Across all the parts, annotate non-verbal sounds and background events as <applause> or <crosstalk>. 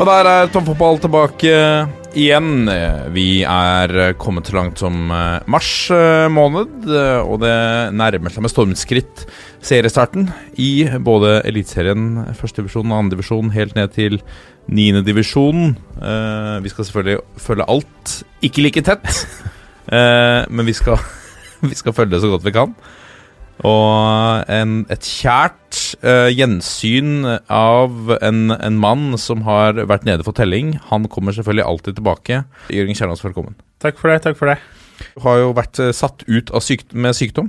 Og der er Tom Fotball tilbake igjen. Vi er kommet så langt som eh, mars eh, måned, eh, og det nærmer seg med stormskritt seriestarten i både Eliteserien, førstedivisjon og andredivisjon, helt ned til niendedivisjon. Vi skal selvfølgelig følge alt, ikke like tett, <laughs> eh, men vi skal, <laughs> vi skal følge det så godt vi kan. Og en, et kjært uh, gjensyn av en, en mann som har vært nede for telling. Han kommer selvfølgelig alltid tilbake. Jørgen Kjernås, velkommen. Takk for det. takk for det. Du har jo vært eh, satt ut av syk med sykdom.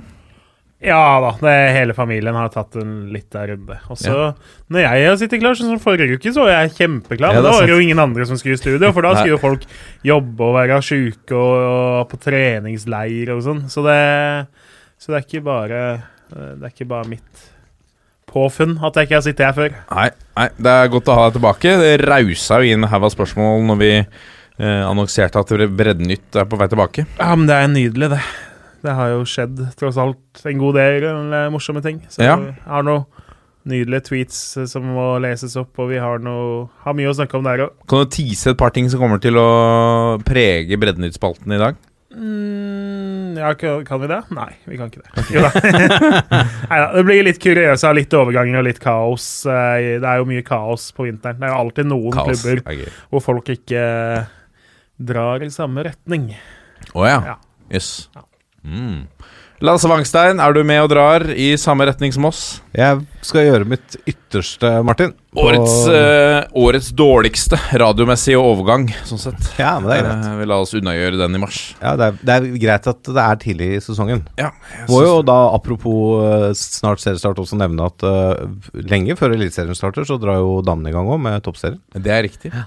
Ja da, det, hele familien har tatt en liten runde. Og så, Ja. når jeg har sittet klar, sånn som forrige uke, så var jeg kjempeklar. Ja, da var det jo ingen andre som skulle i studio, for da skulle jo folk jobbe og være sjuke og, og på treningsleir og sånn. Så det, så det er ikke bare Det er ikke bare mitt påfunn at jeg ikke har sittet her før. Nei, nei, det er godt å ha deg tilbake. Det rausa jo inn en haug av spørsmål når vi eh, annonserte at Breddenytt er på vei tilbake. Ja, men det er nydelig, det. Det har jo skjedd tross alt en god del eh, morsomme ting. Så Ja. vi har noen nydelige tweets eh, som må leses opp, og vi har, noe, har mye å snakke om der òg. Kan du tease et par ting som kommer til å prege Breddenytt-spalten i dag? Mm, ja, kan, vi det? Nei, vi kan ikke det. Da. <laughs> Neida, det blir litt kuriøse, litt overganger og litt kaos. eh, Det er jo mye kaos på vinteren. Det er jo alltid noen Kaos. klubber er hvor folk ikke drar i samme retning. Å ja. Ja. Jøss. Mm. Lasse Wangstein, er du med og drar i samme retning som oss? Jeg skal gjøre mitt ytterste, Martin. Årets, uh, årets dårligste radiomessige overgang, sånn sett. Ja, men det er greit. Uh, vi la oss unnagjøre den i mars. Ja, det er, det er greit at det er tidlig i sesongen. Ja, Må jo da, apropos uh, snart seriestart, også nevne at lenge før Eliteserien starter, så drar jo damene i gang òg med toppserien. Det er riktig. Ja.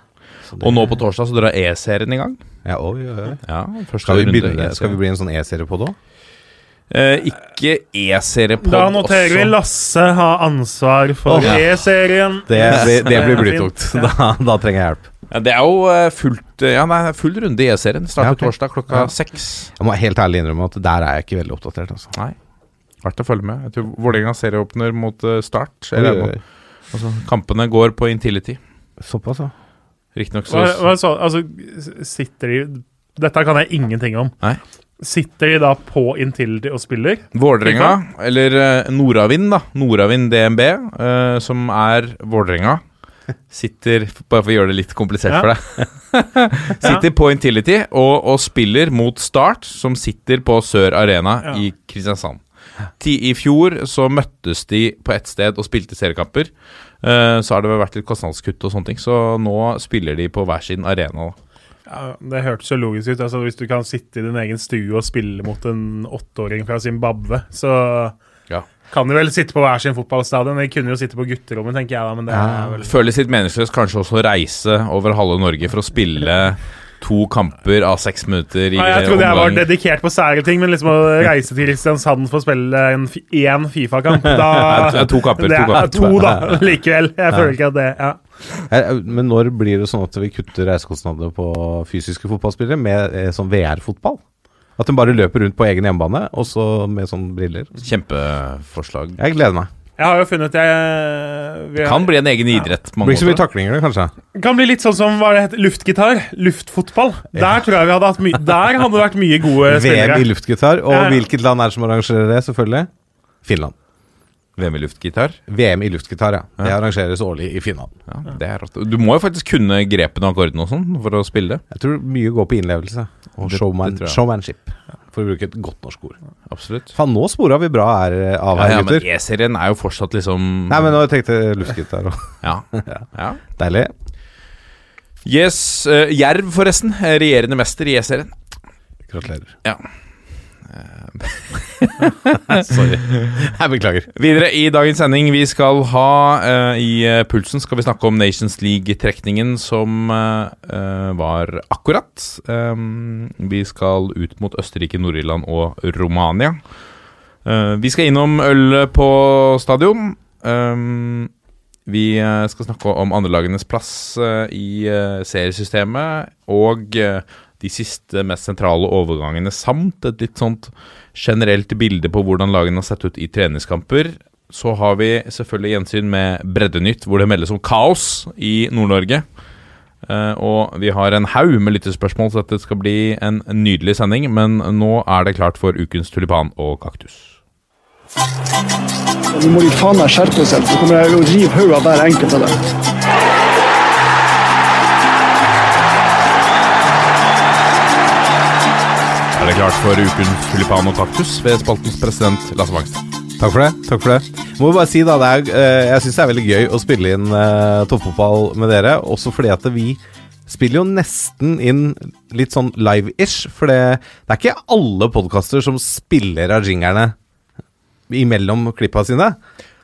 det- Og nå på torsdag så drar E-serien i gang. Ja, oi, oi, oi. Ja, Skal, vi begynne, skal vi bli en sånn E-serie på det òg? Eh, ikke E-seriepod Da noterer vi Lasse har ansvar for oh, ja. E-serien. Det, det, det blir blytungt. Ja. <laughs> Da, da trenger jeg hjelp. Ja, det er jo eh, fullt eh, Ja, nei, full runde i E-serien. Starter Ja, ok. torsdag klokka Ja. seks. Jeg må helt ærlig innrømme at der er jeg ikke veldig oppdatert. Altså. Nei. Verdt å følge med. Jeg tror Vålerenga serieåpner mot eh, Start. Eller, altså, kampene går på Intility. Såpass, ja. Riktignok så Hva, hva så, altså, sitter de Dette kan jeg ingenting om. Nei. Sitter de da på Intility og spiller? Vålerenga, eller uh, Nordavind, da. Nordavind DNB, eh, som er Vålerenga. Sitter, bare for å gjøre det litt komplisert Ja. for deg <laughs> Sitter på Intility og, og spiller mot Start, som sitter på Sør Arena Ja. i Kristiansand. Ti, I fjor så møttes de på ett sted og spilte seriekamper. Eh, så har det vel vært litt kostnadskutt og sånne ting, så nå spiller de på hver sin arena. Da. Ja, det hørtes jo logisk ut. Altså, hvis du kan sitte i din egen stue og spille mot en åtteåring fra Zimbabwe, så Ja. kan de vel sitte på hver sin fotballstadion. De kunne jo sitte på gutterommet, tenker jeg da, men det er vel Føles litt meningsløst kanskje også å reise over halve Norge for å spille to kamper av seks minutter i Nei, Jeg trodde jeg var dedikert på sære ting, men liksom å reise til Kristiansand for å spille en én Fifa-kamp <laughs> da er to kamper, Det to er kamper. to, da, likevel. Jeg føler ikke at det ja. Eh, Men når blir det sånn at vi kutter reisekostnadene på fysiske fotballspillere med eh, sånn VR-fotball? At de bare løper rundt på egen hjemmebane, og så med sånn briller? Kjempeforslag. Jeg gleder meg. Jeg har jo funnet jeg, vi, Kan bli en egen idrett. Ja. Det mange blir ikke så mye taklinger, kanskje? kan bli litt sånn som hva det heter, luftgitar. Luftfotball. Der tror jeg vi hadde hatt mye Der hadde det vært mye gode <laughs> spillere. VM i luftgitar. Og Ja. hvilket land er det som arrangerer det, selvfølgelig? Finland. VM i luftgitar. VM i luftgitar, ja. Det arrangeres årlig i Finland. Ja, det er rått. Du må jo faktisk kunne grepene og akkordene og sånn for å spille det. Jeg tror mye går på innlevelse og Det- showman, det showmanship. For å bruke et godt norsk ord. Absolutt. Faen, nå spora vi bra her av Ja, her, ja, men. E-serien er jo fortsatt liksom Nei, men nå tenkte jeg luftgitar også <laughs> Ja. ja. Deilig. Yes. Uh, Jerv, forresten. eh, Regjerende mester i E-serien. Gratulerer. <laughs> Sorry. Jeg beklager. Videre i dagens sending, vi skal ha uh, I eh, Pulsen skal vi snakke om Nations League-trekningen som eh, eh, var akkurat. Um, vi skal ut mot Østerrike, Nord-Irland og Romania. Uh, vi skal innom øl på stadion. Um, vi eh, skal snakke om andrelagenes plass eh, i eh, seriesystemet og eh, de siste mest sentrale overgangene, samt et litt sånt generelt bilde på hvordan lagene har sett ut i treningskamper. Så har vi selvfølgelig gjensyn med Breddenytt, hvor det meldes om kaos i Nord-Norge. Eh, og vi har en haug med lyttespørsmål, så dette skal bli en nydelig sending. Men nå er det klart for ukens tulipan og kaktus. Nå må de faen meg skjerpe seg, så kommer jeg å river hodet av hver enkelt av dem. Er det klart for ukens tulipan og kaktus ved spaltens president Lasse Mangstad? Takk for det. takk for det Må bare si da, er, eh, Jeg syns det er veldig gøy å spille inn uh, toppfotball med dere. Også fordi at vi spiller jo nesten inn litt sånn live-ish. For det, det er ikke alle podkaster som spiller av jingerne imellom klippa sine.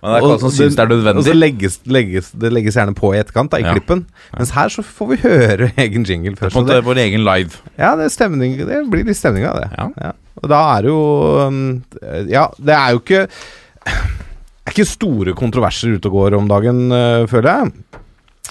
Men det er ikke alle som syns det er nødvendig. Og så legges, legges, det legges gjerne på i etterkant, da, i Ja. klippen. Mens her så får vi høre <laughs> egen jingle først. det- er vår egen live. ja, det, stemning, det blir litt stemning av det. Ja. Og da er det jo um, Ja, det er jo ikke Det er ikke store kontroverser ute og går om dagen, øh, føler jeg.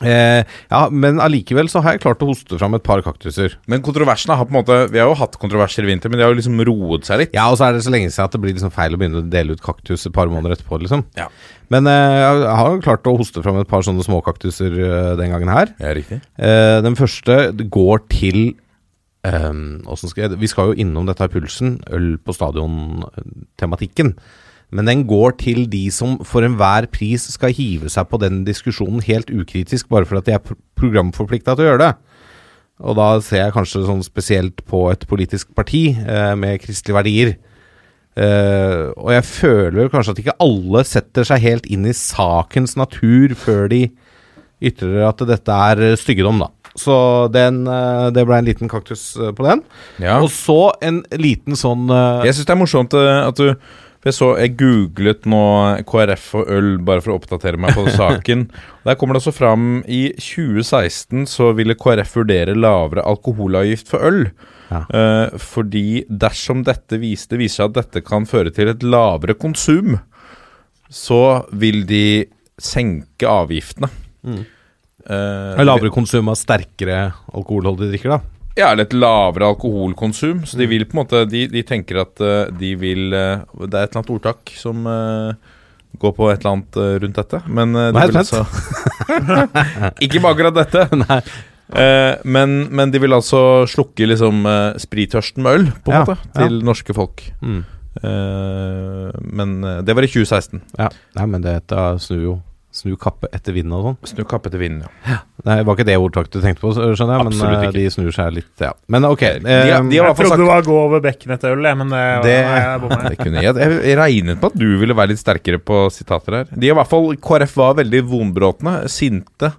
Eh, ja, men allikevel så har jeg klart å hoste fram et par kaktuser. Men kontroversene har på en måte Vi har jo hatt kontroverser i vinter, men de har jo liksom roet seg litt. Ja, og så er det så lenge siden at det blir liksom feil å begynne å dele ut kaktus et par måneder etterpå, liksom. Ja. Men eh, jeg har jo klart å hoste fram et par sånne småkaktuser eh, den gangen her. Ja, riktig. Eh, den første går til eh, skal jeg, Vi skal jo innom dette her pulsen, øl på stadion-tematikken. Men den går til de som for enhver pris skal hive seg på den diskusjonen helt ukritisk, bare for at de er pro- programforplikta til å gjøre det. Og da ser jeg kanskje sånn spesielt på et politisk parti eh, med kristelige verdier. Eh, og jeg føler kanskje at ikke alle setter seg helt inn i sakens natur før de ytrer at dette er styggedom, da. Så den, eh, det ble en liten kaktus eh, på den. Ja. Og så en liten sånn eh, Jeg syns det er morsomt at du for jeg så, jeg googlet nå KrF og øl bare for å oppdatere meg på <laughs> saken. Der kommer det også fram i 2016 så ville KrF vurdere lavere alkoholavgift for øl. Ja. Eh, fordi dersom dette viste, viser seg at dette kan føre til et lavere konsum, så vil de senke avgiftene. Mm. Eh, lavere konsum av sterkere alkoholholdige drikker, da. Ja, eller et lavere alkoholkonsum. Så de vil på en måte De, de tenker at eh, de vil eh, Det er et eller annet ordtak som eh, går på et eller annet rundt dette. Men uh, Nå de altså <laughs> Ikke med akkurat dette. <laughs> Nei. Uh, men, men de vil altså slukke liksom uh, sprittørsten med øl, på en Ja, måte, til norske folk. Mm. Men det var i 2016. Ja. Nei, men dette snur jo Snu kappe etter vinden og sånn. Snu kappe etter vinden, ja. Nei, det var ikke det ordtaket du tenkte på, skjønner jeg, Absolutt men ikke. de snur seg litt, ja. Men ok. De har- de har- eh, Jeg trodde sagt- det var gå over bekken etter øl, men det, Det- nei. <laughs> Det kunne jeg, jeg regnet på at du ville være litt sterkere på sitater her. De i hvert fall, KrF var veldig vonbrotne, sinte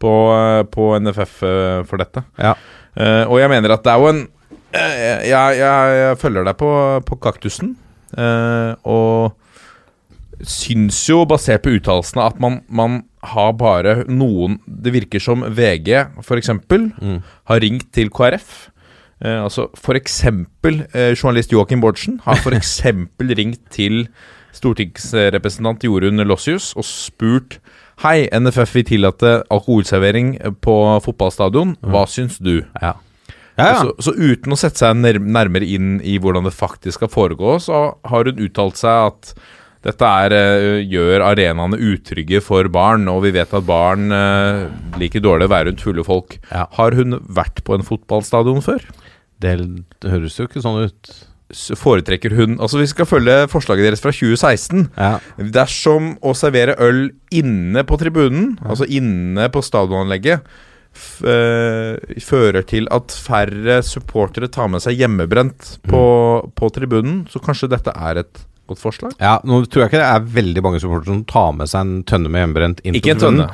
på, eh, på NFF eh, for dette. Ja. Eh, og jeg mener at det er jo en eh, jeg, jeg, jeg følger deg på, på kaktusen, eh, og syns jo, basert på uttalelsene, at man, man har bare noen Det virker som VG, eksempel, Mm. har ringt til KrF. Eh, altså eksempel eh, journalist Joakim Bårdsen har <laughs> eksempel ringt til stortingsrepresentant Jorunn Lossius og spurt Hei, NFF vil tillate alkoholservering på fotballstadion. Hva syns du? Ja. Ja, ja. Så, så uten å sette seg nærmere inn i hvordan det faktisk skal foregå, så har hun uttalt seg at dette er, eh, gjør arenaene utrygge for barn, og vi vet at barn eh, liker dårlig å være rundt fulle folk. Ja. Har hun vært på en fotballstadion før? Det høres jo ikke sånn ut. Foretrekker hun Altså Vi skal følge forslaget deres fra 2016. Ja. Dersom å servere øl inne på tribunen, altså inne på stadionanlegget, eh, fører til at færre supportere tar med seg hjemmebrent på, på tribunen, så kanskje dette er et mot forslag? Ja, Nå tror jeg ikke det er veldig mange supportere som tar med seg en tønne med hjemmebrent inn Ikke på en tønne,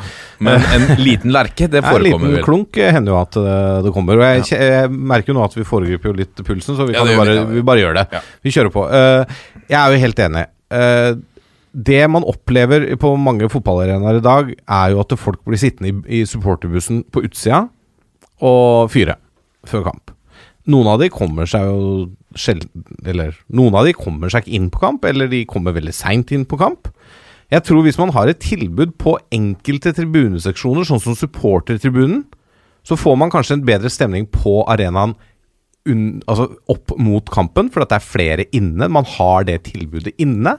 men en liten lerke. Det forekommer <laughs> Ja, en liten vel. klunk eh, hender jo at eh, det kommer. Og jeg, ja. jeg merker jo nå at vi foregriper jo litt pulsen, så vi, Ja, jo bare, vi bare gjør det. Vi kjører på. Eh, jeg er jo helt enig. Eh, det man opplever på mange fotballarenaer i dag, er jo at folk blir sittende i, i supporterbussen på utsida og fyre før kamp. Noen av de kommer seg jo sjelden Eller noen av de kommer seg ikke inn på kamp, eller de kommer veldig seint inn på kamp. Jeg tror hvis man har et tilbud på enkelte tribuneseksjoner, sånn som supportertribunen, så får man kanskje en bedre stemning på arenaen un, altså opp mot kampen, for det er flere inne. Man har det tilbudet inne.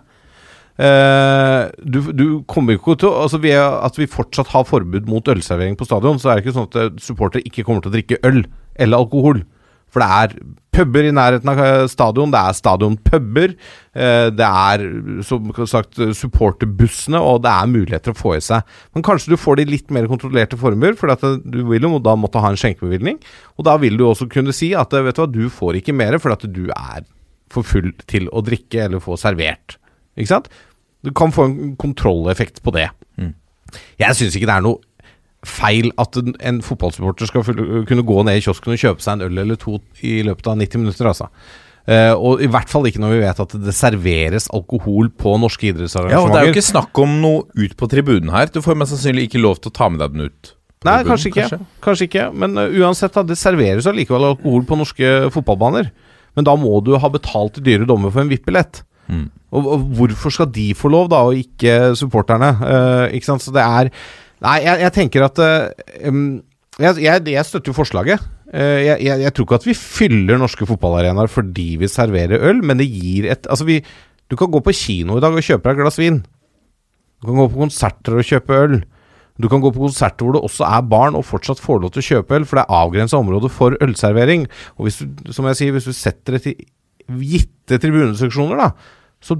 Uh, du, du kommer ikke til altså vi er, At vi fortsatt har forbud mot ølservering på stadion, så er det ikke sånn at supportere ikke kommer til å drikke øl eller alkohol. For det er puber i nærheten av stadion, det er stadionpuber. eh, Det er som sagt supporterbussene, og det er muligheter å få i seg. Men kanskje du får de litt mer kontrollerte former, for at du vil jo da måtte ha en skjenkebevilgning. Og da vil du også kunne si at eh, vet du hva, du får ikke mer for at du er for full til å drikke eller få servert. Ikke sant? Du kan få en kontrolleffekt på det. Mm. Jeg syns ikke det er noe feil at en, fotballsupporter skal kunne gå ned i kiosken og kjøpe seg en øl eller to i løpet av 90 minutter, altså. Uh, og i hvert fall ikke når vi vet at det serveres alkohol på norske Ja, og Det er jo ikke snakk om noe ut på tribunen her. Du får mest sannsynlig ikke lov til å ta med deg den ut. Nei, tribunen, kanskje ikke. Kanskje ikke. Men uh, uansett, da, det serveres allikevel alkohol på norske fotballbaner. Men da må du ha betalt i dyre dommer for en VIP-billett. Mm. Og, og hvorfor skal de få lov, da, og ikke supporterne? Uh, ikke sant? Så det er Nei, jeg, jeg tenker at um, jeg, jeg, støtter jo forslaget. Uh, jeg, jeg tror ikke at vi fyller norske fotballarenaer fordi vi serverer øl, men det gir et Altså, vi Du kan gå på kino i dag og kjøpe deg et glass vin. Du kan gå på konserter og kjøpe øl. Du kan gå på konserter hvor det også er barn og fortsatt får lov til å kjøpe øl, for det er avgrensa område for ølservering. Og hvis du, som jeg sier, hvis du setter det til gitte tribuneseksjoner, da, så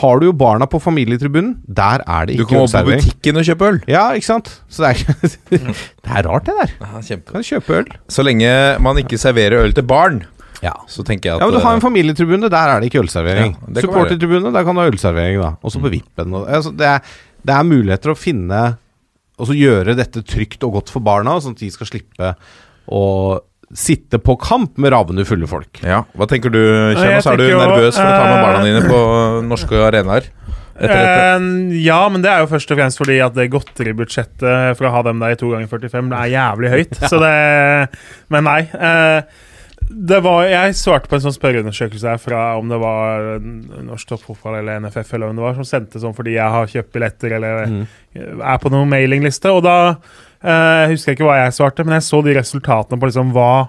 har du jo barna på familietribunen. Der er det ikke ølservering. Du kan gå på butikken og kjøpe øl. Ja, ikke sant? Så det er, <laughs> det er rart, det der. Ja, kjempe. Kan kjøpe øl. Så lenge man ikke serverer øl til barn, Ja. så tenker jeg at Ja, men du har en eh, familietribune, der er det ikke ølservering. Ja. Supportertribune, der kan du ha ølservering, da. Også på Vippen. og- Altså, det, er, det er muligheter å finne Og så gjøre dette trygt og godt for barna, sånn at de skal slippe å sitte på kamp med ravende fulle folk. Ja, Hva tenker du, Kjernos? Er du nervøs for å ta med eh, barna dine på <laughs> norske arenaer? Eh, ja, men det er jo først og fremst fordi at det godteribudsjettet for å ha dem der i to ganger 45 det er jævlig høyt. <laughs> Så det Men nei. eh, det var, jeg svarte på en sånn spørreundersøkelse her fra om det var Norsk Toppfotball eller NFF eller hvem det var, som sendte sånn fordi jeg har kjøpt billetter eller Mm. er på noen mailingliste. Og da eh, husker ikke hva jeg svarte, men jeg så de resultatene på liksom hva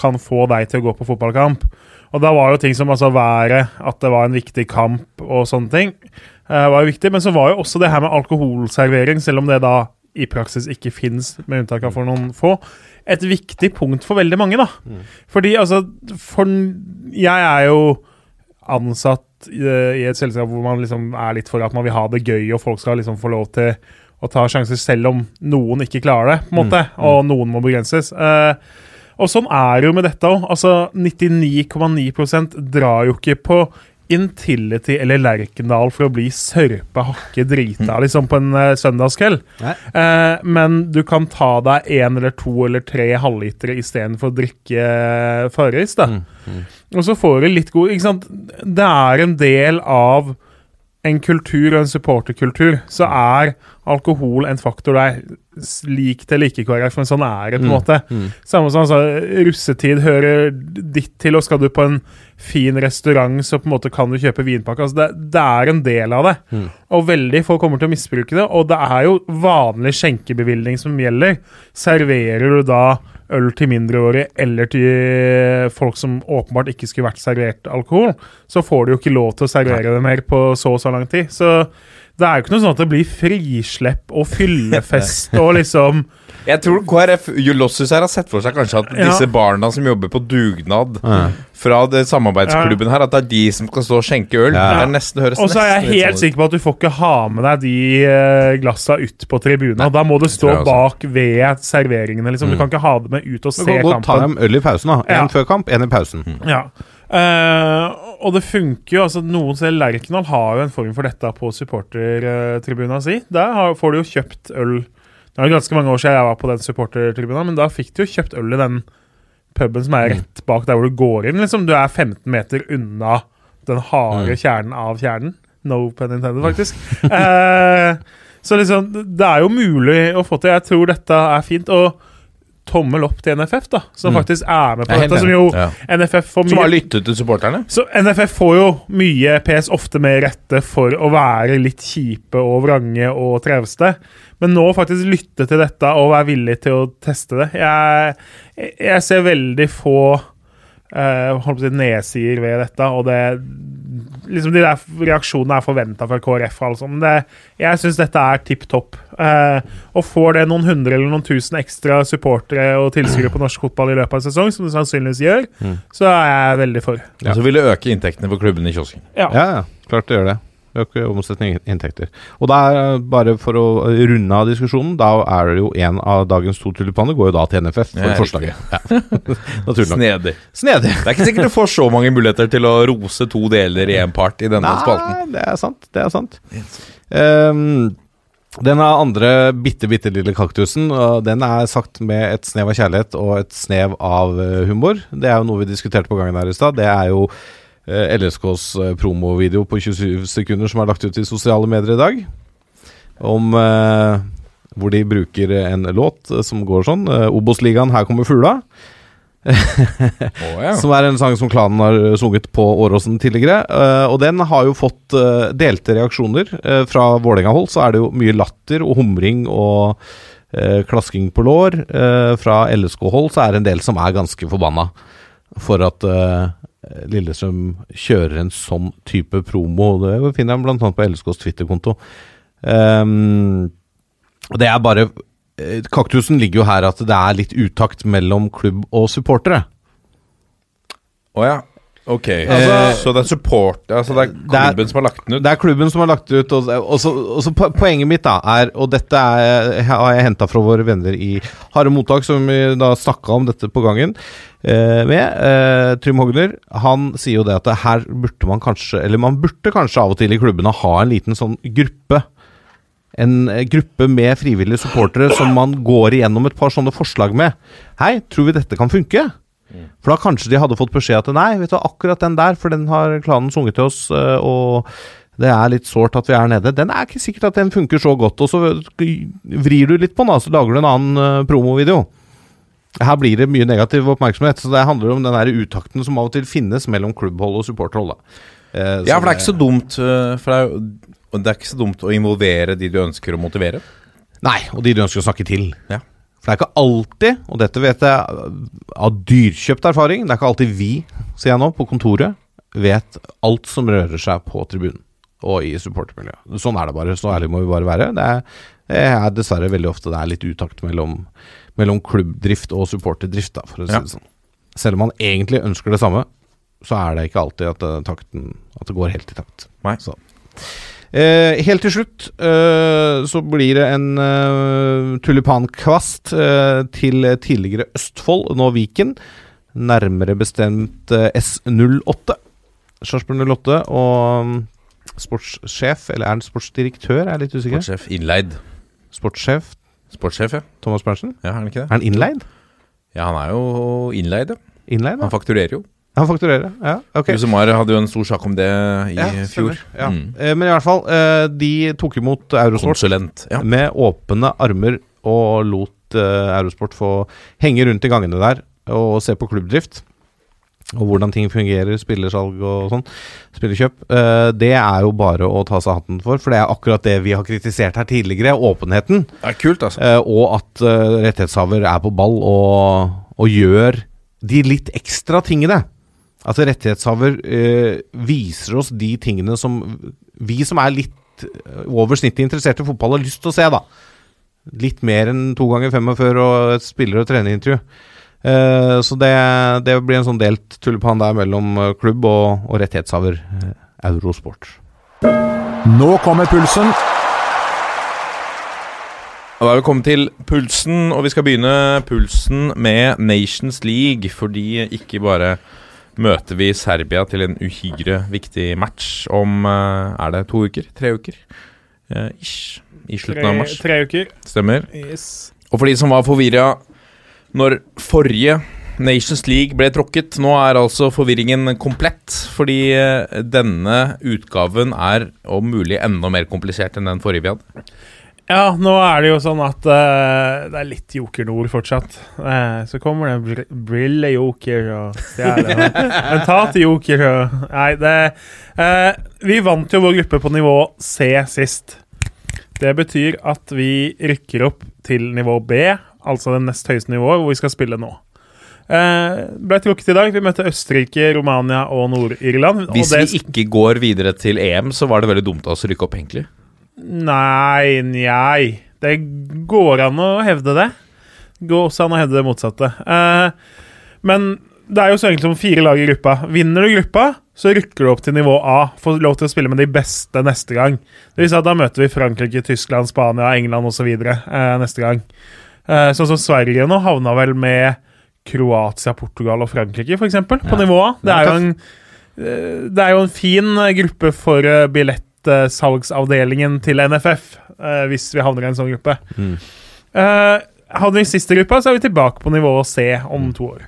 kan få deg til å gå på fotballkamp. Og da var jo ting som altså været, at det var en viktig kamp og sånne ting, eh, var jo viktig. Men så var jo også det her med alkoholservering, selv om det da i praksis ikke fins, med unntak av for noen få, et viktig punkt for veldig mange, da. Fordi altså For jeg er jo ansatt eh, i et selskap hvor man liksom er litt for at man vil ha det gøy, og folk skal liksom få lov til å ta sjanser selv om noen ikke klarer det, på en måte, og noen må begrenses. Eh, og sånn er det jo med dette òg. Altså, 99,9% drar jo ikke på Intility eller Lerkendal for å bli sørpe hakke drita liksom på en uh, søndagskveld. Eh, men du kan ta deg én eller to eller tre halvlitere istedenfor å drikke Farris. Mm, mm. Og så får du litt god Ikke sant? Det er en del av en kultur og en supporterkultur, så er alkohol en faktor der. Lik til ikke, KrF, men sånn er det på en måte. Samme som altså, russetid hører ditt til, og skal du på en fin restaurant, så på en måte kan du kjøpe vinpakke. Altså, det, det er en del av det. Og veldig få kommer til å misbruke det. Og det er jo vanlig skjenkebevilgning som gjelder. Serverer du da øl til mindreårige eller til folk som åpenbart ikke skulle vært servert alkohol, så får du jo ikke lov til å servere det mer på så og så lang tid. Så det er jo ikke noe sånn at det blir frislepp og fyllefest og liksom <laughs> Jeg tror KrF Julossus her har sett for seg kanskje at Ja. disse barna som jobber på dugnad Ja. fra det samarbeidsklubben her, at det er de som skal stå og skjenke øl. Ja. Det nesten høres Og så er jeg helt sånn sikker på at du får ikke ha med deg de eh, glassa ut på tribunen. Da må du stå bak ved serveringene. liksom. Du kan ikke ha det med ut og Du se kan godt ta kampen. dem øl i pausen, da. Én Ja. før kamp, én i pausen. Ja. Eh, og det funker jo. altså Noen ser Lerkendal har jo en form for dette på supportertribuna si. Der har, får du jo kjøpt øl Det er jo ganske mange år siden jeg var på den supportertribuna, men da fikk du jo kjøpt øl i den puben som er rett bak der hvor du går inn. liksom Du er 15 meter unna den harde kjernen av kjernen. No pen intended, faktisk. <laughs> eh, så liksom, det er jo mulig å få til. Jeg tror dette er fint. Og tommel opp til NFF, da, som Mm. faktisk er med på dette. Som jo Ja. NFF får Som har lyttet til supporterne? så NFF får jo mye PS, ofte med rette, for å være litt kjipe og vrange og trevste. Men nå faktisk lytte til dette og være villig til å teste det. Jeg, jeg ser veldig få uh, holdt på å si nedsider ved dette, og det liksom De der reaksjonene er forventa fra KrF. Altså. Men det, jeg syns dette er tipp topp. Uh, og får det noen hundre eller noen tusen ekstra supportere og tilskuere på norsk fotball i løpet av en sesong, som det sannsynligvis gjør, så er jeg veldig for. Ja. Og så vil det øke inntektene for klubben i kiosken. Ja. Ja, ja, klart det gjør det. Øke omsetning inntekter. Og da er bare for å runde av diskusjonen, da er det jo en av dagens to tulipaner går jo da til NFF for Ja, forslaget. Ja. <laughs> Snedig. Snedig. Det er ikke sikkert du får så mange muligheter til å rose to deler i én part i denne spalten. Nei, det er sant. Det er sant. Um, den andre bitte, bitte lille kaktusen, den er sagt med et snev av kjærlighet og et snev av eh, humor. Det er jo noe vi diskuterte på gangen her i stad. Det er jo eh, LSKs eh, promovideo på 27 sekunder som er lagt ut i sosiale medier i dag. Om eh, hvor de bruker en låt eh, som går sånn. eh, Obos-ligaen, her kommer fugla. oh, <laughs> yeah. Som er en sang som klanen har eh, sunget på Åråsen tidligere. eh, og den har jo fått eh, delte reaksjoner. Eh, fra Vålerenga-hold så er det jo mye latter og humring og eh, klasking på lår. Eh, fra LSK-hold så er det en del som er ganske forbanna for at eh, Lillestrøm kjører en sånn type promo. Det finner jeg bl.a. på LSKs Twitter-konto. Um, det er bare eh, Kaktusen ligger jo her at det er litt utakt mellom klubb og supportere. Å ja. Ok. Eh, så det er support Altså det er det er- klubben som har lagt den ut? Det er klubben som har lagt det ut. Og, og, så, og så Poenget mitt da er, og dette er, har jeg henta fra våre venner i Harde mottak, som vi da snakka om dette på gangen eh, med. Eh, Trym Hogner han sier jo det at det her burde man kanskje Eller man burde kanskje av og til i klubbene ha en liten sånn gruppe. En gruppe med frivillige supportere som man går igjennom et par sånne forslag med. Hei, tror vi dette kan funke? For da kanskje de hadde fått beskjed at nei, vet du, akkurat den der, for den har klanen sunget til oss, eh, og det er litt sårt at vi er nede. Den er ikke sikkert at den funker så godt, og så vrir du litt på den, så lager du en annen eh, promovideo. Her blir det mye negativ oppmerksomhet, så det handler om den der utakten som av og til finnes mellom klubbhold og supporterhold. Eh, Ja, for det er ikke så dumt øh, For det er, jo- det er ikke så dumt å involvere de du ønsker å motivere. Nei, og de du ønsker å snakke til. Ja. For det er ikke alltid, og dette vet jeg av dyrkjøpt erfaring, det er ikke alltid vi, sier jeg nå, på kontoret, vet alt som rører seg på tribunen og i supportermiljøet. Sånn er det bare. Så ærlig må vi bare være. Det er, det er dessverre veldig ofte det er litt utakt mellom, mellom klubbdrift og supporterdrift, da, for å si Ja. det sånn. Selv om man egentlig ønsker det samme, så er det ikke alltid at, eh, takten, at det går helt i takt. Nei. Så. Eh, helt til slutt eh, så blir det en eh, tulipankvast eh, til tidligere Østfold, nå Viken. Nærmere bestemt eh, S08. Sarpsborg 08 og um, sportssjef, eller er han sportsdirektør? Jeg er litt usikker. Sportssjef innleid. Sportssjef Sportssjef, ja. Thomas Berntsen? ja. Er han ikke det? Er han innleid? Ja, han er jo innleid, ja. Innleid, da? Han fakturerer jo. Han fakturerer, ja. Ok. Josemar hadde jo en stor sak om det i Ja, fjor. Ja. Mm. Eh, men i hvert fall, eh, de tok imot Eurosport. Konsulent. Ja. med åpne armer og lot uh, Eurosport få henge rundt i gangene der og se på klubbdrift. Og hvordan ting fungerer, spillersalg og sånn. Spillerkjøp. Eh, det er jo bare å ta seg hatten for, for det er akkurat det vi har kritisert her tidligere. Åpenheten. Det er kult, altså. eh, og at eh, rettighetshaver er på ball og, og gjør de litt ekstra tingene. At rettighetshaver eh, viser oss de tingene som vi som er litt eh, over snittet interessert i fotball, har lyst til å se, da. Litt mer enn to ganger 45 og et spiller- og trenerintervju. Eh, så det, det blir en sånn delt tulipan der mellom eh, klubb og, og rettighetshaver eh, Eurosport. Nå kommer pulsen. Da er vi kommet til pulsen, og vi skal begynne pulsen med Nations League. Fordi ikke bare møter vi Serbia til en uhyre viktig match om eh, Er det to uker? Tre uker? Eh, ish. I slutten av mars. tre uker. Stemmer. Yes. Og for de som var forvirra når forrige Nations League ble tråkket, nå er altså forvirringen komplett. Fordi eh, denne utgaven er om mulig enda mer komplisert enn den forrige vi hadde. Ja, nå er det jo sånn at uh, det er litt Joker Nord fortsatt. Uh, så kommer det br brille-joker og stjele mentate-joker <laughs> og Nei, det uh, Vi vant jo vår gruppe på nivå C sist. Det betyr at vi rykker opp til nivå B, altså det nest høyeste nivået, hvor vi skal spille nå. Uh, ble trukket i dag. Vi møtte Østerrike, Romania og Nord-Irland. Hvis vi ikke går videre til EM, så var det veldig dumt av oss å rykke opp, egentlig. Nei, njei. Det går an å hevde det. Det Går også an å hevde det motsatte. Eh, men det er jo så enkelt som fire lag i gruppa. Vinner du gruppa, så rykker du opp til nivå A. Får lov til å spille med de beste neste gang. Det vil si at Da møter vi Frankrike, Tyskland, Spania, England osv. Eh, neste gang. Eh, sånn som Sverige nå havna vel med Kroatia, Portugal og Frankrike, f.eks. på Ja. nivå A. Det er jo en eh, det er jo en fin eh, gruppe for eh, billettsalgsavdelingen til NFF, eh, hvis vi havner i en sånn gruppe. Mm. Eh, havner vi i siste gruppa, så er vi tilbake på nivå C om to år.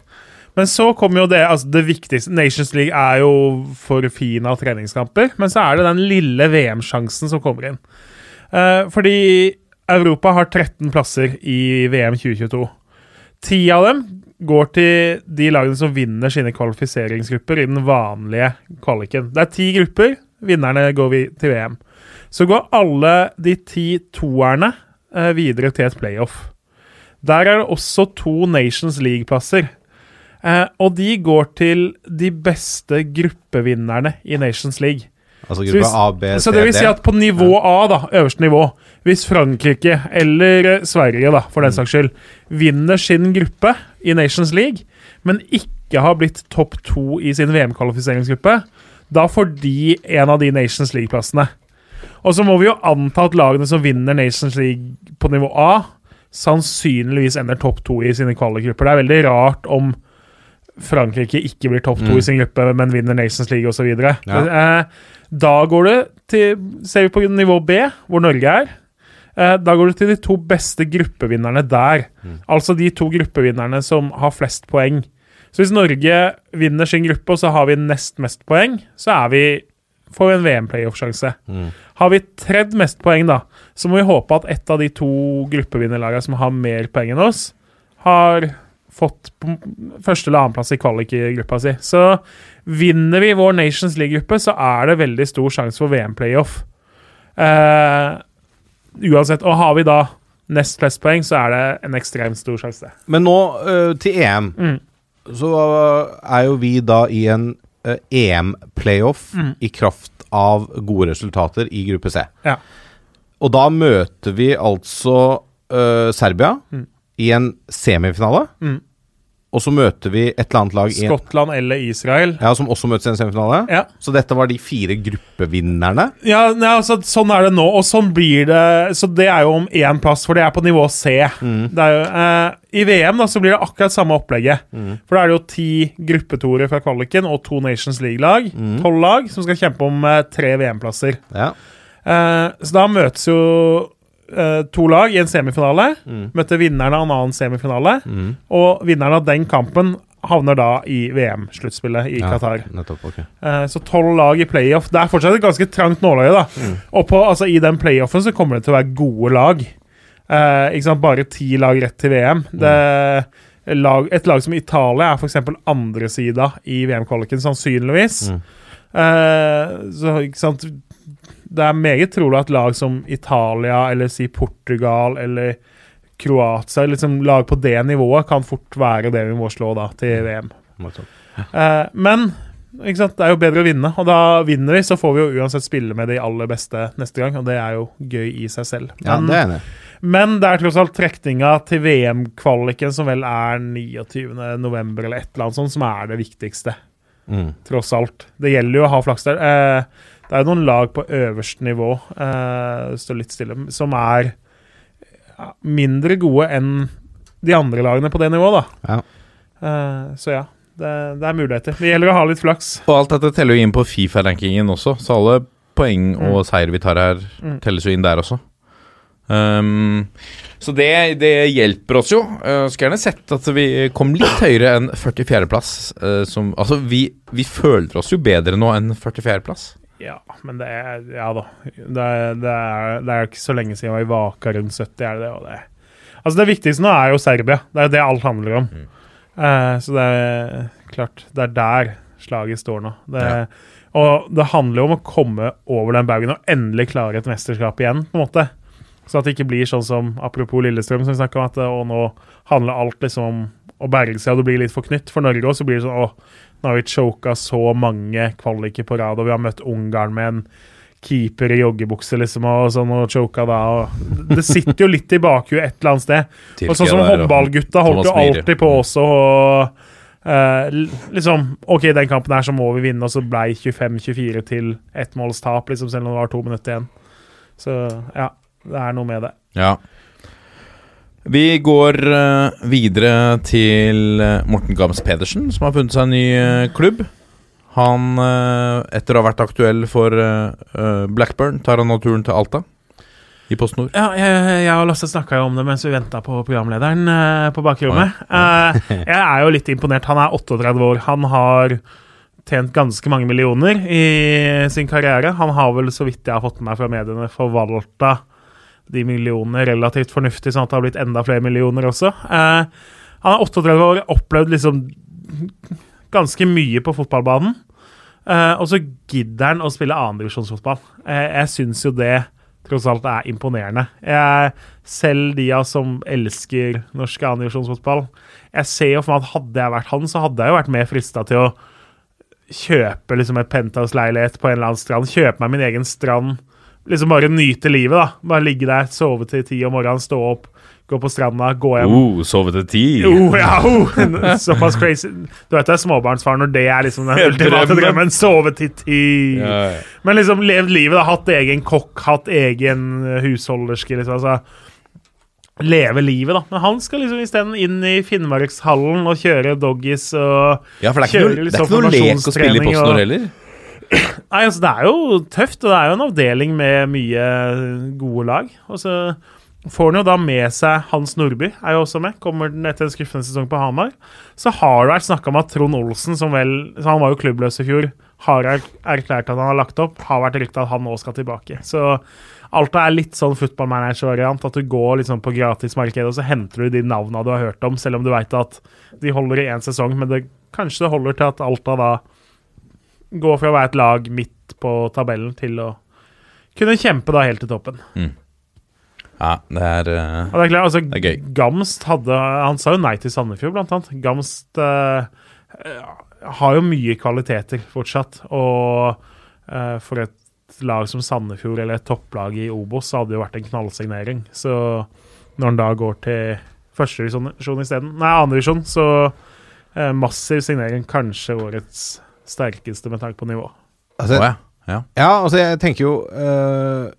Men så kommer jo det altså det viktigste Nations League er jo for fin av treningskamper, men så er det den lille VM-sjansen som kommer inn. Eh, fordi Europa har 13 plasser i VM 2022. Ti av dem går til de lagene som vinner sine kvalifiseringsgrupper i den vanlige kvaliken. Det er ti grupper. Vinnerne går vi til VM. Så går alle de ti toerne eh, videre til et playoff. Der er det også to Nations League-plasser. Eh, og de går til de beste gruppevinnerne i Nations League. Altså Så gruppe hvis- A, B, C, D. Så det vil si at på nivå A, da, øverste nivå, hvis Frankrike eller eh, Sverige, da, for den Mm. saks skyld, vinner sin gruppe i Nations League, men ikke har blitt topp to i sin VM-kvalifiseringsgruppe, da får de en av de Nations League-plassene. Og så må vi jo anta at lagene som vinner Nations League på nivå A, sannsynligvis ender topp to i sine kvalikgrupper. Det er veldig rart om Frankrike ikke blir topp to Mm. i sin gruppe, men vinner Nations League osv. Ja. Eh, da går det til Ser vi på nivå B, hvor Norge er, eh, da går du til de to beste gruppevinnerne der. Mm. Altså de to gruppevinnerne som har flest poeng. Så hvis Norge vinner sin gruppe, og så har vi nest mest poeng, så er vi får vi en VM-playoff-sjanse. Mm. Har vi tredd mest poeng, da, så må vi håpe at et av de to gruppevinnerlagene som har mer poeng enn oss, har fått første eller annenplass i kvalik-gruppa si. Så vinner vi vår Nations League-gruppe, så er det veldig stor sjanse for VM-playoff. Uh, uansett. Og har vi da nest flest poeng, så er det en ekstremt stor sjanse. Men nå uh, til EM, Mm. Så øh, er jo vi da i en øh, EM-playoff Mm. i kraft av gode resultater i gruppe C. Ja. Og da møter vi altså øh, Serbia Mm. i en semifinale. Mm. Og så møter vi et eller annet lag i Skottland eller Israel. ja, som også møtes i en semifinale. Ja. Så dette var de fire gruppevinnerne. Ja, nei, altså, sånn er det nå, og sånn blir det. Så det er jo om én plass, for det er på nivå C. Det er jo, eh, I VM da, så blir det akkurat samme opplegget. For da er det jo ti gruppetoere fra kvaliken og to Nations League-lag. Tolv lag som skal kjempe om eh, tre VM-plasser. Ja. Eh, så da møtes jo eh, to lag i en semifinale. Møtte vinneren av en annen semifinale. Og vinneren av den kampen havner da i VM-sluttspillet i Ja, Qatar. Nettopp, okay. uh, Så tolv lag i playoff. Det er fortsatt et ganske trangt nåløye. da. Og på, altså, i den playoffen så kommer det til å være gode lag. Uh, ikke sant? Bare ti lag rett til VM. Det, lag, et lag som Italia er f.eks. andresida i VM-kvaliken, sannsynligvis. Mm. Eh, så Det er meget trolig at lag som Italia eller si Portugal eller Kroatia, liksom lag på det nivået, kan fort være det vi må slå da til VM. Eh, men ikke sant? det er jo bedre å vinne, og da vinner vi, så får vi jo uansett spille med de aller beste neste gang, og det er jo gøy i seg selv. Ja, Men, det er jeg men det er tross alt trekninga til VM-kvaliken, som vel er 29. november eller et eller annet sånt, som er det viktigste. Mm. Tross alt. Det gjelder jo å ha flaks der. Eh, det er noen lag på øverste nivå, uh, står litt stille, som er mindre gode enn de andre lagene på det nivået, da. Ja. Uh, så ja. det, det er muligheter. Det gjelder å ha litt flaks. Og alt dette teller jo inn på Fifa-rankingen også, så alle poeng og seier vi tar her, Mm. telles jo inn der også. Um, så det, det hjelper oss jo. Uh, skulle gjerne sett at vi kom litt høyere enn 44.-plass. Uh, altså, vi, vi føler oss jo bedre nå enn 44.-plass. Ja, men det er Ja da. Det er, det er, det er ikke så lenge siden jeg var i vaka rundt 70, er det det? Altså, det viktigste nå er jo Serbia. Det er det alt handler om. Eh, så det er klart Det er der slaget står nå. Det, Ja. Og det handler jo om å komme over den baugen og endelig klare et mesterskap igjen, på en måte. Så at det ikke blir sånn som apropos Lillestrøm, som vi snakka om, at og nå handler alt liksom om å berge seg, og det blir litt for knytt. For Norge også, så blir det sånn å, nå har vi choka så mange kvaliker på rad, og vi har møtt Ungarn med en keeper i joggebukse, liksom, og sånn, og choka da. Og det sitter jo litt i bakhuet et eller annet sted. Og sånn som håndballgutta holdt jo alltid på også. Og, Uh, liksom OK, den kampen her så må vi vinne, og så ble 25-24 til ettmålstap, liksom, selv om det var to minutter igjen. Så ja, det er noe med det. Ja. Vi går eh, videre til eh, Morten Gams Pedersen, som har funnet seg en ny eh, klubb. Han, etter å ha vært aktuell for Blackburn, tar han nå turen til Alta i Post Nord. Ja, jeg, jeg og Lasse snakka jo om det mens vi venta på programlederen på bakrommet. Jeg er jo litt imponert. Han er 38 år. Han har tjent ganske mange millioner i sin karriere. Han har vel, så vidt jeg har fått med meg fra mediene, forvalta de millionene relativt fornuftig, sånn at det har blitt enda flere millioner også. Eh, han er 38 år, opplevd liksom ganske mye på fotballbanen. Eh, og så gidder han å spille annendivisjonsfotball. Eh, jeg syns jo det tross alt er imponerende. Jeg, selv de av som elsker norsk annendivisjonsfotball Jeg ser jo for meg at hadde jeg vært han, så hadde jeg jo vært mer frista til å kjøpe liksom et penthouse-leilighet på en eller annen strand. Kjøpe meg min egen strand. Liksom bare nyte livet, da. Bare ligge der, sove til ti om morgenen, stå opp, gå på stranda, gå hjem. Oh, sove til ti! Jo, ja, oh, <laughs> såpass crazy. Du vet det er småbarnsfar når det er liksom den <laughs> ultimate Drømmen. drømmen. Sove til ti. Ja, ja. Men liksom levd livet, da. Hatt egen kokk, hatt egen eh, husholderske. Liksom, altså. Leve livet, da. Men han skal liksom isteden inn i Finnmarkshallen og kjøre doggies og Ja, for det er ikke noe, det er ikke noe lek å spille i posten og- heller. Nei, altså Det er jo tøft, og det er jo en avdeling med mye gode lag. Og så får han jo da med seg Hans Nordby, er jo også med. Kommer den etter en skuffende sesong på Hamar. Så har det vært snakka om at Trond Olsen, som vel Han var jo klubbløs i fjor. Har er- erklært at han har lagt opp. Har vært rykta at han nå skal tilbake. Så Alta er litt sånn footballmanager-variant. At du går liksom på gratismarkedet og så henter du de navna du har hørt om, selv om du veit at de holder i én sesong. Men det, kanskje det holder til at Alta da går fra å være et lag midt på tabellen til å kunne kjempe da helt til toppen. Ja, det er uh, det er klart, altså, Det er gøy. Gamst hadde Han sa jo nei til Sandefjord, blant annet. Gamst eh, har jo mye kvaliteter fortsatt, og uh, for et lag som Sandefjord, eller et topplag i Obos, så hadde det jo vært en knallsignering. Så når han da går til førstedivisjon isteden, nei, andredivisjon, så massiv signering. Kanskje årets sterkeste med tanke på nivå. Altså, oh, ja. ja. Ja, altså jeg tenker jo øh,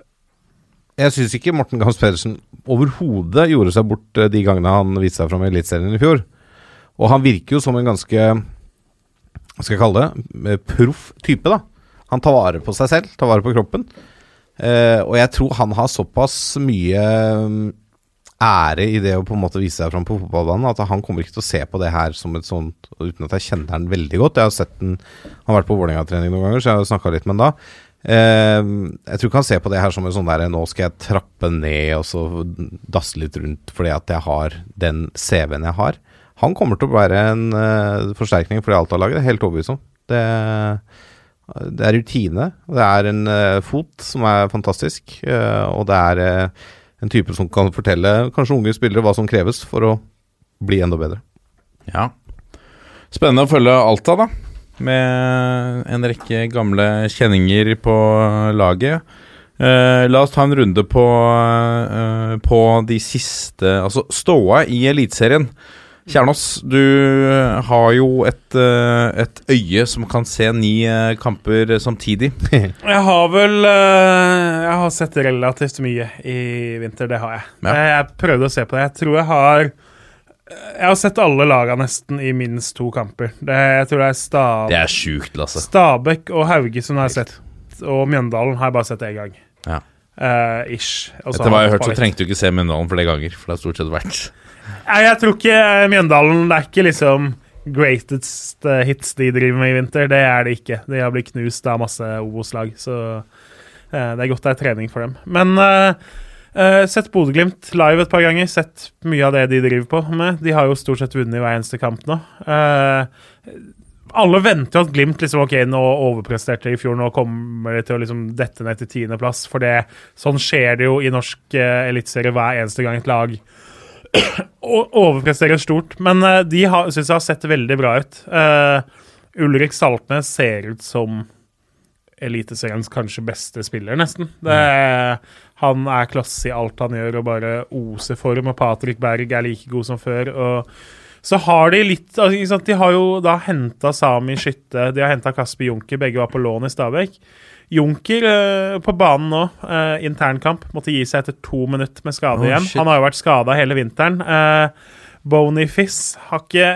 Jeg syns ikke Morten Gams Pedersen overhodet gjorde seg bort øh, de gangene han viste seg fram i Eliteserien i fjor. Og han virker jo som en ganske Hva skal jeg kalle det? eh, Proff type, da. Han tar vare på seg selv, tar vare på kroppen. Uh, og jeg tror han har såpass mye ære i det å på en måte vise seg fram på fotballbanen at han kommer ikke til å se på det her som et sånt Uten at jeg kjenner han veldig godt. Jeg har sett den Han har vært på Vålerenga-trening noen ganger, så jeg har snakka litt med han da. Eh, jeg tror ikke han ser på det her som en sånn der Nå skal jeg trappe ned og så dasse litt rundt fordi at jeg har den CV-en jeg har. Han kommer til å være en uh, forsterkning for det Alta-laget, helt overbevist om. Det, det er rutine. Det er en uh, fot som er fantastisk, uh, og det er en type som kan fortelle kanskje unge spillere hva som kreves for å bli enda bedre. Ja. Spennende å følge Alta, da. Med en rekke gamle kjenninger på laget. Eh, la oss ta en runde på, eh, på de siste Altså ståa i Eliteserien. Kjernås, du har jo et, eh, et øye som kan se ni eh, kamper samtidig. <laughs> Jeg har vel eh, Jeg har sett relativt mye i vinter, det har jeg. Ja. Jeg, jeg prøvde å se på det. Jeg tror jeg har Jeg har sett alle laga nesten i minst to kamper. Det, jeg tror det er Stab Det er sjukt, Lasse. Stabæk og Haugesund har jeg sett. Og Mjøndalen har jeg bare sett én gang. Ja. Eh, ish. Altså, Etter hva jeg har hørt, så trengte du ikke se Mjøndalen flere ganger. For det har stort sett vært Nei, jeg tror ikke eh, Mjøndalen Det er ikke liksom greatest eh, hits de driver med i vinter. Det er det ikke. De har blitt knust av masse Obos-lag, så uh, det er godt det er trening for dem. Men uh, sett Bodø-Glimt live et par ganger. Sett mye av det de driver på med. De har jo stort sett vunnet i hver eneste kamp nå. Eh, alle venter at Glimt liksom, ok, nå overpresterte i fjor, nå kommer de til å liksom dette ned til tiendeplass. For det, sånn skjer det jo i norsk uh, eliteserie hver eneste gang et lag <clears throat> overpresterer stort. Men uh, de syns jeg har sett veldig bra ut. Eh, Ulrik Saltnes ser ut som Eliteseriens kanskje beste spiller, nesten. Det er, han er klasse i alt han gjør, og bare oser form. Og Patrick Berg er like god som før. og så har de litt altså. De har jo da henta Sami Skytte, de har henta Kasper Junker, begge var på lån i Stabæk. Junker eh, på banen nå, eh, internkamp, måtte gi seg etter to minutter med skade Oh, igjen. shit. Han har jo vært skada hele vinteren. Eh, Fiss har ikke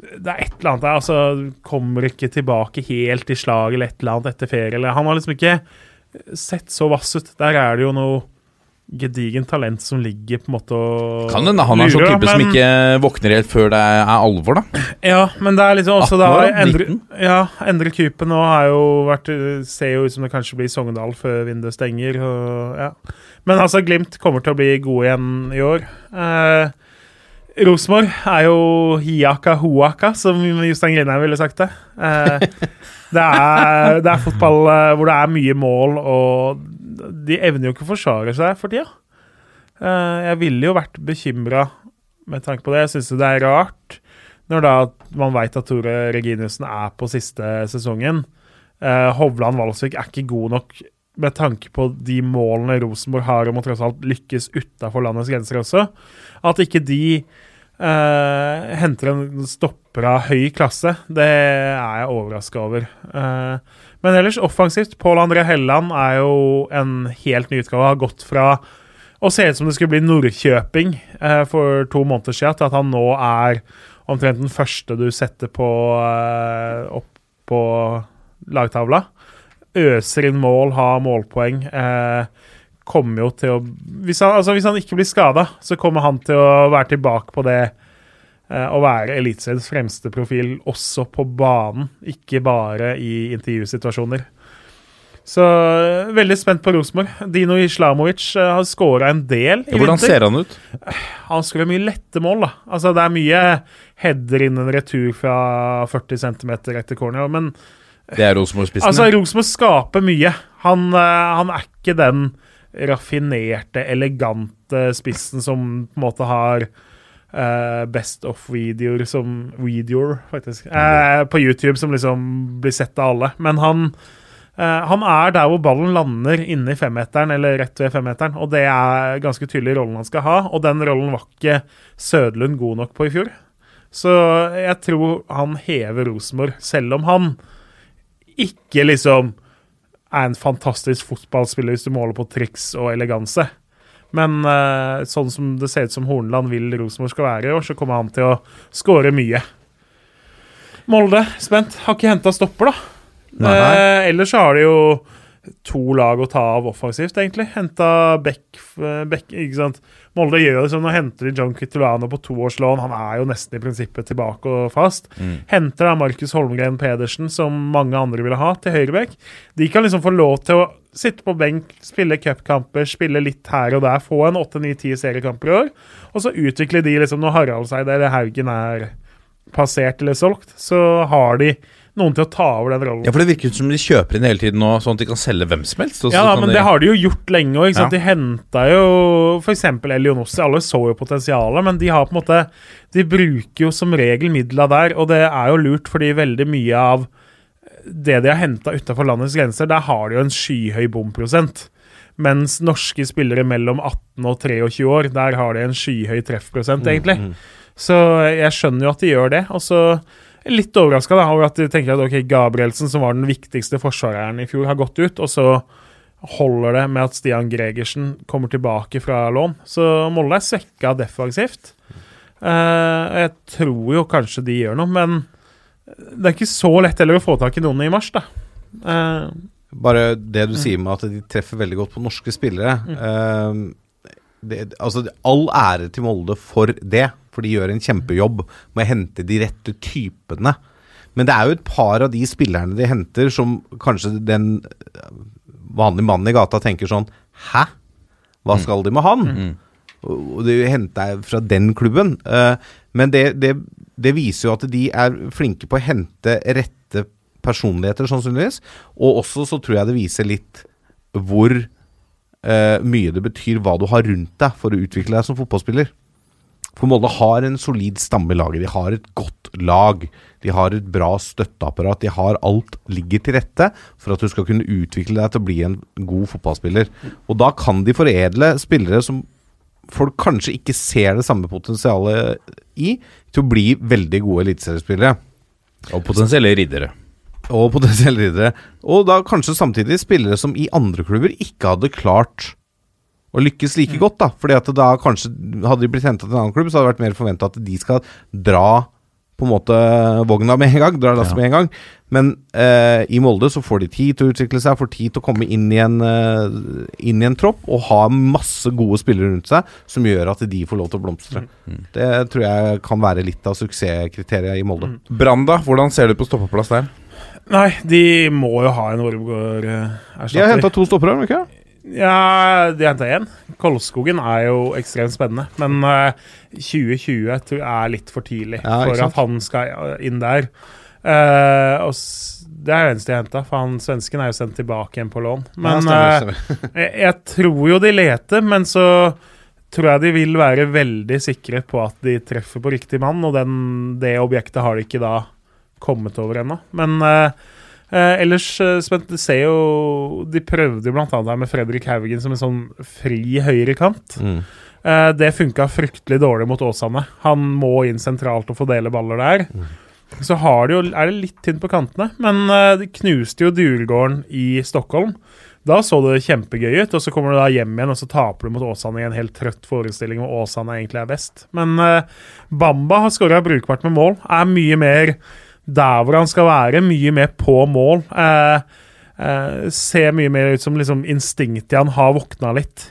Det er et eller annet der, altså Kommer ikke tilbake helt i slag eller et eller annet etter ferie. Eller, han har liksom ikke sett så vass ut. Der er det jo noe gedigent talent som ligger på en måte og Kan hende han er sånn type men... som ikke våkner helt før det er alvor, da. ja, men det er liksom også 18 da år, da? Endre, 19? ja, Endre Kupen nå har jo vært Ser jo ut som det kanskje blir Sogndal før vinduet stenger. Og, ja. Men altså, Glimt kommer til å bli gode igjen i år. Eh, Rosenborg er jo hiaka hoaka, som Jostein Grindheim ville sagt det. Eh, <laughs> det, er, det er fotball eh, hvor det er mye mål, og de evner jo ikke å forsvare seg for tida. Eh, jeg ville jo vært bekymra med tanke på det. Jeg syns det er rart når da man veit at Tore Reginiussen er på siste sesongen. Eh, Hovland Valsvik er ikke god nok med tanke på de målene Rosenborg har om å tross alt lykkes utafor landets grenser også. At ikke de eh, henter en stopper av høy klasse, det er jeg overraska over. Uh, men ellers offensivt. Pål André Helland er jo en helt ny utgave. Har gått fra å se ut som det skulle bli Nordkjøping uh, for to måneder siden, til at han nå er omtrent den første du setter på opp på lagtavla. Øser inn mål, har målpoeng. Eh, kommer jo til å hvis han, altså hvis han ikke blir skada, så kommer han til å være tilbake på det eh, å være Eliteseriens fremste profil også på banen, ikke bare i intervjusituasjoner. Så eh, veldig spent på Rosenborg. Dino Islamovic eh, har skåra en del i Hvordan vinter. ser han ut? Han skårer mye lette mål, da. Altså, det er mye header innen retur fra 40 cm etter corner, men Det er Rosenborg-spissen. Altså. Rosenborg skaper mye. Han, han er ikke den raffinerte, elegante spissen som på en måte har uh, best of-videoer som Videoer, faktisk. Uh, på YouTube, som liksom blir sett av alle. Men han, uh, han er der hvor ballen lander inne i femmeteren, eller rett ved femmeteren. Og det er ganske tydelig rollen han skal ha, og den rollen var ikke Sødlund god nok på i fjor. Så jeg tror han hever Rosenborg, selv om han ikke liksom er en fantastisk fotballspiller hvis du måler på triks og eleganse. Men uh, sånn som det ser ut som Horneland vil Rosenborg skal være i år, så kommer han til å skåre mye. Molde, spent. Har ikke henta stopper, da. Nei. Eh, ellers så har de jo to lag å ta av offensivt, egentlig. Henta Beck, eh, Beck Ikke sant. Molde gjør det sånn, nå henter de John Kitolano på toårslån. Han er jo nesten i prinsippet tilbake og fast. Henter da Markus Holmgren Pedersen, som mange andre ville ha, til høyrebekk. De kan liksom få lov til å sitte på benk, spille cupkamper, spille litt her og der, få en 8-9-10 seriekamper i år, og så utvikler de liksom Når Haraldseid eller Haugen er passert eller solgt, så har de noen til å ta over den rollen. Ja, for Det virker ut som de kjøper inn hele tiden nå, sånn at de kan selge hvem som helst. Ja, men de- det har de jo gjort lenge òg. Ja. De henta jo f.eks. Elionossi. Alle så jo potensialet, men de har på en måte De bruker jo som regel midla der, og det er jo lurt fordi veldig mye av det de har henta utafor landets grenser, der har de jo en skyhøy bomprosent. Mens norske spillere mellom 18 og 23 år, der har de en skyhøy treffprosent, egentlig. Så jeg skjønner jo at de gjør det. Og så litt overraska over at de tenker at okay, Gabrielsen, som var den viktigste forsvareren i fjor, har gått ut, og så holder det med at Stian Gregersen kommer tilbake fra lån. Så Molde er svekka defensivt. Uh, jeg tror jo kanskje de gjør noe, men det er ikke så lett heller å få tak i noen i mars, da. Uh, Bare det du sier med at de treffer veldig godt på norske spillere. Mm. Uh, det, altså, all ære til Molde for det, for de gjør en kjempejobb med å hente de rette typene. Men det er jo et par av de spillerne de henter, som kanskje den vanlige mannen i gata tenker sånn Hæ? Hva skal de med han? Og og det henter jeg fra den klubben. Eh, men det, det, det viser jo at de er flinke på å hente rette personligheter, sannsynligvis. Og også så tror jeg det viser litt hvor eh, mye det betyr hva du har rundt deg for å utvikle deg som fotballspiller. For Molde har en solid stamme i laget. De har et godt lag. De har et bra støtteapparat. De har alt ligger til rette for at du skal kunne utvikle deg til å bli en god fotballspiller. Og da kan de foredle spillere som folk kanskje ikke ser det samme potensialet i, til å bli veldig gode eliteseriespillere. Og potensielle riddere. Og potensielle riddere. Og da kanskje samtidig spillere som i andre klubber ikke hadde klart å lykkes like godt, da. Fordi at da kanskje Hadde de blitt henta til en annen klubb, så hadde det vært mer forventa at de skal dra på en måte vogna med en gang. Dra lasset med en gang. Men eh, i Molde så får de tid til å utvikle seg, får tid til å komme inn i en, eh, inn i en tropp og ha masse gode spillere rundt seg som gjør at de får lov til å blomstre. Det tror jeg kan være litt av suksesskriteriet i Molde. Mm. da? Hvordan ser du på stoppeplass der? nei, de må jo ha en Ormgård-erstatter. De har henta to stoppere, har de ikke? Ja, de henta én. Kolskogen er jo ekstremt spennende. Men uh, 2020 tror jeg er litt for tidlig Ja, for at han skal inn der. Uh, og det er det eneste jeg henta, for han svensken er jo sendt tilbake igjen på lån. Men ja, stemmer, eh, stemmer. <laughs> jeg, jeg tror jo de leter, men så tror jeg de vil være veldig sikre på at de treffer på riktig mann, og den, det objektet har de ikke da kommet over ennå. Men eh, eh, ellers eh, spent, du ser jo De prøvde jo blant annet her med Fredrik Haugen som en sånn fri høyrekant. Mm. Eh, det funka fryktelig dårlig mot Åsane. Han må inn sentralt og fordele baller der. Så har de jo, er det litt tynt på kantene, men eh, de knuste jo Djurgården i Stockholm. Da så det kjempegøy ut, og så kommer du da hjem igjen og så taper du mot Åsane i en helt trøtt forestilling hvor Åsane egentlig er best. Men eh, Bamba har skåra brukbart med mål. Er mye mer der hvor han skal være, mye mer på mål. Eh, eh, ser mye mer ut som liksom instinktet han har våkna litt.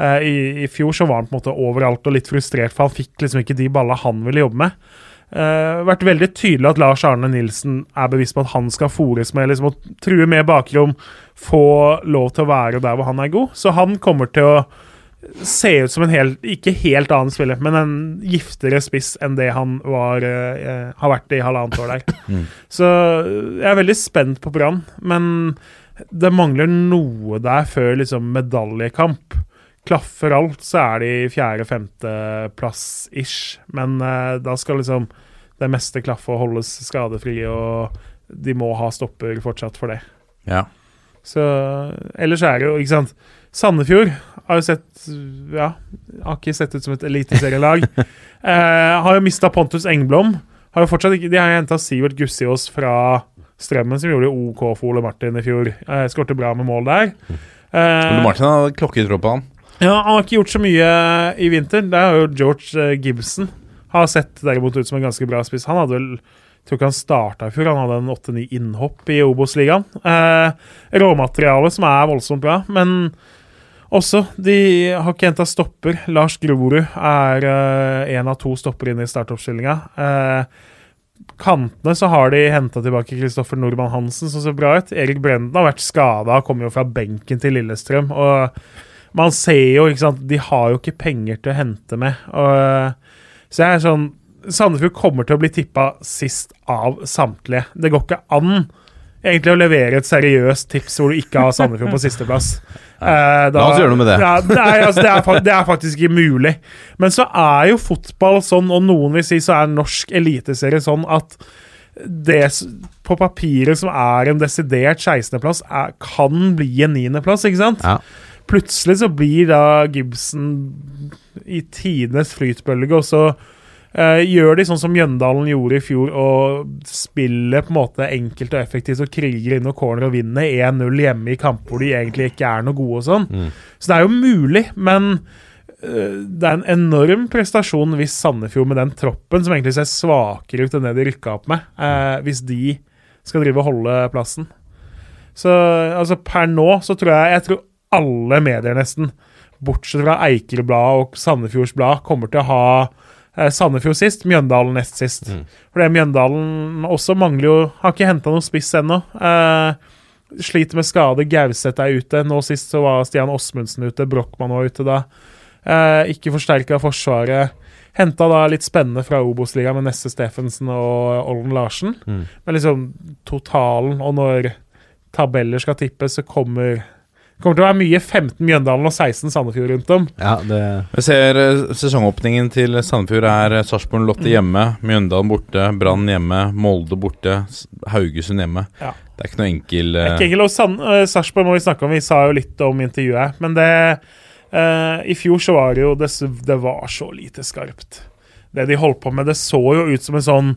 Eh, i, I fjor så var han på en måte overalt og litt frustrert, for han fikk liksom ikke de balla han ville jobbe med. Uh, vært veldig tydelig at Lars Arne Nilsen er bevisst på at han skal fòres med liksom, å true med bakrom, få lov til å være der hvor han er god. Så han kommer til å se ut som en helt, ikke helt annen spiller, men en giftere spiss enn det han var, eh, har vært i halvannet år der. Så jeg er veldig spent på Brann, men det mangler noe der før liksom medaljekamp. Klaffer alt, så er de fjerde-femteplass-ish. Men eh, da skal liksom det meste klaffe og holdes skadefrie, og de må ha stopper fortsatt for det. Ja. Så ellers er det jo, ikke sant Sandefjord har jo sett Ja, har ikke sett ut som et eliteserielag. <laughs> eh, har jo mista Pontus Engblom. Har jo fortsatt ikke De har henta Sivert Gussiås fra Strømmen, som gjorde OK for Ole Martin i fjor. Eh, Skårte bra med mål der. Eh, Ole Martin har klokketro på han. ja, Han har ikke gjort så mye i vinter. Det har jo George eh, Gibson. Har sett derimot ut som en ganske bra spiss. Han hadde vel jeg tror ikke han starta i fjor. Han hadde en åtte-ni innhopp i Obos-ligaen. Eh, råmateriale som er voldsomt bra, men også De har ikke henta stopper. Lars Grorud er én av to stopper inn i startoppstillinga. Uh, kantene så har de henta tilbake Kristoffer Nordmann Hansen, som ser bra ut. Erik Brenden har vært skada, kommer jo fra benken til Lillestrøm. Og man ser jo, ikke sant De har jo ikke penger til å hente med. Og, så jeg er sånn Sandefjord kommer til å bli tippa sist av samtlige. Det går ikke an egentlig å levere et seriøst tips hvor du ikke har Sandefjord på sisteplass. <laughs> Eh, da- La oss gjøre noe med det. Ja, det, er, altså, det, er, det er faktisk ikke mulig. Men så er jo fotball sånn, og noen vil si så er norsk eliteserie sånn at det på papiret som er en desidert 16.-plass, er- kan bli en 9.-plass, ikke sant? Ja. Plutselig så blir da Gibson i tidenes flytbølge, og så eh, gjør de sånn som Mjøndalen gjorde i fjor, og spiller på en måte enkelt og effektivt og kriger inn og corner og vinner 1-0 hjemme i kamper hvor de egentlig ikke er noe gode og sånn. Så det er jo mulig, men uh, det er en enorm prestasjon hvis Sandefjord med den troppen, som egentlig ser svakere ut enn det de rykka opp med, uh, hvis de skal drive og holde plassen. Så altså per nå så tror jeg Jeg tror alle medier nesten, bortsett fra Eikerbladet og Sandefjords Blad, kommer til å ha Sandefjord sist, Mjøndalen nest sist. For det Mjøndalen også mangler jo Har ikke henta noen spiss ennå. Eh, sliter med skade. Gauseth er ute. Nå sist så var Stian Åsmundsen ute. Brochmann var ute da. Eh, ikke forsterka Forsvaret. Henta da litt spennende fra Obos-ligaen med Nesse Steffensen og Olden Larsen. Mm. Men liksom totalen, og når tabeller skal tippes, så kommer kommer til å være mye 15 Mjøndalen og 16 Sandefjord rundt om. Ja, det Vi ser eh, sesongåpningen til Sandefjord er eh, Sarpsborg Lotte hjemme, Mjøndalen borte, Brann hjemme, Molde borte, Haugesund hjemme. Ja. Det er ikke noe enkel Det er eh, Ikke enkelt, og San, Sarpsborg må vi snakke om, vi sa jo litt om intervjuet. Men det uh, I fjor så var det jo Det, det var så lite skarpt. Det de holdt på med, det så jo ut som en sånn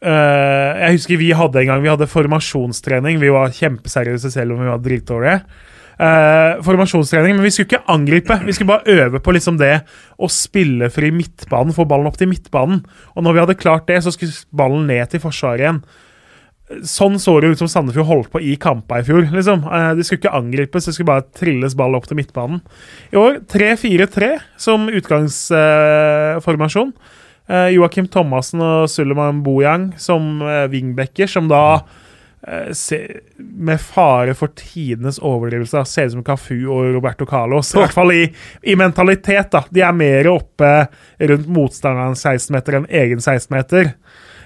Uh, Jeg husker vi hadde en gang Vi hadde formasjonstrening. Vi var kjempeseriøse selv om vi var dritdårlige. Eh, formasjonstrening, men vi skulle ikke angripe. Vi skulle bare øve på liksom det å spille fri midtbanen, få ballen opp til midtbanen. Og når vi hadde klart det, så skulle ballen ned til forsvaret igjen. Sånn så det ut som Sandefjord holdt på i kampa i fjor. liksom. Eh, De skulle ikke angripes, det skulle bare trilles ball opp til midtbanen. I år 3-4-3 som utgangsformasjon. Eh, Joakim Thomassen og Suleman Bojang som eh, wingbacker, som da se, med fare for tidenes overdrivelse ser ut som Cafu og Roberto Carlos. I hvert fall i, i mentalitet. da. De er mer oppe rundt motstanderens 16-meter enn egen 16-meter.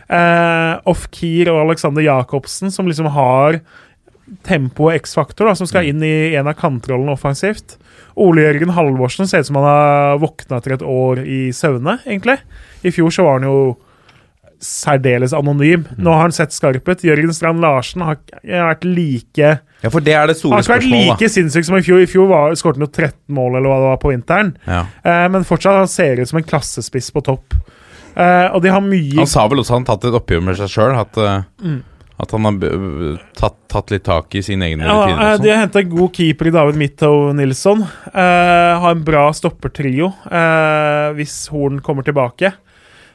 Eh, Off-Keer og Alexander Jacobsen, som liksom har tempo og X-faktor, som skal inn i en av kantrollene offensivt. Ole Jørgen Halvorsen ser ut som han har våkna etter et år i søvne, egentlig. I fjor så var han jo særdeles anonym. Nå har han sett skarp ut. Jørgen Strand Larsen har vært like Ja, for det er det Han store har ikke vært like sinnssyk som i fjor. I fjor var- skåret han jo 13 mål eller hva det var på vinteren. Ja. Eh, men fortsatt han ser ut som en klassespiss på topp. Eh, og de har mye Han sa vel også at han tatt et oppgjør med seg sjøl, at, eh, Mm. at han har b- tatt, tatt litt tak i sine egne Ja, rutiner. eh, de sånn. har henta god keeper i David Mittow Nilsson. Eh, har en bra stoppertrio eh, hvis Horn kommer tilbake.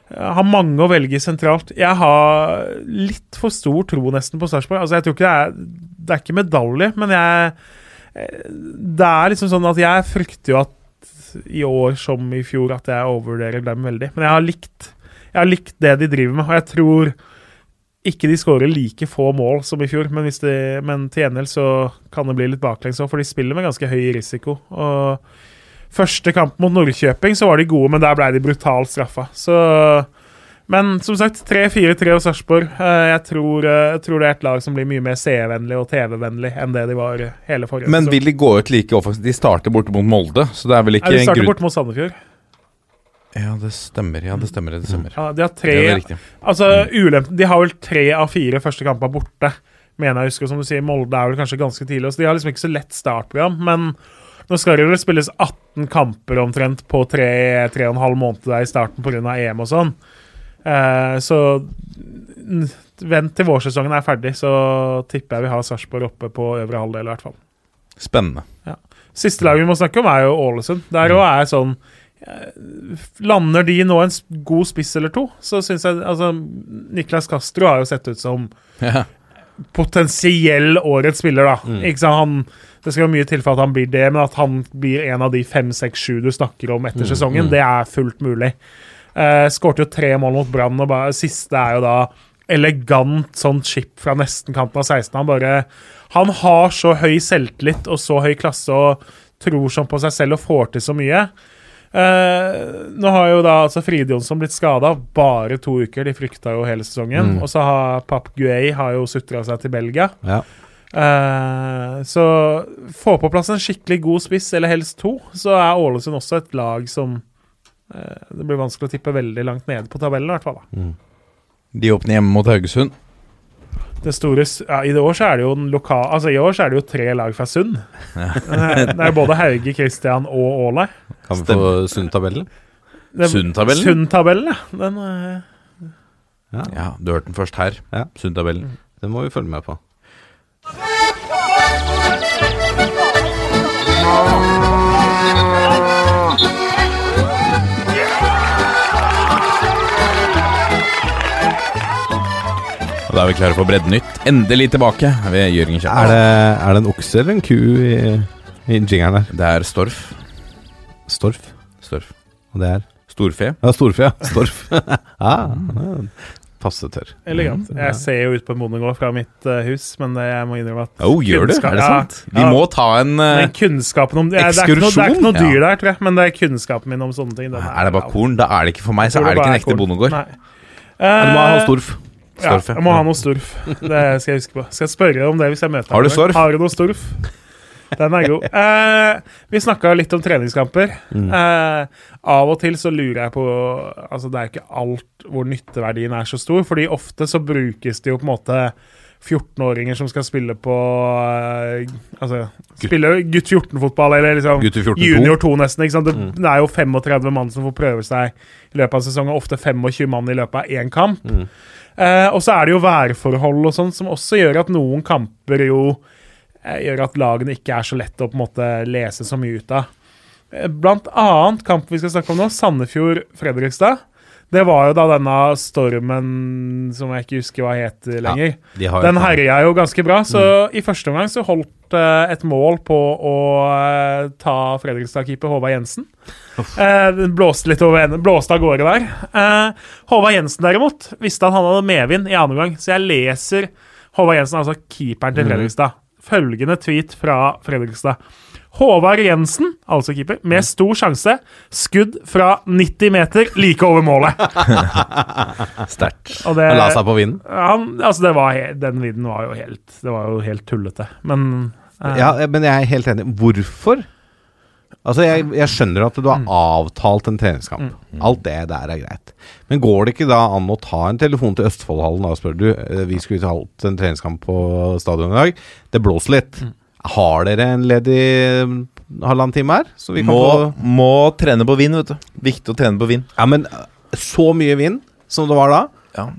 Eh, har mange å velge sentralt. Jeg har litt for stor tro nesten på Sarpsborg. Altså, jeg det er Det er ikke medalje, men jeg eh, Det er liksom sånn at jeg frykter jo at i år som i fjor at jeg overvurderer dem veldig. Men jeg har likt Jeg har likt det de driver med, og jeg tror ikke de skårer like få mål som i fjor, men, de, men til gjengjeld så kan det bli litt baklengs òg, for de spiller med ganske høy risiko. Og første kamp mot Nordkjøping så var de gode, men der ble de brutalt straffa. Så Men som sagt, 3-4-3 og Sarpsborg. Eh, Jeg, tror, eh, jeg tror det er et lag som blir mye mer seervennlig og TV-vennlig enn det de var hele forrige Men vil de gå ut like offensivt? De starter borte mot Molde, så det er vel ikke en grunn de starter borte bort mot Sandefjord. Ja, det stemmer. Ja, det stemmer. Det stemmer. Ja, de har tre Ja. Altså, ulempen De har vel tre av fire første kamper borte, mener jeg husker. Som du sier, Molde er vel kanskje ganske tidlig, så de har liksom ikke så lett startprogram. Men nå skal det vel spilles 18 kamper omtrent på tre, tre og en halv måned der i starten pga. EM og sånn. Eh, så vent til vårsesongen er ferdig, så tipper jeg vi har Sarpsborg oppe på øvre halvdel i hvert fall. Spennende. Siste laget vi må snakke om, er jo Ålesund. Der òg er sånn eh, Lander de nå en god spiss eller to, så syns jeg Altså, Niklas Castro har jo sett ut som Ja. Potensiell årets spiller, da. Mm. Ikke sant? Han, det skal jo mye til for at han blir det, men at han blir en av de fem, seks, sju du snakker om etter Mm, sesongen, mm. det er fullt mulig. Uh, Skårte jo tre mål mot Brann, og bare, siste er jo da elegant sånn chip fra nesten kanten av 16. Han bare Han har så høy selvtillit og så høy klasse og tror sånn på seg selv og får til så mye. Eh, nå har jo da altså Fride Jonsson blitt skada bare to uker. De frykta jo hele sesongen. Mm. Og så har Pap Guay har jo sutra seg til Belgia. Ja. Uh, så få på plass en skikkelig god spiss, eller helst to, så er Ålesund også et lag som uh, Det blir vanskelig å tippe veldig langt nede på tabellen, i hvert fall. Da. De åpner hjemme mot Haugesund. Det store, ja, I det år så er det jo en lokal Altså i år så er det jo tre lag fra Sund. det er både Hauge, Kristian og Ålei. Kan vi få Sund-tabellen? Sund-tabellen? Sund-tabellen, ja. Den eh, Ja, du hørte den først her. Ja. Sund-tabellen. Den må vi følge med på. Da er vi klare for Breddenytt. Endelig tilbake ved Jørgen Er det, er det en okse eller en ku i, i jingeren der? Det er Storf. Storf. Storf. Og det er Storfe. Ja, storfe, ja. Storf. <laughs> ah, passe tørr. Elegant. Jeg ser jo ut på en bondegård fra mitt uh, hus, men det, jeg må innrømme at Oh, gjør du? Er det Ja, sant? Vi må ta en uh, kunnskapen om ja, ekskursjon. det, er ikke noe, det er ikke noe dyr der, tror jeg, men det er kunnskapen min om sånne ting. den Er det bare korn? Da er det ikke for meg, så er det ikke en ekte korn. bondegård. Nei. Du må ha Eh, storf. Ja, Storf, ja. jeg må ha noe storf. Det skal jeg huske på. Skal jeg spørre om det hvis jeg møter Har du storf? Har du noe storf? Den er god. Eh, vi snakka litt om treningskamper. Mm. Eh, av og til så lurer jeg på Altså, det er ikke alt hvor nytteverdien er så stor, fordi ofte så brukes det jo på en måte 14-åringer som skal spille på eh, Altså spille gutt 14-fotball, eller liksom Gutter 14 junior 2, nesten. ikke sant? Det, det er jo 35 mann som får prøve seg i løpet av sesongen, ofte 25 mann i løpet av én kamp. Eh, og så er det jo værforhold og sånn som også gjør at noen kamper jo eh, gjør at lagene ikke er så lett å på en måte lese så mye ut av. Eh, Blant annet kampen vi skal snakke om nå, Sandefjord-Fredrikstad. Det var jo da denne stormen som jeg ikke husker hva het lenger. De har Den herja jo ganske bra, så i første omgang så holdt uh, et mål på å uh, ta Fredrikstad-keeper Håvard Jensen. Uh, den blåste litt over enden, blåste av gårde der. Håvard Jensen derimot visste at han hadde medvind i andre omgang, så jeg leser Håvard Jensen, altså keeperen til Fredrikstad. Følgende tweet fra Fredrikstad. Håvard Jensen, altså keeper, med stor sjanse. Skudd fra 90 meter, like over målet. <laughs> Sterkt. Og det, Han la seg på vinden. han, altså det var Den vidden var jo helt Det var jo helt tullete. Men eh, Ja, men jeg er helt enig. Hvorfor? Altså, jeg, jeg skjønner at du har avtalt en treningskamp. Alt det der er greit. Men går det ikke da an å ta en telefon til Østfoldhallen og spørre du, eh, vi skulle ha hatt en treningskamp på stadion i dag. Det blåser litt. Har dere en ledig mm, halvannen time her? Så vi kan Må, få må trene på vind, vet du. Viktig å trene på vind. Ja, men eh, så mye vind som det var da Ja.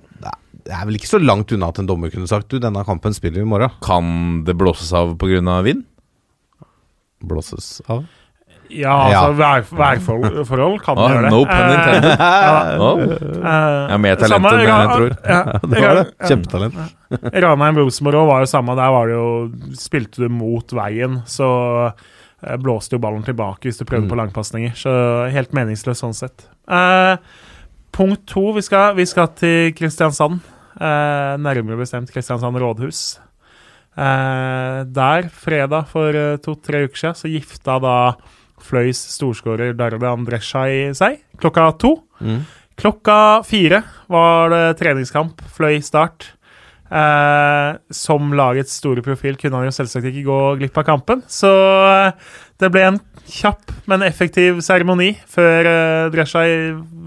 Det er vel ikke så langt unna at en dommer kunne sagt Du, denne kampen spiller vi i morgen. Kan det blåses av pga. vind? Blåses av. ja, altså vær, værforhold forhold kan oh, gjøre det. no pun intended. <laughs> ja. Oh. eh, Jeg har mer talent enn jeg tror. Ja, <laughs> Det var det. Kjempetalent. <laughs> Ranheim Rosenborg var jo samme. Der var det jo Spilte du mot veien, så eh, blåste jo ballen tilbake hvis du prøvde på langpasninger. Så helt meningsløst sånn sett. Eh, punkt to. Vi skal, vi skal til Kristiansand. Eh, nærmere bestemt Kristiansand rådhus. Eh, der, fredag for eh, to-tre uker siden, så gifta da Fløys storskårer Darde Andresjaj seg klokka to. Mm. Klokka fire var det treningskamp, fløy start. Eh, som lagets store profil kunne han jo selvsagt ikke gå glipp av kampen. Så eh, det ble en kjapp, men effektiv seremoni før eh, Dreshai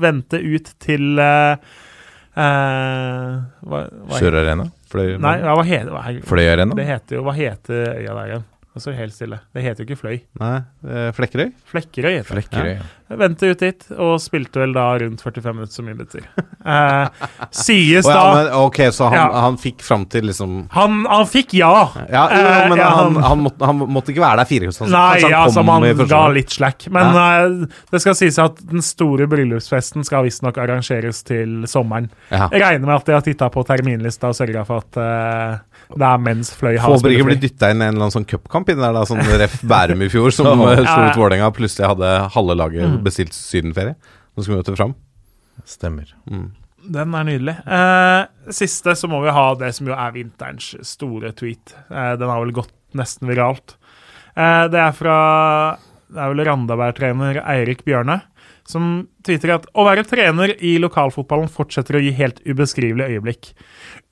vendte ut til eh, eh, hva, hva Sør Arena? Fløy Nei, ja, hva heter hva, Fløy Arena? Det heter jo Hva heter øya der igjen? Det så helt stille. Det heter jo ikke Fløy. Nei, eh, Flekkerøy? Flekkerøy heter det. Flekkerøy. Ja. Vendte ut dit, og spilte vel da rundt 45 minutter, som minutter. Eh, sies Å ja, da men, ok, så han, Ja. han fikk fram til liksom han, han fikk ja. Ja, jo, Eh, men ja, han, han- han, måtte, han måtte ikke være der fire ganger. Nei, altså han, man han ga litt slack. Men uh, det skal sies at den store bryllupsfesten skal visstnok arrangeres til sommeren. Ja. Jeg regner med at de har titta på terminlista og sørga for at eh, det er mens Fløy har Håper ikke blir dytta inn en eller annen sånn cupkamp inni der, da, sånn ref Bærum i fjor, som <laughs> Ja. slo ut Vålerenga. Plutselig hadde halve laget Mm. bestilt sydenferie. Nå skal vi møte fram. Stemmer. Den er nydelig. Eh, siste så må vi ha det som jo er vinterens store tweet. Eh, den har vel gått nesten viralt. Eh, det er fra Det er vel Randaberg-trener Eirik Bjørne som tweeter at å være trener i lokalfotballen fortsetter å gi helt ubeskrivelige øyeblikk.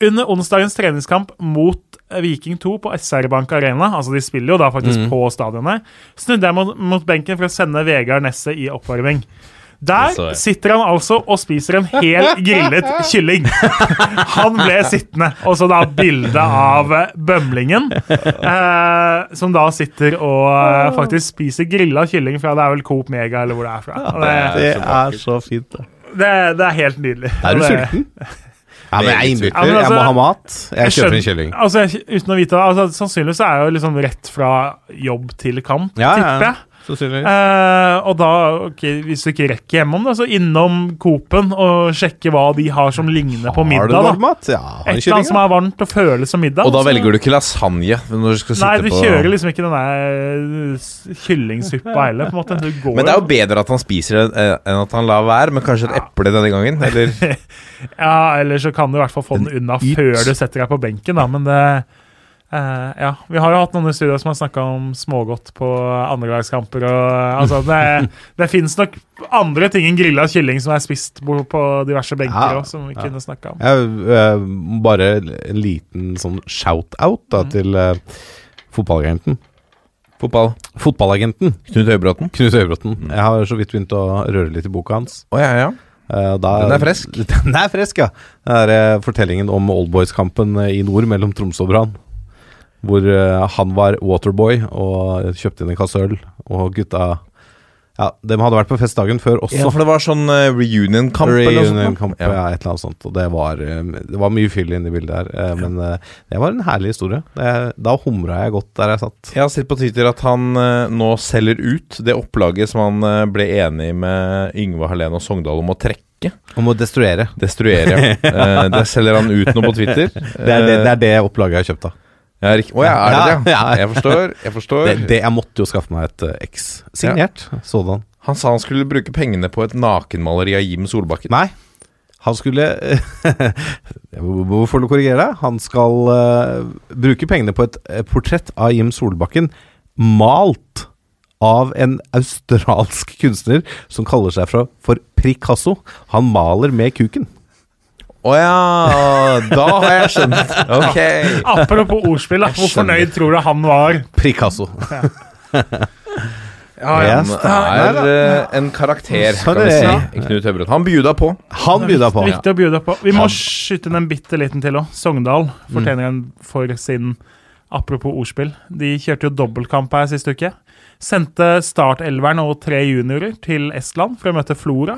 Under onsdagens treningskamp mot Viking 2 på SR Bank Arena, altså de spiller jo da faktisk på stadionet, snudde jeg mot, mot benken for å sende Vegard Nesse i oppvarming. Der sitter han altså og spiser en hel grillet kylling. <laughs> Han ble sittende. Og så da bilde av eh, bømlingen, eh, som da sitter og eh, faktisk spiser grilla kylling fra det er vel Coop Mega, eller hvor det er fra. Det, Det er så fint, det. det, det er helt nydelig. Er du sulten? Ja, men jeg er Ja, innbytter. Jeg må altså, ha mat. Jeg Jeg kjøper en kylling. Altså, uten å vite det, altså, Sannsynligvis er jeg jo liksom rett fra jobb til kamp, Ja, ja. tipper jeg. Sannsynligvis. Eh, og da, okay, hvis du ikke rekker hjemom, da, så innom Coop-en og sjekke hva de har som ligner på Har du middag. god da. mat? Ja, har Et eller annet som er varmt og føles som middag. Og da så- velger du ikke lasagne når du skal sitte Nei, du på kjører liksom ikke den der eh, kyllingsuppa heller, på en måte. Du går Men det er jo bedre at han spiser det eh, enn at han lar være, men kanskje et eple denne gangen? Eller <laughs> Ja, eller så kan du i hvert fall få den unna før du setter deg på benken, da, men det eh, Ja. Vi har jo hatt noen i studio som har snakka om smågodt på andregangskamper Altså, det, <laughs> det fins nok andre ting enn grilla kylling som er spist på, diverse benker Ja, også, som vi ja. kunne snakka om. Jeg, eh, bare en liten sånn shout-out da, til uh, fotballagenten. fotball? Fotballagenten Knut Høybråten? Knut Øybråten. Jeg har så vidt begynt å røre litt i boka hans. Oh, ja, ja. Eh, da- Den er fresk? <laughs> Den er fresk, ja. Det er eh, fortellingen om Oldboys-kampen eh, i nord mellom Tromsø og Brann. Hvor eh, han var waterboy og kjøpte inn en kasse øl, og gutta Ja, de hadde vært på fest dagen før også. Ja, for det var sånn eh, reunion-kamp? Reunion-kamp, da? ja. et eller annet sånt. Og det var, eh, det var mye fyll inne i bildet her. Men det var en herlig historie. Det, da humra jeg godt der jeg satt. Jeg har sett på Twitter at han nå selger ut det opplaget som han ble enig med Yngve Hallén og Sogndal om å trekke. Om å destruere. Destruere, ja. <laughs> Det selger han ut nå på Twitter. Det er det, det, er det opplaget jeg har kjøpt, da. Ja, Å ja, er det det? Ja, <laughs> ja. Jeg forstår. Jeg forstår. Det, det Jeg måtte jo skaffe meg et eh, X. Signert sådan. Han sa han skulle bruke pengene på et nakenmaleri av Jim Solbakken. Nei, han skulle <laughs> Hvorfor du korrigere deg? Han skal uh, bruke pengene på et eh, portrett av Jim Solbakken malt av en australsk kunstner som kaller seg for Picasso. Han maler med kuken. Å ja, da har jeg skjønt. Ok. Apropos ordspill, da. hvor fornøyd tror du han var? Picasso. Ja, <laughs> Ja, han det er eh, en karakter, kan vi si. Knut Høybråten. Han bjuda på. Han bjuda på. Viktig å bjuda på. Vi må skyte inn en bitte liten til òg. Sogndal fortjener en for sin Apropos ordspill. De kjørte jo dobbeltkamp her siste uke. Sendte startelveren og tre juniorer til Estland for å møte Flora.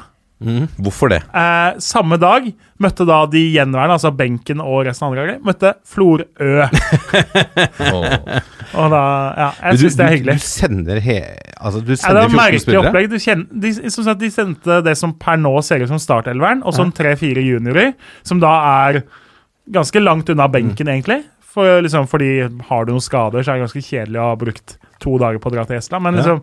Hvorfor det? Eh, samme dag møtte da de gjenværende, altså benken og resten av andre laget, møtte Florø. Åh. <laughs> Og da, ja, jeg Du- syns det er hyggelig. Du sender, he, altså, du Ja, det var 14 merkelig spillere. opplegg. Du kjenner, de, som sagt, de sendte det som per nå ser ut som startelveren, og sånn tre-fire juniorer, som da er ganske langt unna benken, egentlig. For, liksom, fordi har du noen skader, så er det ganske kjedelig å ha brukt to dager på å dra til Estland. Men liksom,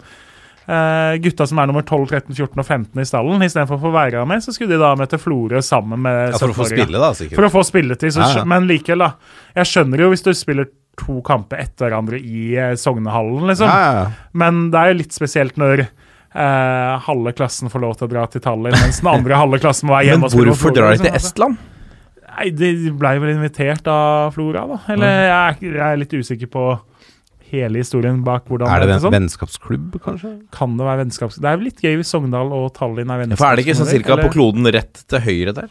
eh, gutta som er nummer 12, 13, 14 og 15 i stallen, istedenfor å få være med, så skulle de da møte Florø sammen med Ja, for å få spille, da, sikkert. For å få spilletid. Så, Ja, ja. Men likevel, da. Jeg skjønner jo hvis du spiller to kamper etter hverandre i eh, Sognehallen, liksom. Ja. Men det er jo litt spesielt når eh, halve klassen får lov til å dra til Tallinn, mens den andre halve klassen må være <laughs> hjemme men hvorfor Flora, drar de til liksom. Estland? Nei, De ble vel invitert av Flora, da. Eller jeg, jeg er litt usikker på hele historien bak hvordan Er det en sånn. vennskapsklubb, kanskje? Kan det være vennskapsklubb? Det er litt gøy hvis Sogndal og Tallinn er Ja, For er det ikke sånn cirka på kloden rett til høyre der?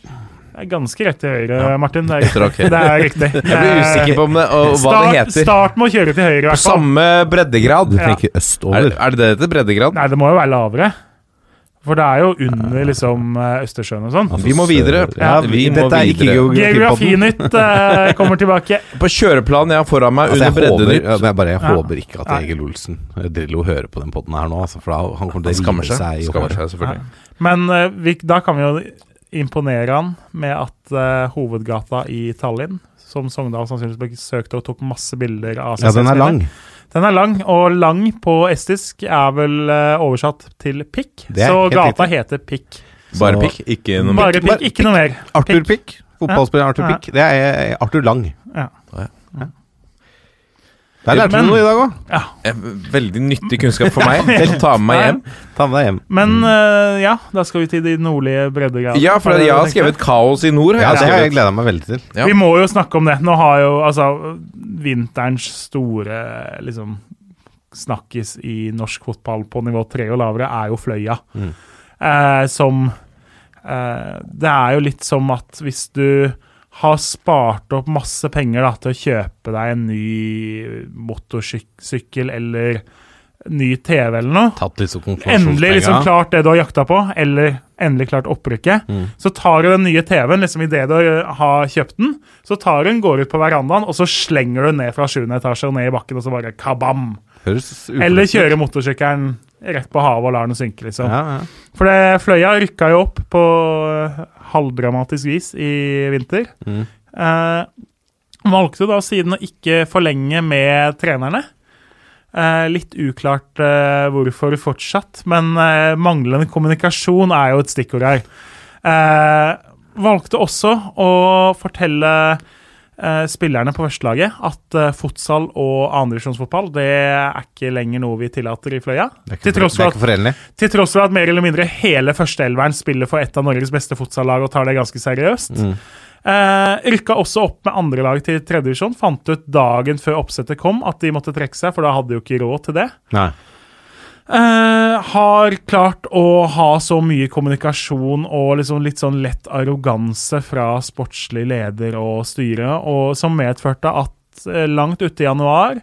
Det er ganske rett til høyre, Martin. Det er Etter riktig. ok. <laughs> Det er riktig. Jeg blir usikker på om det, og hva start, det heter. Start med å kjøre til høyre, i På hvert fall. samme breddegrad. Du Ja. tenker Er, østover. er det det det heter? Breddegrad? Nei, det må jo være lavere. For det er jo under liksom eh, Østersjøen og sånn. Vi må videre. Ja, vi må dette er videre. ikke Geografinytt uh, <laughs> kommer tilbake. På kjøreplanen jeg har foran meg Altså, under breddenytt Jeg, håper, jeg bare, jeg Ja. håper ikke at Egil Olsen eh, Drillo hører på den poden her nå. Altså, for da, han kommer til å skammer seg. seg Skammer seg selvfølgelig. Men uh, vi, da kan vi jo imponere han med at uh, hovedgata i Tallinn, som Sogndal sannsynligvis besøkte og tok masse bilder av Ja, den er lang. lang. Den er lang, og lang på estisk er vel eh, oversatt til pikk. Så gata riktig. heter Pikk. Bare pikk, ikke noe Bare mer. pikk, ikke noe mer. Arthur Pikk. Fotballspiller Arthur Ja. Pick. Det er Arthur Lang. Ja. Ja. Der lærte du Men- noe i dag òg. Ja. Veldig nyttig kunnskap for meg. <laughs> Ta med meg hjem. Ta med deg hjem. Men uh, ja, da skal vi til de nordlige breddegrader. Ja, for jeg har skrevet 'Kaos i nord'. Ja, Det har jeg gleda meg veldig til. Ja. Vi må jo snakke om det. Nå har jo altså vinterens store liksom snakkis i norsk fotball på nivå tre og lavere er jo Fløya. Mm. Eh, som eh, Det er jo litt som at hvis du har spart opp masse penger da, til å kjøpe deg en ny motorsykkel eller ny TV eller noe, Tatt så endelig liksom klart det du har jakta på, eller endelig klart opprykket, Mm. så tar du den nye TV-en liksom idet du har kjøpt den, så tar du den, går ut på verandaen, og så slenger du den ned fra sjuende etasje og ned i bakken, og så bare kabam! Eller kjører motorsykkelen rett på havet og lar den synke, liksom. Ja, ja. For det, Fløya rykka jo opp på eh, halvdramatisk vis i vinter. Mm. Eh, valgte da siden å ikke forlenge med trenerne. Eh, litt uklart eh, hvorfor fortsatt, men eh, manglende kommunikasjon er jo et stikkord her. Eh, valgte også å fortelle spillerne på førstelaget at eh, fotsal og andredivisjonsfotball det er ikke lenger noe vi tillater i Fløya. Til tross er for at. Til tross for at mer eller mindre hele førsteelveren spiller for et av Norges beste fotsallag og tar det ganske seriøst. Mm. Eh, rykka også opp med andrelaget lag til tredjedivisjon. Fant ut dagen før oppsettet kom at de måtte trekke seg, for da hadde de jo ikke råd til det. Nei. Eh, har klart å ha så mye kommunikasjon og liksom litt sånn lett arroganse fra sportslig leder og styre, og som medførte at eh, langt ute i januar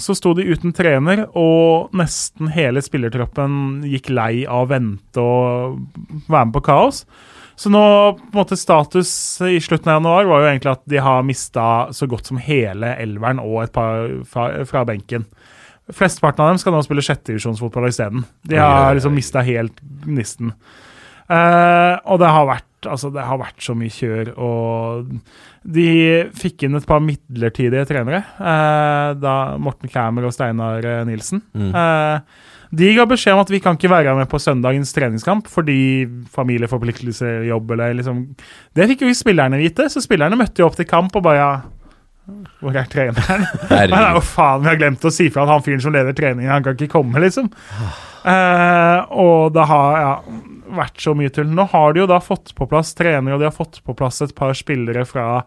så sto de uten trener, og nesten hele spillertroppen gikk lei av å vente og være med på kaos. Så nå, på en måte status i slutten av januar var jo egentlig at de har mista så godt som hele elveren og et par fra, fra benken. Flesteparten av dem skal nå spille sjettedivisjonsfotball isteden. De har liksom mista helt gnisten. Uh, og det har vært altså det har vært så mye kjør, og de fikk inn et par midlertidige trenere. eh, da Morten Klæmer og Steinar Nilsen. Nilsen. Eh, de ga beskjed om at vi kan ikke være med på søndagens treningskamp fordi familieforpliktelser, jobb eller liksom Det fikk jo ikke spillerne vite, så spillerne møtte jo opp til kamp og bare Hvor er treneren? Men det er jo faen, vi har glemt å si fra at han fyren som leder treningen, han kan ikke komme, liksom. Eh, og det har ja, vært så mye tull. Nå har de jo da fått på plass trenere, og de har fått på plass et par spillere fra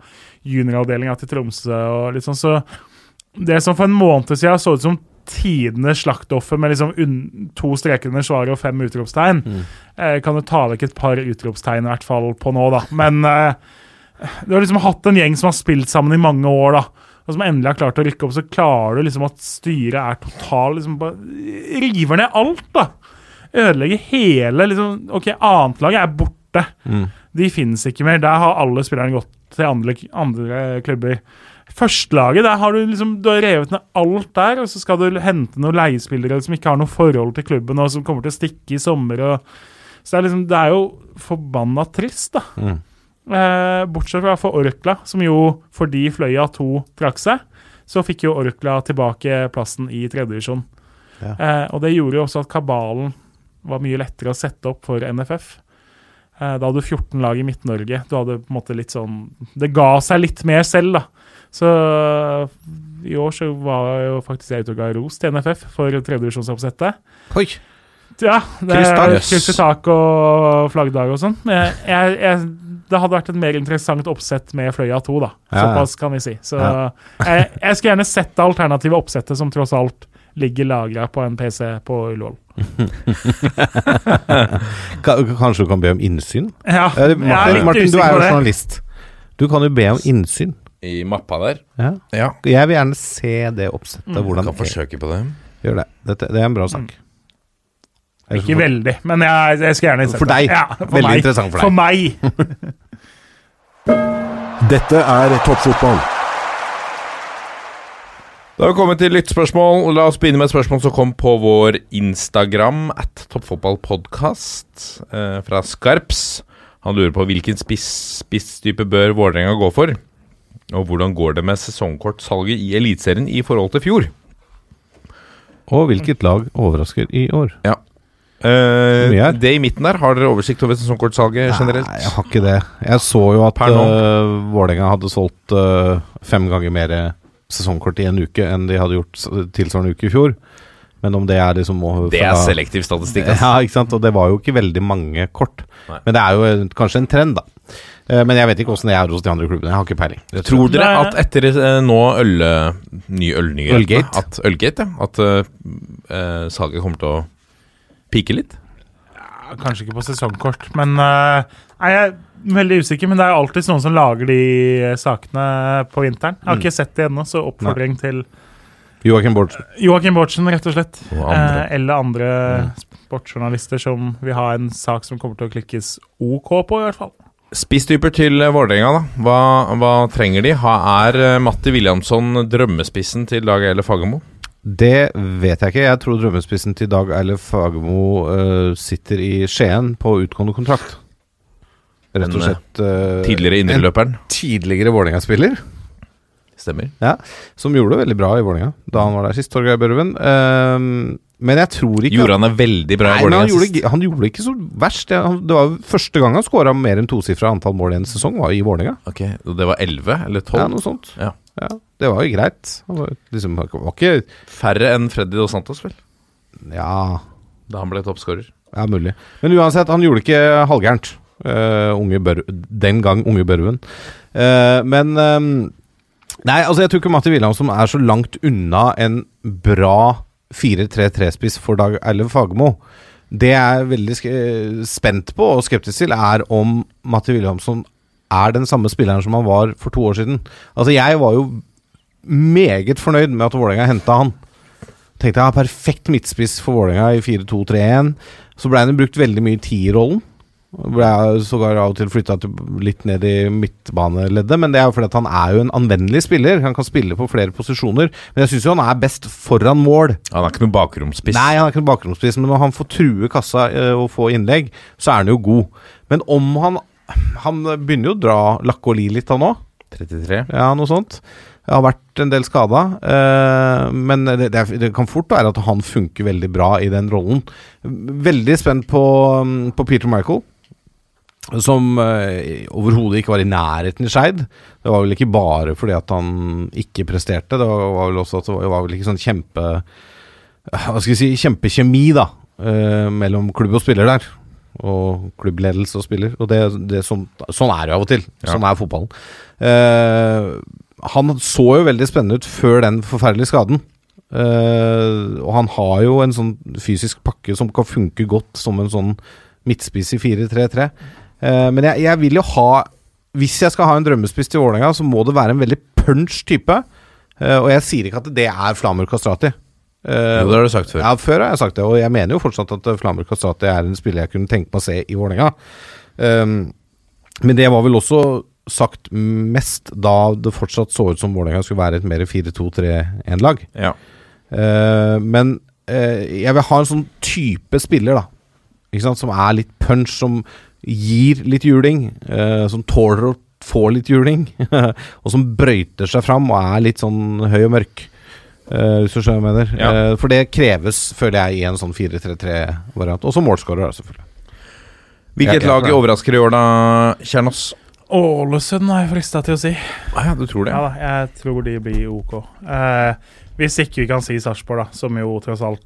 junioravdelinga til Tromsø og litt sånn, så det som for en måned siden så ut som tidenes slaktoffer med liksom to streker under svaret og fem utropstegn, eh, kan du ta vekk et par utropstegn i hvert fall på nå, da. Men eh, du har liksom hatt en gjeng som har spilt sammen i mange år, da. Og som endelig har klart å rykke opp, så klarer du liksom at styret er total liksom River ned alt, da. Ødelegger hele liksom OK, annetlaget er borte. De finnes ikke mer. Der har alle spillerne gått til andre, andre klubber. Førstelaget, der har du liksom Du har revet ned alt der, og så skal du hente noen leiespillere som ikke har noe forhold til klubben, og som kommer til å stikke i sommer. Og, så det er liksom Det er jo forbanna trist, da. Eh, bortsett fra for Orkla, som jo fordi Fløya 2 trakk seg, så fikk jo Orkla tilbake plassen i tredjevisjon. Ja. Eh, og det gjorde jo også at kabalen var mye lettere å sette opp for NFF. Eh, da hadde du 14 lag i Midt-Norge. Du hadde på en måte litt sånn Det ga seg litt mer selv, da. Så i år så var jo faktisk jeg ute og ga ros til NFF for tredjevisjonsoppsettet. Oi. Ja, det er kryss i tak og flaggdag og sånn. Jeg, jeg, jeg, det hadde vært et mer interessant oppsett med Fløya 2, da. Såpass kan vi si. Så Ja. jeg, jeg skulle gjerne sett det alternative oppsettet som tross alt ligger lagra på en PC på Ullevål. <laughs> Kanskje du kan be om innsyn? Ja, Martin, jeg er Martin, litt Martin du er jo journalist. Du kan jo be om innsyn. I mappa der. Ja. Ja. Jeg vil gjerne se det oppsettet. Mm. Hvordan Kan forsøke på det. Gjør det. Dette, det er en bra sak. Ellers Ikke for... veldig, men jeg, jeg skal gjerne sett For deg. Ja, for Veldig meg. interessant for deg. For meg. <laughs> Dette er toppfotball. Da har vi kommet til lyttspørsmål. La oss begynne med et spørsmål som kom på vår Instagram, at toppfotballpodkast, eh, fra Skarps. Han lurer på hvilken spiss, spisstype bør Vålerenga gå for? Og hvordan går det med sesongkortsalget i Eliteserien i forhold til fjor? Og hvilket lag overrasker i år? Eh, er? det i midten der, har dere oversikt over sesongkortsalget generelt? Nei, jeg har ikke det. Jeg så jo at uh, Vålerenga hadde solgt uh, fem ganger mer sesongkort i en uke enn de hadde gjort tilsvarende uke i fjor. Men om det er liksom å- Det er selektiv statistikk. altså. Ja, ikke sant? Og det var jo ikke veldig mange kort. Nei. Men det er jo en- kanskje en trend, da. Eh, men jeg vet ikke åssen det er hos de andre klubbene. Jeg har ikke peiling. Tror dere Nei. at etter nå øl, nye ølnyhet Ølgate? At, Ølgate, ja. At uh, eh, salget kommer til å pike litt? Ja, Kanskje ikke på sesongkort, men uh, nei, Jeg er veldig usikker, men det er jo alltid noen som lager de eh, sakene på vinteren. Jeg har Mm. ikke sett det ennå, så oppfordring til Joakim Bårdsen. Joakim Bårdsen, rett og slett. Og andre. Eh, eller andre sportsjournalister som vil ha en sak som kommer til å klikkes OK på, i hvert fall. Spisstyper til eh, Vålerenga, da. Hva, hva trenger de? Ha, er eh, Matti Williamson drømmespissen til Dag Eile Fagermo? Det vet jeg ikke. Jeg tror drømmespissen til Dag Eilef Fagermo uh, sitter i Skien på utgående kontrakt. Rett og eh, slett uh, Tidligere En indreløperen. tidligere Vålerenga-spiller. Stemmer. Ja, Som gjorde det veldig bra i Vålerenga da han var der sist. Torgeir Børven. Uh, men jeg tror ikke Gjorde han det veldig bra i Vålerenga gjorde, sist? han gjorde det ikke så verst. Det, var første gang han skåra mer enn tosifra antall mål i en sesong, var i Vålerenga. Ok, og Det var 11 eller 12? Ja, noe sånt. Ja. Det var jo greit. Han var, liksom, var ikke Færre enn Freddy Dos Santos, vel? Ja, Da han ble toppskårer. ja, mulig. Men uansett, han gjorde det ikke halvgærent. Uh, den gang unge Børven. Uh, men um, Nei, altså jeg tror ikke Matti Wilhelmsen er så langt unna en bra 4-3-3-spiss for Dag Eilef Fagermo. Det jeg er veldig spent på og skeptisk til, er om Matti Wilhelmsen er den samme spilleren som han var for to år siden. Altså Jeg var jo meget fornøyd med at Vålerenga henta han. Tenkte jeg, ja, Perfekt midtspiss for Vålerenga i 4-2-3-1. Så ble han brukt veldig mye i tierrollen. Ble sågar av og til flytta litt ned i midtbaneleddet. Men det er jo fordi han er jo en anvendelig spiller. Han kan spille på flere posisjoner. Men jeg syns jo han er best foran mål. Han er ikke noen bakromspiss. Nei, han er ikke noen bakromspiss, men når han får true kassa eh, og få innlegg, så er han jo god. Men om han Han begynner jo å dra lakke og li litt, han òg. 33. Ja, noe sånt. Jeg har vært en del skada, eh, men det, det, det kan fort være at han funker veldig bra i den rollen. Veldig spent på, mm, på Peter Michael, som eh, overhodet ikke var i nærheten i Skeid. Det var vel ikke bare fordi at han ikke presterte, det var, vel også at det var, vel ikke sånn kjempe Hva skal vi si kjempekjemi, da, eh, mellom klubb og spiller der. Og klubbledelse og spiller. Og det, det sånn, sånn er det av og til. Ja. Sånn er fotballen. Eh, han så jo veldig spennende ut før den forferdelige skaden. Eh, og han har jo en sånn fysisk pakke som kan funke godt som en sånn midtspiss i 4-3-3. Eh, men jeg, jeg vil jo ha Hvis jeg skal ha en drømmespiss til Vålerenga, så må det være en veldig punch type. Eh, og jeg sier ikke at det er Flamur Kastrati. Eh, Jo, det har du sagt før. ja, før har jeg sagt det, og jeg mener jo fortsatt at eh, Flamur Kastrati er en spiller jeg kunne tenke meg å se i Vålerenga. Um, men det var vel også sagt mest da det fortsatt så ut som Vålerenga skulle være et mer 4-2-3-1-lag. Ja. Uh, men uh, jeg vil ha en sånn type spiller, da. Ikke sant? Som er litt punch, som gir litt juling. Uh, som tåler å få litt juling. <laughs> og som brøyter seg fram og er litt sånn høy og mørk. Eh, hvis du skjønner hva jeg mener. Ja. Uh, for det kreves, føler jeg, i en sånn 4-3-3-variant. Og så målskårer, selvfølgelig. Hvilket Jeg- jeg- lag overrasker i år, da, Kjernås? Ålesund er jeg frista til å si. Ah, ja, du tror det? Ja da, jeg tror de blir OK. Uh, hvis ikke vi kan si Sarpsborg, da, som jo tross alt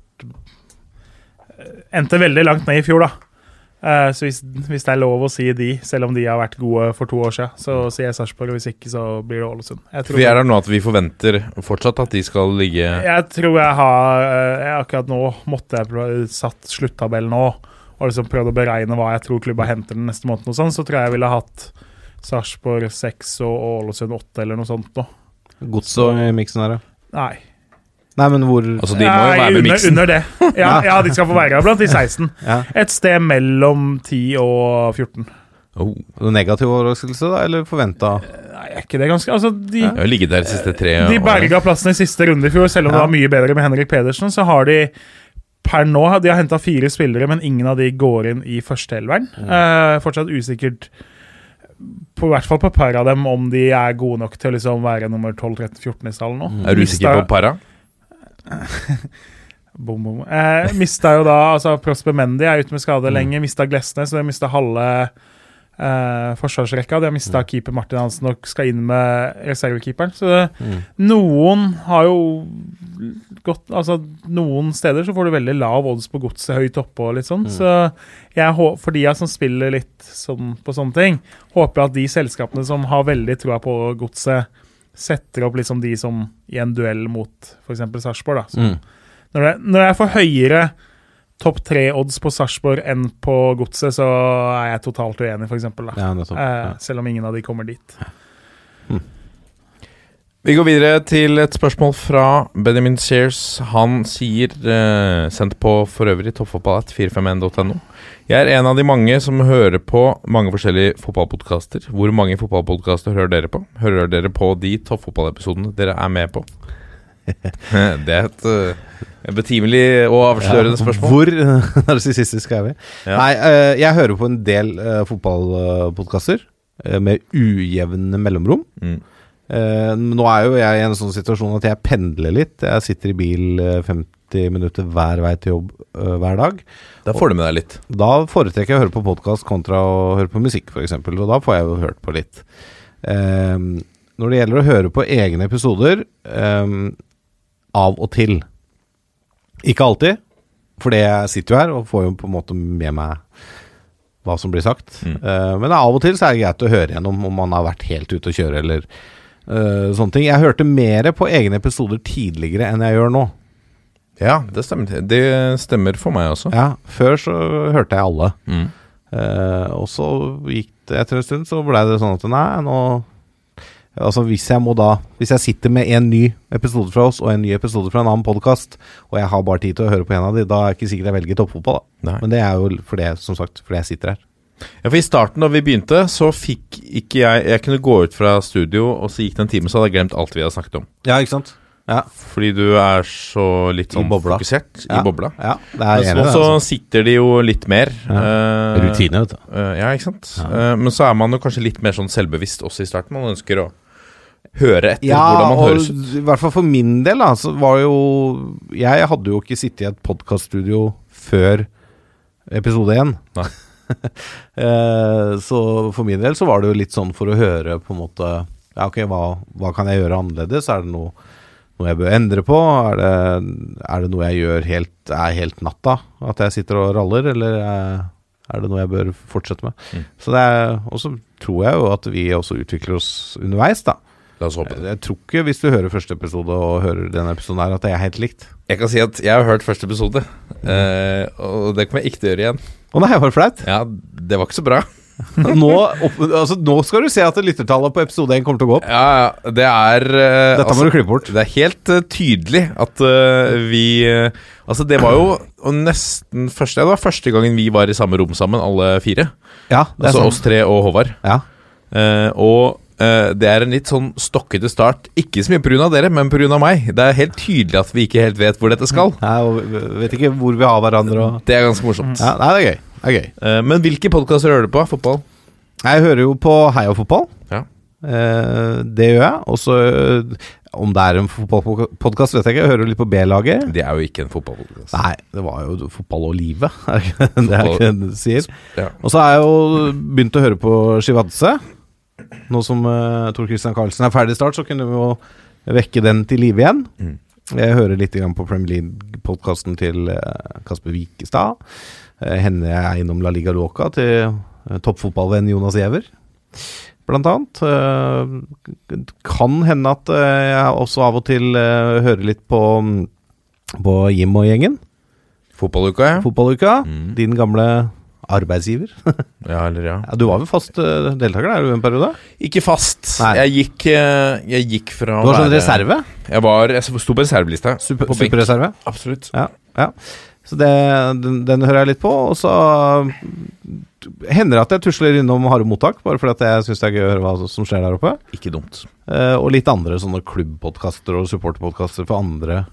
endte veldig langt ned i fjor, da. Eh, så hvis, hvis det er lov å si de, selv om de har vært gode for to år siden, så sier jeg Sarpsborg, hvis ikke, så blir det Ålesund. Jeg tror, Vi er der nå at vi forventer fortsatt at de skal ligge jeg tror jeg har eh, jeg, Akkurat nå måtte jeg satt sluttabell nå og liksom prøvd å beregne hva jeg tror klubba henter den neste måneden. Og sånn, så tror jeg jeg ville hatt Sarpsborg 6 og Ålesund 8 eller noe sånt nå. Godset i miksen her, ja. Nei. Nei, men hvor Altså, de må jo være med under, miksen. under det. <laughs> Ja, ja, de skal få være blant de 16. <laughs> ja. Et sted mellom 10 og 14. Oh. Negativ overraskelse, da? Eller forventa? Nei, er ikke det ganske Altså, de, Jeg har ligget der de siste tre de berga plassen i siste runde i fjor. Selv om det var mye bedre med Henrik Pedersen, så har de per nå De har henta fire spillere, men ingen av de går inn i førsteelveren. Eh, fortsatt usikkert på i hvert fall på par av dem om de er gode nok til å liksom være nummer 12-13-14 i stallen nå. Er du usikker på para? <laughs> Bom, bom. Eh, mista jo da altså Prosper Mendy er ute med skade Mm. lenge. Mista Glesnes, så de mista halve eh, forsvarsrekka. De har mista Mm. keeper Martin Hansen og skal inn med reservekeeperen. Så det, Mm. noen har jo gått Altså, noen steder så får du veldig lav odds på godset høyt oppe og litt Mm. sånn. Så jeg, for de som spiller litt sånn på sånne ting, håper jeg at de selskapene som har veldig troa på godset, setter opp liksom de som i en duell mot f.eks. Sarpsborg. Mm. når det, når jeg får høyere topp tre-odds på Sarpsborg enn på Godset, så er jeg totalt uenig, f.eks. Ja, nettopp. ja. selv om ingen av de kommer dit. Vi går videre til et spørsmål fra Benjamin Sears. Han sier, eh, sendt på for øvrig toppfotballat451.no jeg er en av de mange som hører på mange forskjellige fotballpodkaster. Hvor mange fotballpodkaster hører dere på? Hører dere på de toppfotballepisodene dere er med på? <laughs> det er et uh, betimelig og avslørende ja. spørsmål. Hvor <laughs> narsissistiske er vi? Ja. Nei, uh, jeg hører på en del eh, uh, fotballpodkaster med ujevne mellomrom. Mm. nå er jo jeg i en sånn situasjon at jeg pendler litt. Jeg sitter i bil 50 90 minutter hver vei til jobb uh, hver dag. Da får du med deg litt? Da foretrekker jeg å høre på podkast kontra å høre på musikk, f.eks., og da får jeg jo hørt på litt. Um, når det gjelder å høre på egne episoder, um, av og til Ikke alltid, Fordi jeg sitter jo her og får jo på en måte med meg hva som blir sagt. Mm. Uh, men av og til så er det greit å høre gjennom om man har vært helt ute å kjøre eller uh, sånne ting. Jeg hørte mer på egne episoder tidligere enn jeg gjør nå. Ja, det stemmer. Det stemmer for meg også. Ja, Før så hørte jeg alle. Mm. Eh, og så gikk det etter en stund, så blei det sånn at nei, nå Altså hvis jeg må da Hvis jeg sitter med en ny episode fra oss og en ny episode fra en annen podkast, og jeg har bare tid til å høre på en av de, da er det ikke sikkert jeg velger toppfotball, da. Nei. Men det er jo fordi, som sagt, fordi jeg sitter her. Ja, for I starten da vi begynte, så fikk ikke jeg Jeg kunne gå ut fra studio, og så gikk det en time, så hadde jeg glemt alt vi hadde snakket om. Ja, ikke sant? Ja. Fordi du er så litt sånn I bobla. fokusert Ja. i bobla. ja det er Men så, så Altså. sitter de jo litt mer. Uh, Rutine, vet du. Uh, ja, ikke sant. Ja. Eh, men så er man jo kanskje litt mer sånn selvbevisst også i starten. Man ønsker å høre etter Ja, hvordan man og høres ut. i hvert fall for min del, da, så var jo Jeg hadde jo ikke sittet i et podkaststudio før episode én. <laughs> Eh, så for min del så var det jo litt sånn for å høre på en måte Ja, ok, hva, hva kan jeg gjøre annerledes? Er det noe, noe jeg bør endre på? Er det, er det noe jeg gjør helt Er helt natta? At jeg sitter og raller, eller er, er det noe jeg bør fortsette med? Mm. Så det er Og så tror jeg jo at vi også utvikler oss underveis, da. La oss håpe det. Jeg tror ikke hvis du hører første episode og hører denne episoden her, at det er helt likt. Jeg kan si at jeg har hørt første episode, mm. og det kommer jeg ikke til å gjøre igjen. Å nei, var det flaut? Ja, det var ikke så bra. <laughs> Nå, opp, altså, nå skal du se at lyttertallet på episode 1 kommer til å gå opp. Ja, ja, det er uh, Dette må du klippe bort. Det er helt uh, tydelig at uh, vi Altså, det var jo nesten første Det var første gangen vi var i samme rom sammen, alle fire. Ja, det er Altså sant. oss tre og Håvard. Ja. Og det er en litt sånn stokkete start. Ikke så mye pga. dere, men pga. meg. Det er helt tydelig at vi ikke helt vet hvor dette skal. Ja, og vi vet ikke hvor vi har hverandre og Det er ganske morsomt. ja, Nei, det er gøy. Er gøy. Eh, men hvilke podkaster hører du på? Fotball? Jeg hører jo på Heia fotball. Ja. Eh, det gjør jeg. Og så eh, om det er en fotballpodkast, vet jeg ikke. Jeg hører litt på B-laget. Det er jo ikke en fotballpodkast. Nei, det var jo fotball og livet. <laughs> er det ikke det er ikke det du sier? Ja. Og så har jeg jo begynt å høre på Shivadse. Nå som uh, Tor Christian Karlsen er ferdig start, så kunne vi jo vekke den til live igjen. Mm. Jeg hører litt grann på Premier League-podkasten til uh, Kasper Wikestad. Uh, hender jeg innom La Liga Loca til eh, toppfotballvenn Jonas Giæver, blant annet. Eh, kan hende at eh, jeg også av og til eh, hører litt på, mm, på Jim og gjengen. Fotballuka, ja. Fotballuka. Mm. Din gamle arbeidsgiver. <laughs> ja. Eller ja. Ja, du var vel fast uh, deltaker der en periode? Ikke fast. Nei. Jeg gikk, eh, jeg gikk fra Du var sånn reserve? Jeg, var, jeg sto på reservelista. Super, superreserve? Absolutt. Ja, ja. Så det, den, den hører jeg litt på. Og så hender det at jeg tusler innom harde mottak, bare fordi at jeg syns det er gøy å høre hva som skjer der oppe. Ikke dumt. Eh, og litt andre sånne klubbpodkaster og supporterpodkaster for andre,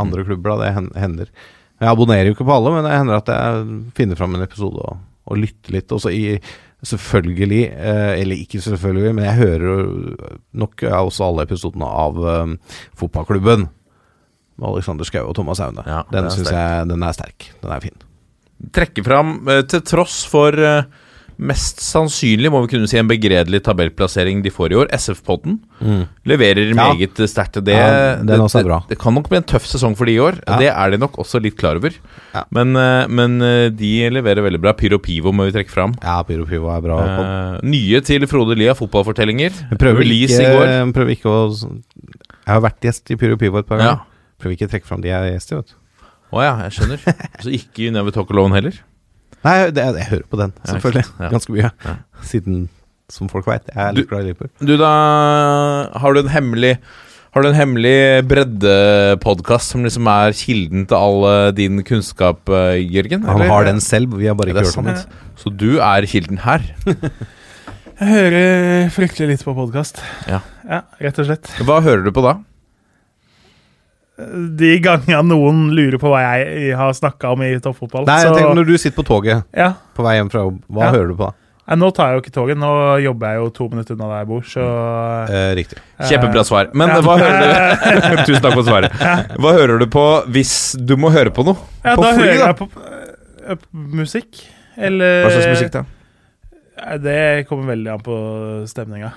andre klubber. Da. Det hender. Jeg abonnerer jo ikke på alle, men det hender at jeg finner fram en episode og, og lytter litt. Og så i Selvfølgelig, eh, eller ikke selvfølgelig, men jeg hører nok også alle episodene av eh, Fotballklubben. Med Alexander Schou og Thomas Aune. Ja, den syns jeg den er sterk. Den er fin. Trekke fram, eh, til tross for eh, mest sannsynlig, må vi kunne si, en begredelig tabellplassering de får i år, SF-podden, leverer Ja. meget sterkt. Det, Ja, det. Det, det kan nok bli en tøff sesong for de i år. Ja. Det er de nok også litt klar over. Ja. Men, eh, men de leverer veldig bra. Pyro Pivo må vi trekke fram. Ja, Pyro Pivo er bra. Eh, nye til Frode Lia fotballfortellinger. Prøver ikke, i går. prøver ikke å Jeg har vært gjest i Pyro Pivo et par Ja. ganger. Prøver ikke å trekke fram de jeg er gjest i, vet du. Å ja, jeg skjønner. Så ikke You Never Talk Alone heller? Nei, det, jeg hører på den, selvfølgelig. Ja. Ganske mye. Ja. Siden, som folk veit, jeg er litt glad i Liverpool. Du, da har du en hemmelig Har du en hemmelig breddepodkast som liksom er kilden til all eh, din kunnskap, eh, Jørgen? Han eller? har den selv, vi har bare ikke hørt om den. Så du er kilden her? Jeg hører fryktelig litt på podkast. Ja. ja, rett og slett. Hva hører du på da? De gangene noen lurer på hva jeg har snakka om i toppfotball. Nei, jeg så- tenker Når du sitter på toget ja. på vei hjem fra jobb, hva Ja. hører du på da? Nei, Nå tar jeg jo ikke toget, nå jobber jeg jo to minutter unna der jeg bor, så Eh, riktig. Kjempebra svar. Men Ja. hva hører du <laughs> Tusen takk for svaret. Hva hører du på hvis du må høre på noe? Ja, på da fly, hører da? jeg på øh, musikk. Eller Hva slags musikk, da? Det kommer veldig an på stemninga.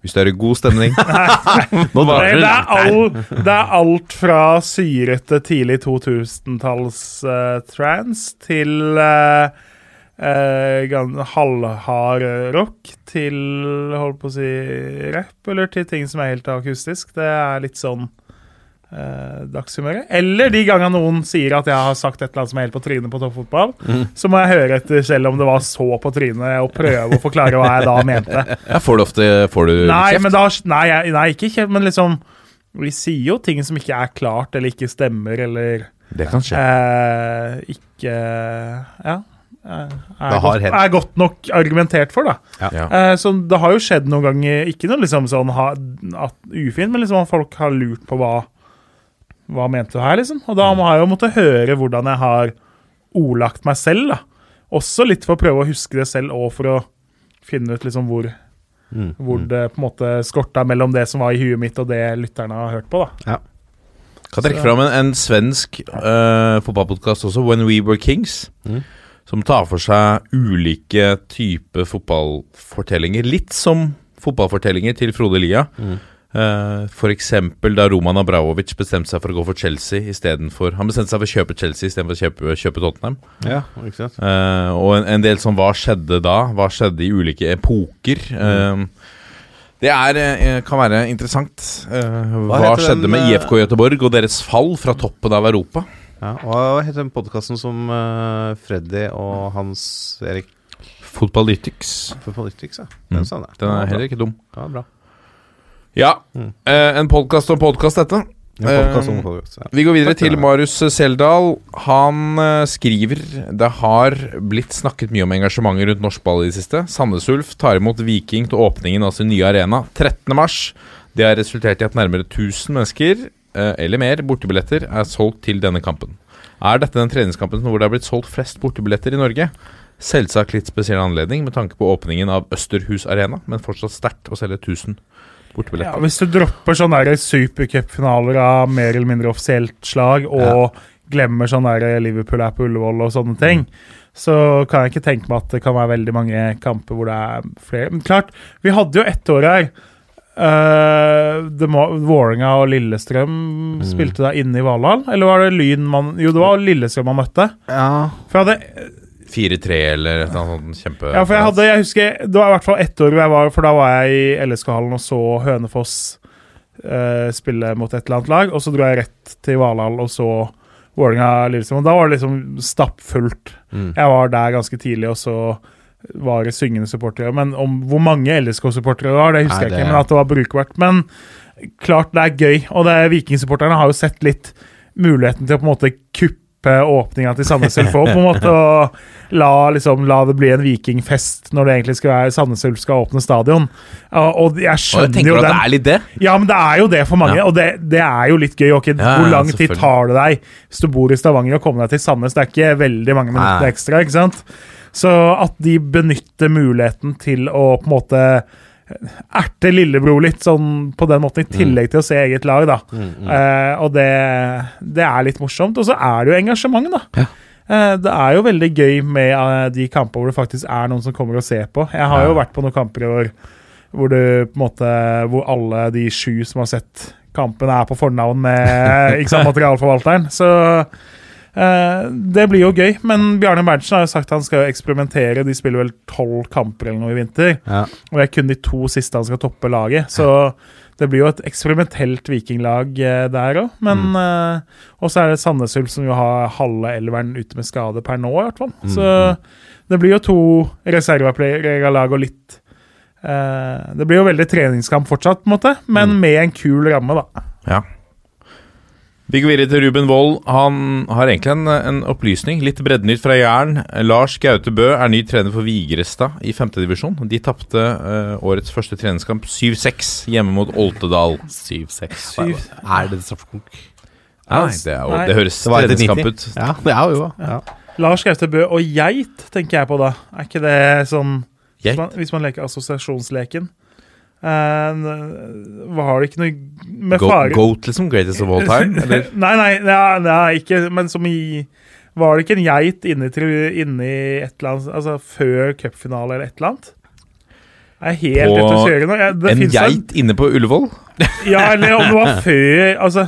Hvis det er i god stemning. <laughs> Nå Det, er all, det er alt fra syrete tidlig 2000-talls uh, trans til uh, halvhard rock til holdt på å si rapp, eller til ting som er helt akustisk. Det er litt sånn uh, dagshumøret. Eller de gangene noen sier at jeg har sagt et eller annet som er helt på trynet på toppfotball, så må jeg høre etter selv om det var så på trynet, og prøve å forklare hva jeg da mente. Ja, får du ofte får du Nei, kjeft? men da, nei, nei, ikke kjeft, men liksom Vi sier jo ting som ikke er klart, eller ikke stemmer, eller Det kan skje. eh, ikke Ja. eh, Er, godt, er godt nok argumentert for, da. Ja. Eh, så det har jo skjedd noen ganger, ikke noe liksom sånn ha, at, ufint, men liksom at folk har lurt på hva Hva mente du her, liksom? Og da må jeg jo måtte høre hvordan jeg har ordlagt meg selv, da. Også litt for å prøve å huske det selv, og for å finne ut liksom hvor Mm. hvor det på en måte skorta mellom det som var i huet mitt, og det lytterne har hørt på. da. Kan trekke fram en, en svensk uh, fotballpodkast også, When We Were Kings. Mm. Som tar for seg ulike typer fotballfortellinger. Litt som fotballfortellinger til Frode Lia. Mm. Uh, for eksempel da Roman Abraovic bestemte seg for å gå for Chelsea istedenfor Han bestemte seg for å kjøpe Chelsea istedenfor å kjøpe, kjøpe Tottenham. Ja, ikke sant? uh, og en, en del sånn Hva skjedde da? Hva skjedde i ulike epoker? Eh, det er, eh, kan være interessant. Eh, hva heter skjedde den, med eh, IFK Göteborg og deres fall fra toppen av Europa? Ja, og hva heter den podkasten som uh, Freddy og Hans Erik Fotballytics. Fotballytics, Politics? Ja. Mm. Den, sa det. Den er heller ikke dum. Ja, bra. Ja, Mm. eh, en podkast om podkast, dette. Podcast om Eh, podcast, ja. Vi går videre til. Marius Seldal. Han eh, skriver det har blitt snakket mye om engasjementet rundt norsk ball i det siste. Sandnes Ulf tar imot Viking til åpningen av sin nye arena 13. mars. Det har resultert i at nærmere 1000 mennesker, eller mer, bortebilletter er solgt til denne kampen. Er dette den treningskampen hvor det har blitt solgt flest bortebilletter i Norge? Selvsagt litt spesiell anledning med tanke på åpningen av Østerhus Arena, men fortsatt sterkt å selge 1000 Ja, hvis du dropper sånne supercupfinaler av mer eller mindre offisielt slag, og glemmer sånn Liverpool er på Ullevål og sånne ting, så kan jeg ikke tenke meg at det kan være veldig mange kamper hvor det er flere. Men klart, vi hadde jo ett år her. Uh, Vålerenga og Lillestrøm spilte da inne i Valhall? Eller var det Lyn man Jo, det var Lillestrøm man møtte. Ja. For jeg hadde 4-3 eller et eller annet kjempe... Ja, for jeg hadde, jeg husker Det var i hvert fall ett år hvor jeg var For da var jeg i LSK-hallen og så Hønefoss eh, spille mot et eller annet lag. Og så dro jeg rett til Valhall og så Vålerenga Lillestrøm. Og da var det liksom stappfullt. Mm. Jeg var der ganske tidlig, og så var det syngende supportere. Men om hvor mange LSK-supportere det var, det husker Nei, jeg ikke. Men at det var brukbart. Men klart det er gøy. Og det Vikingsupporterne har jo sett litt muligheten til å på en måte kuppe åpninga til Sandnes Ulf òg, på en måte. <laughs> Og la, liksom, la det bli en vikingfest når det egentlig skal være Sandnes Ulf skal åpne stadion. Og, og jeg Og skjønner tenker jo at det er litt det. ja, men det er jo det for mange, Ja. og det, det er jo litt gøy. Okay, Ja, Hvor lang tid tar det deg hvis du bor i Stavanger og kommer deg til Sandnes? Det er ikke veldig mange minutter ekstra. ikke sant? Så at de benytter muligheten til å på en måte erte lillebror litt, sånn på den måten, i tillegg til å se eget lag, da. Eh, og det, det er litt morsomt. Og så er det jo engasjement, da. Eh, det er jo veldig gøy med eh, de kamper hvor det faktisk er noen som kommer og ser på. Jeg har jo vært på noen kamper i år hvor, du, måte, hvor alle de sju som har sett kampen, er på fornavn med <laughs> ikke sant, materialforvalteren. Så det blir jo gøy. Men Bjarne Berntsen har jo sagt han skal eksperimentere. De spiller vel tolv kamper eller noe i vinter. Ja. Og det er kun de to siste han skal toppe laget. Så det blir jo et eksperimentelt vikinglag eh, der òg. Men eh, Og så er det Sandnes Ulf som jo har halve elveren ute med skade per nå, i hvert fall. Så det blir jo to reservelag og litt eh, Det blir jo veldig treningskamp fortsatt, på en måte, men med en kul ramme, da. Ja. Vi går videre til Ruben Wold. Han har egentlig en, en opplysning. Litt breddenytt fra Jæren. Lars Gaute Bø er ny trener for Vigrestad i femtedivisjon. De tapte uh, årets første treningskamp 7-6 hjemme mot Oltedal. 7-6. Er det straffekonk? Ja, det, er Nei. det høres Det treningskamp ut. Ja, det er jo ja. Lars Gaute Bø og geit, tenker jeg på da. Er ikke det sånn Hvis man, hvis man leker assosiasjonsleken. Eh, var det ikke noe med Go, fare goat, liksom? Greatest of all time? <laughs> Eller? Nei, nei, nei, nei, ikke Men som i Var det ikke en geit inni, inni et eller annet Altså før cupfinale eller et eller annet? Jeg er helt På ute å kjøre nå. Jeg, det en- geit inne på Ullevål? Ja, eller om det var <laughs> før Altså,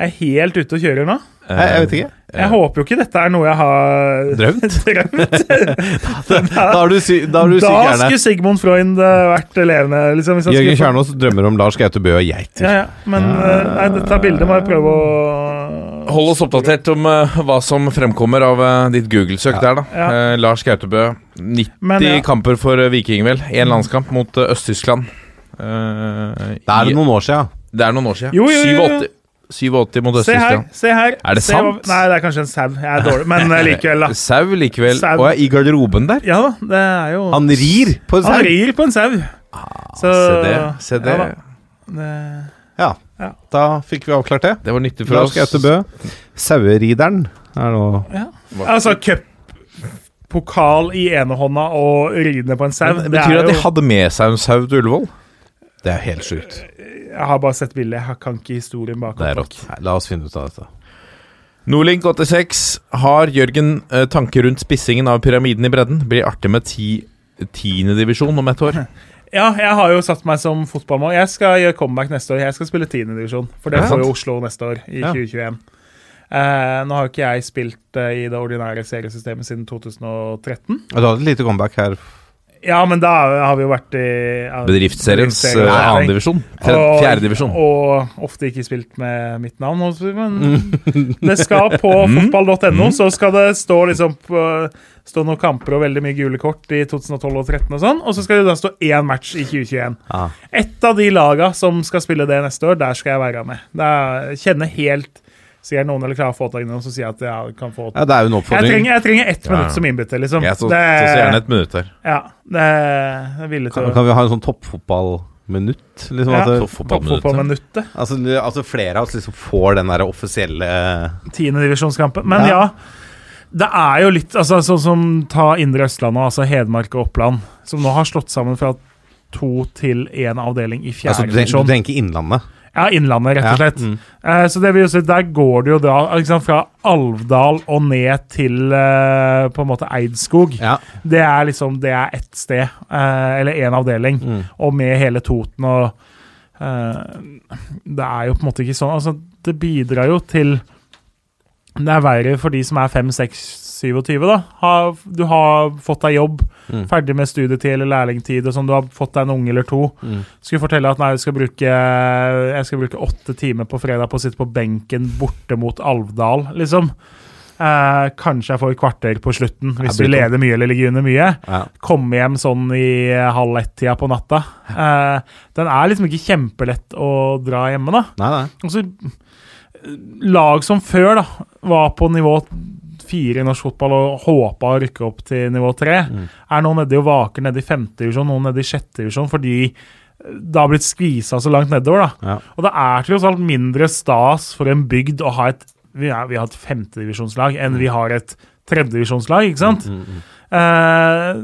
jeg er helt ute å kjøre nå. Jeg, jeg vet ikke. Jeg håper jo ikke dette er noe jeg har <laughs> Drømt? <laughs> drømt. <laughs> Da har du, sy da har du Da skulle Sigmund Freund eh, vært levende. Liksom, hvis Jørgen Kjernås drømmer om Lars Gaute Bø og geiter. Ja, ja. Men eh, nei, dette bildet må jeg prøve å Hold oss oppdatert om uh, hva som fremkommer av uh, ditt Google-søk der, da. Ja. Uh, Lars Gautebø. 90 Men, ja. kamper for eh, Viking, vel. Én landskamp mot eh, Øst-Tyskland. Eh, Det er noen år siden. det er noen år jo. 87, 87 mot Se her, se her. Er det se hva- sant? Nei, det er kanskje en sau. Jeg er dårlig, men eh, likevel, da. <laughs> Sau likevel. Sau. Og i garderoben der. Ja da, det er jo Han rir på en Han rir på en sau. Så Se det. Se det. Ja, Ja. Ja. Da fikk vi avklart det. Det var nyttig for oss. Bø. Sauerideren er nå Altså, cuppokal i ene hånda og ridende på en sau. Men, det betyr det at de jo hadde med seg en sau til Ullevål? Det er helt sjukt. Jeg har bare sett bildet. Jeg kan ikke historien bak. Det er rått. Nei, La oss finne ut av dette. Nordlink86 har Jørgen eh, tanker rundt spissingen av pyramiden i bredden. Blir artig med ti, tiendedivisjon om ett år. <laughs> Ja, jeg har jo satt meg som fotballmål. Jeg skal gjøre comeback neste år. Jeg skal spille tiendedivisjon, for det får jo? Oslo neste år, i Ja. 2021. Eh, nå har jo ikke jeg spilt eh, i det ordinære seriesystemet siden 2013. Du hadde et lite comeback her. Ja, men da har vi jo vært i ja, Bedriftsseriens annendivisjon. Fjerdedivisjon. divisjon. Og-. Og ofte ikke spilt med mitt navn. Men det skal på <laughs> Mm. fotball.no, så skal det stå liksom på, stå noen kamper og veldig mye gule kort i 2012 og 2013 og sånn. Og så skal det da stå én match i 2021. Ah. Et av de laga som skal spille det neste år, der skal jeg være med. Det er, kjenner helt Sier noen eller klarer å få tak i noen, så sier jeg at jeg kan få Ja, det er jo en jeg oppfordring. trenger, jeg trenger ett Ja. minutt som innbytter, liksom. Ja, så, Det- så, så gjerne et minutt her. Ja, det er villig til Kan, å kan vi ha en sånn toppfotballminutt? Liksom, Ja. Toppfotballminuttet. Toppfotballminuttet. altså, altså flere av oss liksom får den der offisielle Tiendedivisjonskampen. Men ja. Ja. det er jo litt altså, Sånn som ta Indre Østlandet, altså Hedmark og Oppland, som nå har slått sammen fra to til én avdeling i fjerde altså, du, tenker, divisjon. du tenker Innlandet? Ja, Innlandet, rett og Ja, slett. mm. Eh, så det vil si, der går det jo da liksom, fra Alvdal og ned til eh, på en måte Eidskog. Ja. Det er liksom Det er ett sted, eh, eller én avdeling, Mm. og med hele Toten og eh, Det er jo på en måte ikke sånn Altså, det bidrar jo til Det er verre for de som er 5, 6, 27, da. Har, du har fått deg jobb, Mm. ferdig med studietid eller lærlingtid, og sånn, du har fått deg en unge eller to. Mm. Skulle fortelle at nei, jeg skal bruke Jeg skal bruke åtte timer på fredag på å sitte på benken borte mot Alvdal, liksom. Eh, kanskje jeg får et kvarter på slutten, hvis du vi leder mye eller ligger under mye. Ja. Komme hjem sånn i halv ett-tida på natta. Eh, den er liksom ikke kjempelett å dra hjemme, da. Nei, nei. Og så lag som før da var på nivå fire i norsk fotball og håpa å rykke opp til nivå tre, er nå nede og vaker nede i femte divisjon, noen nede i sjette divisjon, fordi det har blitt skvisa så langt nedover. da. Ja. Og det er tross alt mindre stas for en bygd å ha et vi, er, vi har et femtedivisjonslag enn vi har et tredjedivisjonslag, ikke sant? Eh,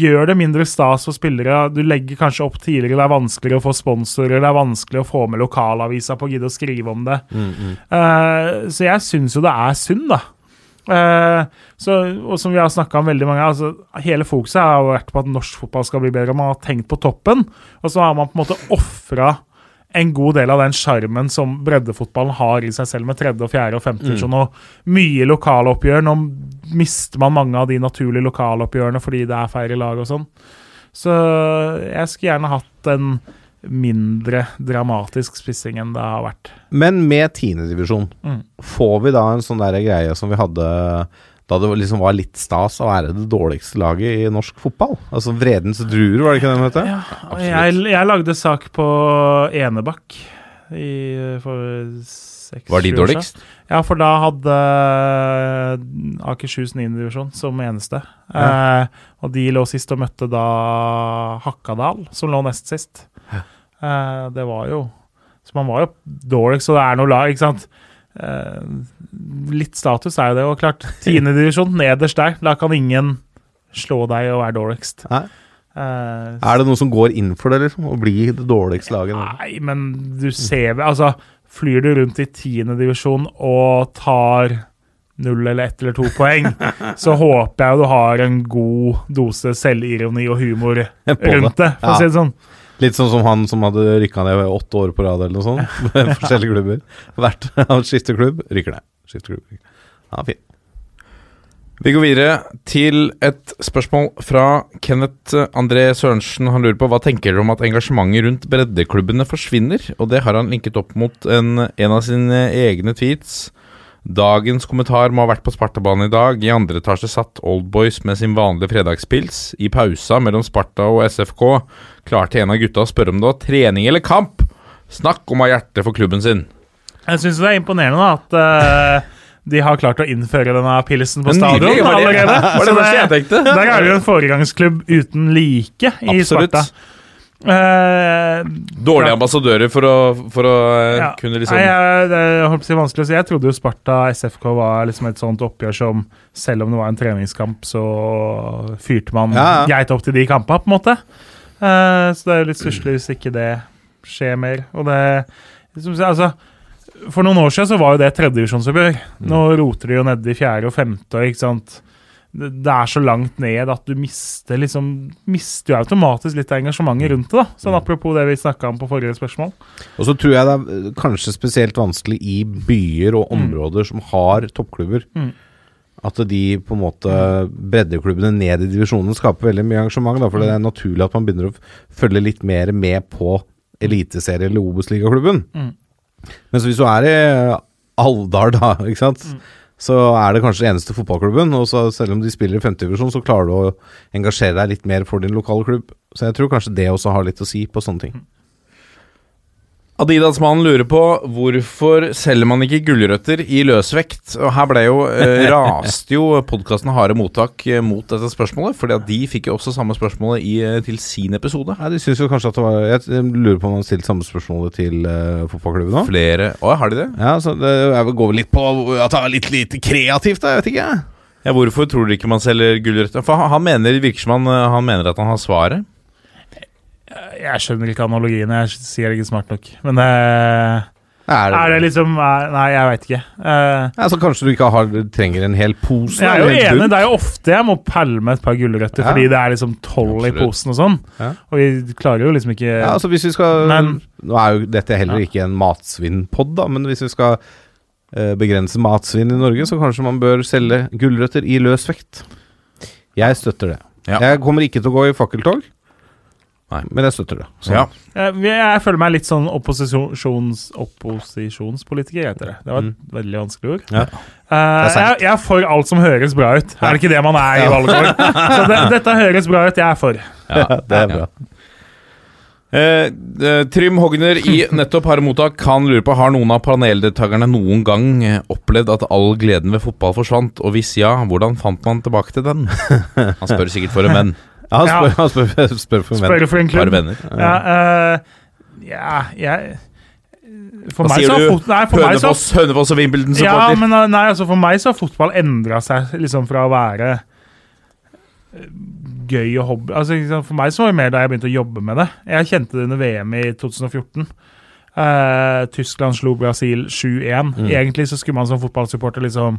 gjør det mindre stas for spillere. Du legger kanskje opp tidligere, det er vanskeligere å få sponsorer, det er vanskelig å få med lokalavisa på å gidde å skrive om det. Eh, så jeg syns jo det er synd, da. Eh, så, og som vi har snakka om veldig mange altså, Hele fokuset har jo vært på at norsk fotball skal bli bedre. Man har tenkt på toppen, og så har man på en måte ofra en god del av den sjarmen som breddefotballen har i seg selv, med tredje, og fjerde og femte divisjon. Og mye lokaloppgjør. Nå mister man mange av de naturlige lokaloppgjørene fordi det er færre lag og sånn. Så jeg skulle gjerne hatt en mindre dramatisk spissing enn det har vært. Men med tiendedivisjon, Mm. får vi da en sånn der greie som vi hadde da det liksom var litt stas å være det dårligste laget i norsk fotball? Altså Vredens druer, var det ikke det de het? Ja, jeg, jeg lagde sak på Enebakk i, for seks Var de dårligst? siden. Ja, for da hadde Akershus 9. divisjon som eneste. Eh, og de lå sist og møtte da Hakkadal, som lå nest sist. Eh, det var jo Så man var jo dårlig, så det er noe lag, ikke sant. eh, Litt status er jo det. Og klart, <laughs> tiendedivisjon nederst der. Da kan ingen slå deg og være dårligst. Nei. Uh, Er det noen som går inn for det, liksom? Å bli det dårligste laget? Nei, men du ser Altså, flyr du rundt i tiendedivisjon og tar null eller ett eller to <laughs> poeng, så håper jeg du har en god dose selvironi og humor rundt det, for å si det sånn. Litt sånn som han som hadde rykka ned åtte år på rad eller noe sånt. <laughs> <laughs> Med forskjellige klubber. Hvert <laughs> skifter klubb, rykker ned. Skifter klubb. Ja, fin. Vi går videre til et spørsmål fra Kenneth André Sørensen. Han lurer på hva tenker dere om at engasjementet rundt breddeklubbene forsvinner? Og det har han linket opp mot en, en av sine egne tweets. Dagens kommentar må ha vært på Spartabanen i dag. I andre etasje satt Oldboys med sin vanlige fredagspils. I pausa mellom Sparta og SFK klarte en av gutta å spørre om det var trening eller kamp. Snakk om å ha hjerte for klubben sin. Jeg syns det er imponerende da, at uh, de har klart å innføre denne pilsen på stadion allerede. var det- det tenkte. Der er det jo en foregangsklubb uten like i Absolutt. Sparta. Eh, Dårlige ambassadører for å, for å eh, Ja. kunne liksom Nei, jeg, det er si vanskelig å si. Jeg trodde jo Sparta SFK var liksom et sånt oppgjør som selv om det var en treningskamp, så fyrte man Ja, ja. greit opp til de kampene, på en måte. Uh, så det er jo litt stusslig hvis ikke det skjer mer. Og det liksom, altså, For noen år siden så var jo det tredjedivisjonsoppgjør. Nå roter de jo nede i fjerde og femte. ikke sant? Det er så langt ned at du mister liksom mister jo automatisk litt av engasjementet rundt det. da. Sånn Apropos det vi snakka om på forrige spørsmål. Og så tror jeg det er eh, kanskje spesielt vanskelig i byer og områder som har toppklubber. Mm. At de på en måte breddeklubbene ned i divisjonen skaper veldig mye engasjement. Da, for det er naturlig at man begynner å følge litt mer med på eliteserie- eller Obos-ligaklubben. Mm. Mens hvis du er i Alvdal, da, ikke sant. Så er det kanskje den eneste fotballklubben. Og selv om de spiller i femtedivisjon, så klarer du å engasjere deg litt mer for din lokale klubb. Så jeg tror kanskje det også har litt å si på sånne ting. Adidas-mannen lurer på hvorfor selger man ikke gulrøtter i løsvekt? Og her ble jo eh, <laughs> raste jo podkasten Harde mottak eh, mot dette spørsmålet, fordi at de fikk jo også samme spørsmålet i, eh, til sin episode. Nei, de synes jo kanskje at det var Jeg lurer på om han har stilt samme spørsmålet til uh, fotballklubben nå. Flere Å, har de det? Ja, så det jeg går vel litt på at det er litt lite kreativt, da. Jeg vet ikke. Ja, Hvorfor tror dere ikke man selger gulrøtter? For han, han mener virker som han, han mener at han har svaret. Jeg skjønner ikke analogien. Jeg sier det ikke smart nok. Men uh, Er det, Er det liksom er- Nei, jeg veit ikke. Uh, ja, så kanskje du ikke har, trenger en hel pose? jeg er jo enig. bunn? Det er jo ofte jeg må pælme et par gulrøtter Ja. fordi det er liksom tolv i posen og sånn. Ja. Og vi klarer jo liksom ikke Ja, altså hvis vi skal Men- Nå er jo dette heller ikke en matsvinnpod, da, men hvis vi skal eh, begrense matsvinn i Norge, så kanskje man bør selge gulrøtter i løs vekt. Jeg støtter det. Ja. Jeg kommer ikke til å gå i fakkeltog, Nei. men jeg støtter det. Sånn. Ja. jeg, jeg føler meg litt sånn opposisjons, opposisjonspolitiker, heter det. Det var et veldig vanskelig ord. Ja. Uh, jeg, jeg er for alt som høres bra ut. Er det ikke det man er i Ja. valgår? Så det, <laughs> dette høres bra ut, jeg er for. Ja, det er bra. Eh, eh, Trym Hogner i Nettopp har mottak Han lurer på Har noen av paneldeltakerne noen gang eh, opplevd at all gleden ved fotball forsvant, og hvis ja, hvordan fant man tilbake til den? Han spør sikkert for en venn. Ja, han spør, han spør, spør for menn. Spør for en Bare klubb. venner. Ja, uh, ja, jeg For Hva meg sier så har du? fot, nei, for meg så, Hønefoss, Hønefoss og ja, Wimbledon-supporter. men eh, nei, altså For meg så har fotball endra seg liksom fra å være eh, gøy og hobby altså, ikke sant, For meg så var det mer da jeg begynte å jobbe med det. Jeg kjente det under VM i 2014. Eh, Tyskland slo Brasil 7-1. Mm. Egentlig så skulle man som fotballsupporter liksom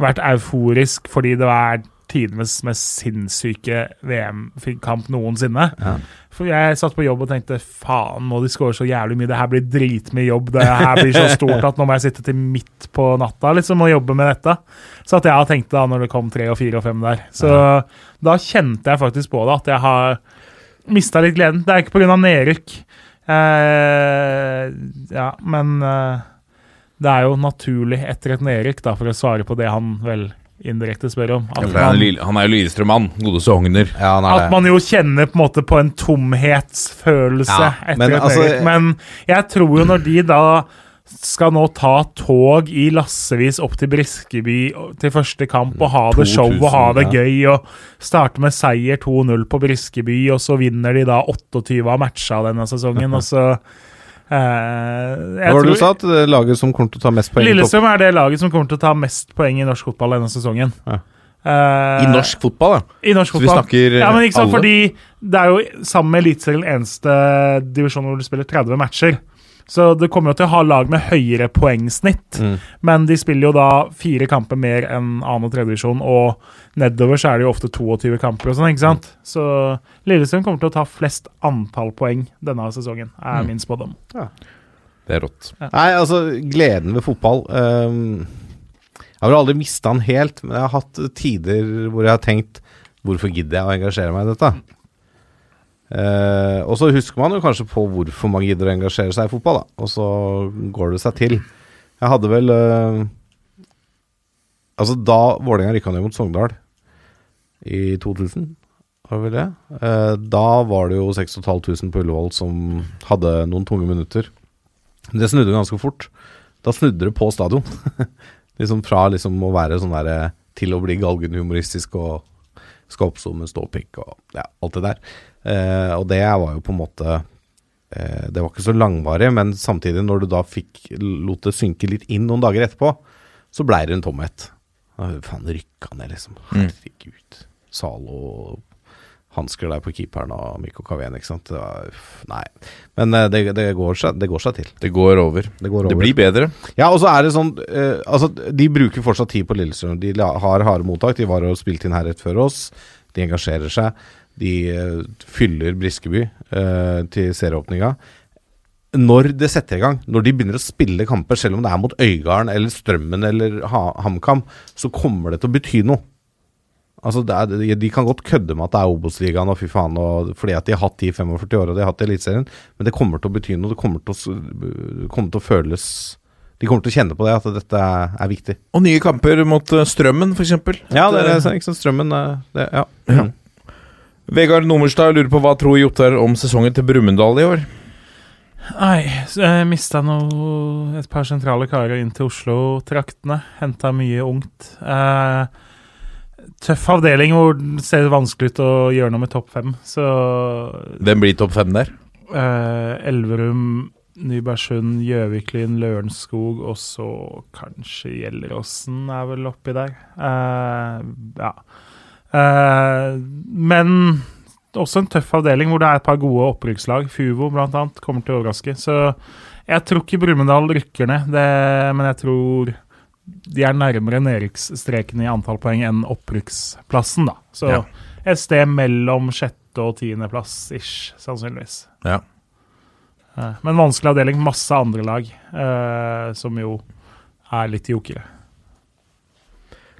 vært euforisk fordi det var tidenes mest sinnssyke VM-kamp noensinne. Ja. For jeg satt på jobb og tenkte faen, må de score så jævlig mye? Det her blir dritmye jobb. Det her blir så stort at nå må jeg sitte til midt på natta liksom og jobbe med dette. Så at jeg har tenkt det da når det kom tre og fire og fem der. Så da kjente jeg faktisk på det, at jeg har mista litt gleden. Det er ikke pga. nedrykk. Eh, ja, men eh, det er jo naturlig etter et nedrykk, da, for å svare på det han vel indirekte spør om. At ja, han man, han er jo Lillestrøm-mann. Godeste Hogner. Ja, at man jo kjenner på en måte på en tomhetsfølelse Ja, etter men et altså-. Men jeg tror jo når de da skal nå ta tog i lassevis opp til Briskeby til første kamp og ha det show og ha det gøy og starte med seier 2-0 på Briskeby, og så vinner de da 28 av matcha denne sesongen, <laughs> og så Eh, Hva var det du sa? At det laget som kommer til å ta mest poeng? Lillestrøm er det laget som kommer til å ta mest poeng i norsk fotball denne sesongen. Ja. Uh, I norsk fotball, da. I norsk Så vi fotball. snakker ja, men ikke sant, alle? fordi det er jo sammen med Eliteserien eneste divisjon hvor du spiller 30 matcher. Så det kommer jo til å ha lag med høyere poengsnitt, Mm. men de spiller jo da fire kamper mer enn annen og 3. divisjon, og nedover så er det jo ofte 22 kamper og sånn, ikke sant? Så Lillestrøm kommer til å ta flest antall poeng denne sesongen, er Mm. min spådom. Det er rått. Nei, altså, gleden ved fotball um, Jeg har vel aldri mista den helt, men jeg har hatt tider hvor jeg har tenkt Hvorfor gidder jeg å engasjere meg i dette? Eh, og så husker man jo kanskje på hvorfor man gidder å engasjere seg i fotball, da. Og så går det seg til. Jeg hadde vel eh, Altså, da Vålerenga rykka ned mot Sogndal i 2000, var det vel det? Eh, da var det jo 6500 på Ullevål som hadde noen tunge minutter. Det snudde ganske fort. Da snudde det på stadion. <laughs> liksom Fra liksom å være sånn der til å bli galgenhumoristisk og skal oppstå med ståpikk og ja, alt det der. Eh, og det var jo på en måte eh, Det var ikke så langvarig, men samtidig, når du da fikk lot det synke litt inn noen dager etterpå, så blei det en tomhet. Faen, rykka ned, liksom. Mm. Herregud. Zalo hansker der på keeperen og Mikko Kaveen, ikke sant. Var, uff, nei. Men eh, det, det, går seg, det går seg til. Det går over. Det går Det blir bedre. Ja, og så er det sånn eh, Altså, de bruker fortsatt tid på Lillestrøm. De har harde mottak. De var og spilte inn her rett før oss. De engasjerer seg. De eh, fyller Briskeby eh, til serieåpninga. Når det setter i gang, når de begynner å spille kamper, selv om det er mot Øygarden eller Strømmen eller ha HamKam, så kommer det til å bety noe. Altså er, de- kan godt kødde med at det er Obos-ligaen og fy faen, og, fordi at de har hatt de i 45 år og de har hatt Eliteserien, men det kommer til å bety noe. Det kommer til å, kommer til å føles De kommer til å kjenne på det, at dette er, viktig. Og nye kamper mot eh, Strømmen, f.eks. Ja, det er det, ikke sant. Strømmen eh, det, ja. Ja. Vegard Nomerstad lurer på hva tror Jotar om sesongen til Brumunddal i år? Nei, jeg mista noe et par sentrale karer inn til Oslo-traktene. Henta mye ungt. Eh, tøff avdeling hvor det ser vanskelig ut å gjøre noe med topp fem. Så Hvem blir topp fem der? eh, Elverum, Nybergsund, Gjøviklin, Lørenskog og så kanskje Gjelleråsen er vel oppi der. Eh, ja. Eh, men også en tøff avdeling hvor det er et par gode opprykkslag. Fuvo annet kommer til å overraske. Så jeg tror ikke Brumunddal rykker ned, det, men jeg tror de er nærmere nedrykksstreken i antall poeng enn opprykksplassen, da. Så Ja. et sted mellom sjette- og tiendeplass ish, sannsynligvis. Ja. Eh, Men vanskelig avdeling. Masse andre lag eh, som jo er litt jokere.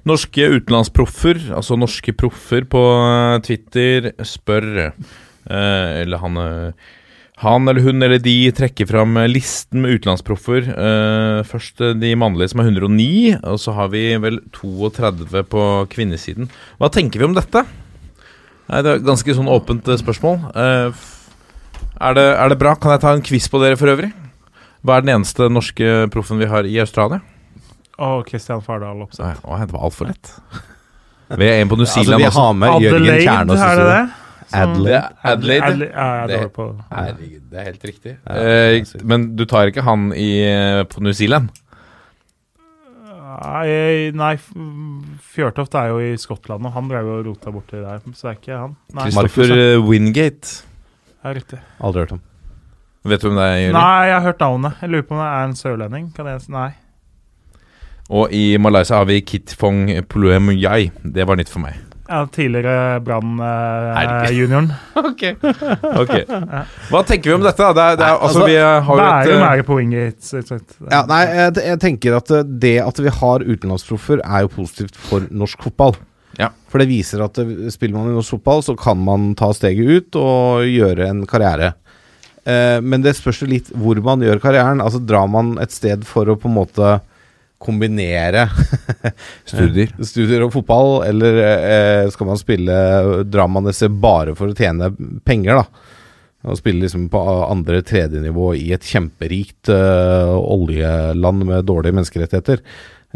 Norske utenlandsproffer, altså norske proffer på eh, Twitter, spør eh, Eller han eh, Han eller hun eller de trekker fram eh, listen med utenlandsproffer. Eh, først de mannlige, som er 109, og så har vi vel 32 på kvinnesiden. Hva tenker vi om dette? Nei, Det er et ganske sånn åpent spørsmål. Eh, er, det, er det bra? Kan jeg ta en quiz på dere for øvrig? Hva er den eneste norske proffen vi har i Australia? Og Kristian Fardal Opseth. Å, det var altfor lett. <laughs> Vi er en på New Altså, Zealand vi også. har med Jørgen Kjernås. er det det? Adelaide. Adelaide. Adelaide. Ja, Det- Herregud, det er helt riktig. Ja, eh, det er men du tar ikke han i, eh, på New Zealand? Nei, nei, Fjørtoft er jo i Skottland, og han drev og rota borti der. Så det er ikke han. Nei, Christopher eh, Wingate. er riktig. Aldri hørt om. Vet du hvem det er? Jørgen? Nei, jeg har hørt navnet. Jeg lurer på om det er en sørlending. Kan jeg si? Nei. Og i Malaysia har vi Kitfong Puluemuyai. Det var nytt for meg. Ja, tidligere Brann-junioren. Eh, <laughs> okay. Ok Hva tenker vi om dette? Det er, det er, altså, altså, vi har jo et Bærum eh, er på Wingate. så- så- Ja, nei, jeg, jeg tenker at eh, det at vi har utenlandsproffer, er jo positivt for norsk fotball. Ja. For det viser at eh, spiller man i norsk fotball, så kan man ta steget ut og gjøre en karriere. Eh, men det spørs litt hvor man gjør karrieren. Altså Drar man et sted for å på en måte kombinere <laughs> Studier. <laughs> studier og fotball, eller eh, skal man spille Drar man det seg bare for å tjene penger, da? Og spille liksom på andre tredjenivå i et kjemperikt eh, oljeland med dårlige menneskerettigheter.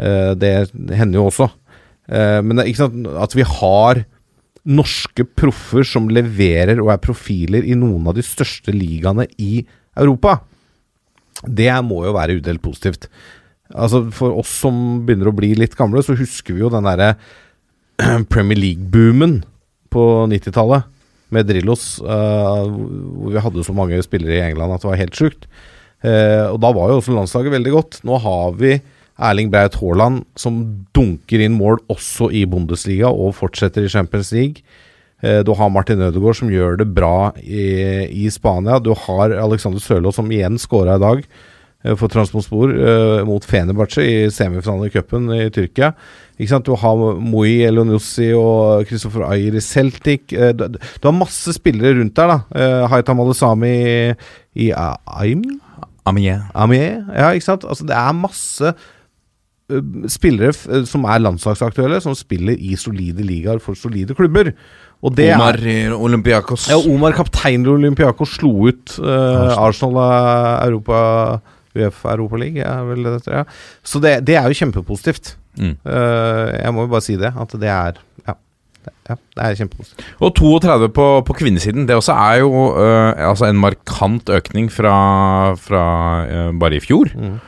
Eh, det hender jo også. Eh, men det, ikke sant, at vi har norske proffer som leverer og er profiler i noen av de største ligaene i Europa. Det må jo være udelt positivt. Altså For oss som begynner å bli litt gamle, så husker vi jo den derre <clears throat> Premier League-boomen på 90-tallet. Med Drillos, uh, hvor vi hadde så mange spillere i England at det var helt sjukt. Uh, og da var jo også landslaget veldig godt. Nå har vi Erling Braut Haaland som dunker inn mål også i Bundesliga og fortsetter i Champions League. Eh, Du har Martin Ødegaard som gjør det bra i, i Spania. Du har Alexander Sørloth som igjen scora i dag for Transmospor eh, mot Fenerbahçe i semifinalen i cupen i Tyrkia. Ikke sant? Du har Moi Elonussi og Christopher Ayer i Celtic. Eh, Du, du har masse spillere rundt der. da eh, Haitam Alesami i, i Aim? Amiens. Amier, ja, ikke sant? Altså, det er masse spillere som er landslagsaktuelle, som spiller i solide ligaer for solide klubber. Og det Omar er i Olympiakos. ja, Omar, kaptein i Olympiakos, slo ut ø, Arsenal av Europa Uefa Europa League, er vel det ja. Så det, det er jo kjempepositivt. Mm. Uh, jeg må jo bare si det, at det er Ja, ja, det er kjempepositivt. Og 32 på, på kvinnesiden, det også er jo uh, altså en markant økning fra, fra uh, bare i fjor. Mm.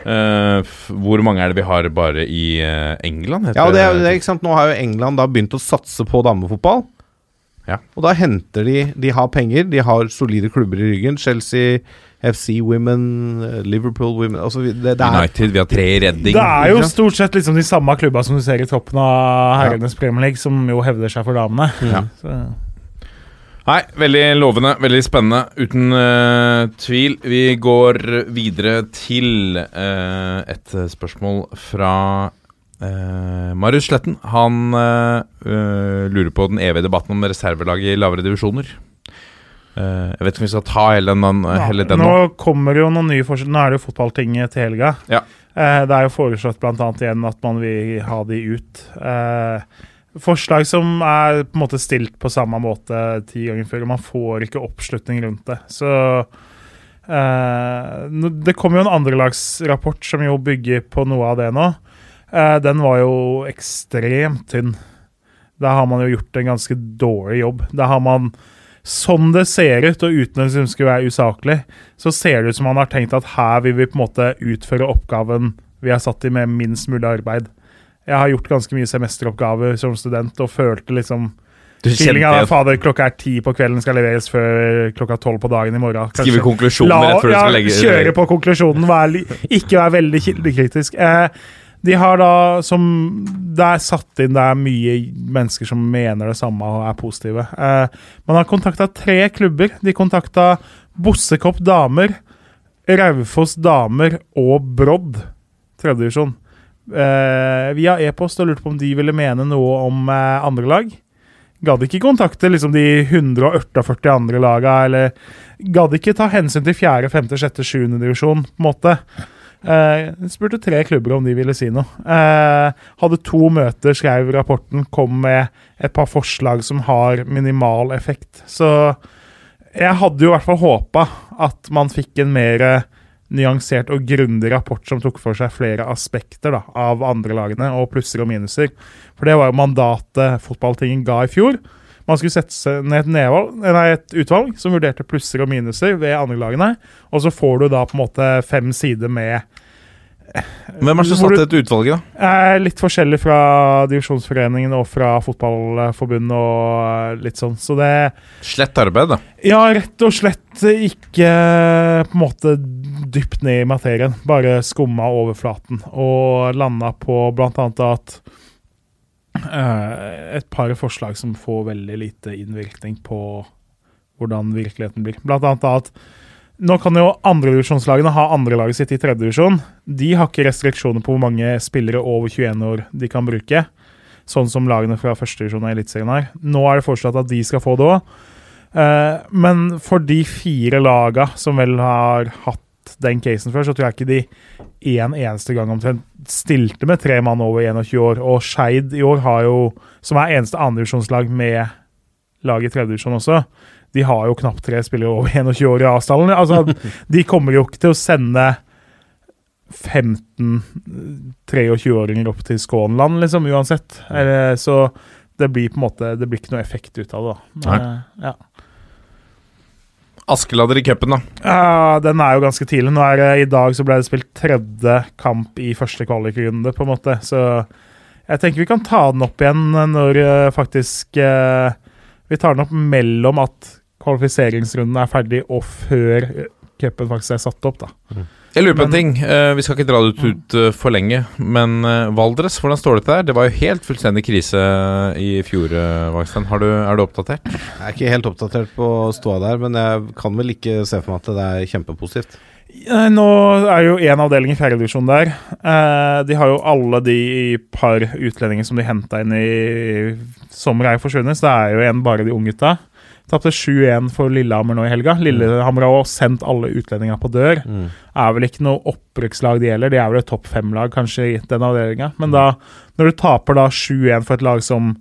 Uh, hvor mange er det vi har bare i England? heter Ja, det det, ikke sant. Nå har jo England da begynt å satse på damefotball. Ja. Og da henter de De har penger, de har solide klubber i ryggen. Chelsea, FC Women, eh, Liverpool Women altså, det, det er, United, vi har tre i Redding. Det er jo stort sett liksom de samme klubba som du ser i toppen av herrenes Premier League, som jo hevder seg for damene. Ja. Så, Nei, veldig lovende, veldig spennende, uten uh, tvil. Vi går videre til uh, et spørsmål fra Uh, Marius Sletten. Han uh, uh, lurer på den evige debatten om reservelaget i lavere divisjoner. Eh, jeg vet ikke om vi skal ta hele den, hele den nå. nå kommer jo noen nye forslag. Nå er det jo fotballtinget til helga. Ja. Eh, det er jo foreslått bl.a. igjen at man vil ha de ut. Eh, forslag som er på en måte stilt på samme måte ti ganger før, og man får ikke oppslutning rundt det. Så eh, Det kommer jo en andrelagsrapport som jo bygger på noe av det nå. Eh, den var jo ekstremt tynn. Der har man jo gjort en ganske dårlig jobb. Der har man Sånn det ser ut, og uten at det skulle være usaklig, så ser det ut som han har tenkt at her vil vi på en måte utføre oppgaven vi har satt i med minst mulig arbeid. Jeg har gjort ganske mye semesteroppgaver som student og følte liksom Du Feelinga er fader, klokka er ti på kvelden, skal leveres før klokka tolv på dagen i morgen. Kanskje- Skrive konklusjonen La- rett før du ja, skal legge Kjøre på konklusjonen, vær, ikke være veldig kildekritisk. Eh, de har da som Det er satt inn Det er mye mennesker som mener det samme og er positive. Eh, man har kontakta tre klubber. De kontakta Bossekopp damer, Raufoss damer og Brodd, tredjedivisjon. Eh, via e-post og lurte på om de ville mene noe om eh, andre lag. Gadd ikke kontakte liksom de 148 andre laga, eller gadd ikke ta hensyn til 4., 5., 6., 7. divisjon, på en måte. Eh, spurte tre klubber om de ville si noe. Uh, hadde to møter, skrev rapporten, kom med et par forslag som har minimal effekt. Så jeg hadde jo i hvert fall håpa at man fikk en mer nyansert og grundig rapport som tok for seg flere aspekter da, av andre lagene, og plusser og minuser. For det var jo mandatet fotballtingen ga i fjor. Man skulle sette seg ned et, nedvalg, nei, et utvalg som vurderte plusser og minuser ved andre lagene, og så får du da på en måte fem sider med Hvem er det som satte dette utvalget, da? eh, litt forskjellig fra divisjonsforeningen og fra fotballforbundet og litt sånn. Så det Slett arbeid, da. Ja, rett og slett ikke på en måte dypt ned i materien. Bare skumma overflaten og landa på blant annet at eh, et par forslag som får veldig lite innvirkning på hvordan virkeligheten blir. Blant annet at nå kan jo andredivisjonslagene ha andrelaget sitt i tredjedivisjon. De har ikke restriksjoner på hvor mange spillere over 21 år de kan bruke. Sånn som lagene fra førstedivisjon og Eliteserien har. Nå er det foreslått at de skal få det òg. men for de fire lagene som vel har hatt den casen før, så tror jeg ikke de en eneste gang omtrent stilte med tre mann over 21 år. Og Skeid i år har jo, som er eneste andredivisjonslag med lag i tredjedivisjon også, de har jo knapt tre spillere over <laughs> 21 år i avstanden. Altså, de kommer jo ikke til å sende 15 23-åringer opp til Skånland, liksom, uansett. Eller, så det blir på en måte Det blir ikke noe effekt ut av det. da. Nei. Eh, ja. Askeladder i cupen, da. Ja, den er jo ganske tidlig. Nå er det, I dag så ble det spilt tredje kamp i første kvalikrunde, på en måte. Så jeg tenker vi kan ta den opp igjen når eh, faktisk eh, Vi tar den opp mellom at kvalifiseringsrunden er ferdig, og før eh, cupen faktisk er satt opp, da. Jeg lurer på en ting. Eh, vi skal ikke dra det ut, ut eh, for lenge. Men eh, Valdres, hvordan står det til der? Det var jo helt fullstendig krise i fjor, uh, Vagstein. Du, er du oppdatert? Jeg er ikke helt oppdatert på ståa der, men jeg kan vel ikke se for meg at det er kjempepositivt. Nå er jo én avdeling i fjerdedivisjon der. Eh, de har jo alle de par utlendinger som de henta inn i sommer, er forsvunnet. Så det er jo igjen bare de unggutta. Tapte 7-1 for Lillehammer nå i helga. Lillehammer har også sendt alle utlendinger på dør. Er vel ikke noe opprykkslag de gjelder. De er vel et topp fem-lag kanskje i den avdelinga. Men da, når du taper da 7-1 for et lag som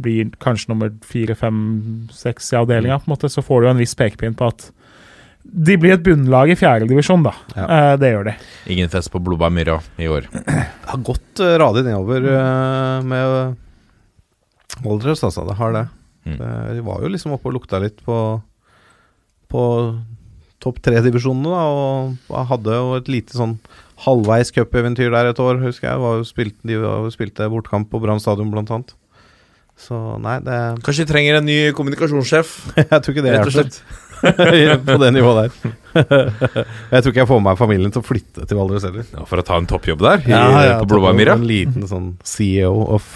blir kanskje nummer fire, fem, seks i avdelinga, på en måte, så får du en viss pekepinn på at de blir et bunnlag i fjerdedivisjon, da. Ja. Eh, det gjør de. Ingen fest på Blåbærmyra i år. Det har gått uh, radig nedover eh, med Valdres, altså. Det har det. Mm. Det- De var jo liksom oppe og lukta litt på På topp tre-divisjonene, da. Og hadde jo et lite sånn halvveis cupeventyr der et år, husker jeg. Var jo spilt, de var jo spilte bortkamp på Brann stadion, blant annet. Så nei, det Kanskje vi trenger en ny kommunikasjonssjef? <laughs> Jeg tror ikke det Rett og hjelper. <laughs> på det nivået der. <laughs> jeg tror ikke jeg får med meg familien til å flytte til Valdres heller. Ja, for å ta en toppjobb der i, på Blåbærmyra? En liten sånn CEO of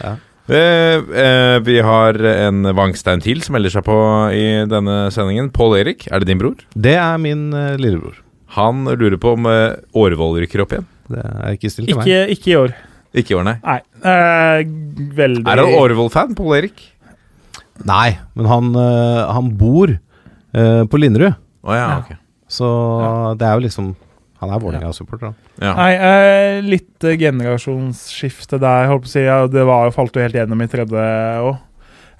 eh, vi har en Vangstein til som melder seg på i denne sendingen. Pål Erik, er det din bror? Det er min eh, lillebror. Han lurer på om uh, Årvoll rykker opp igjen. Det er ikke stilt til meg. Ikke, ikke i år. Ikke i år, nei. Nei. Uh, veldig Er han Årvoll-fan, Pål Erik? Nei, men han, uh, han bor uh, på Linderud, Oh, ja, Ja. ok. så det er jo liksom Han er Vålerenga-supporter, han. Ja. Nei, eh, litt generasjonsskifte der, holdt på å si. Ja, det var falt jo helt gjennom i tredje òg.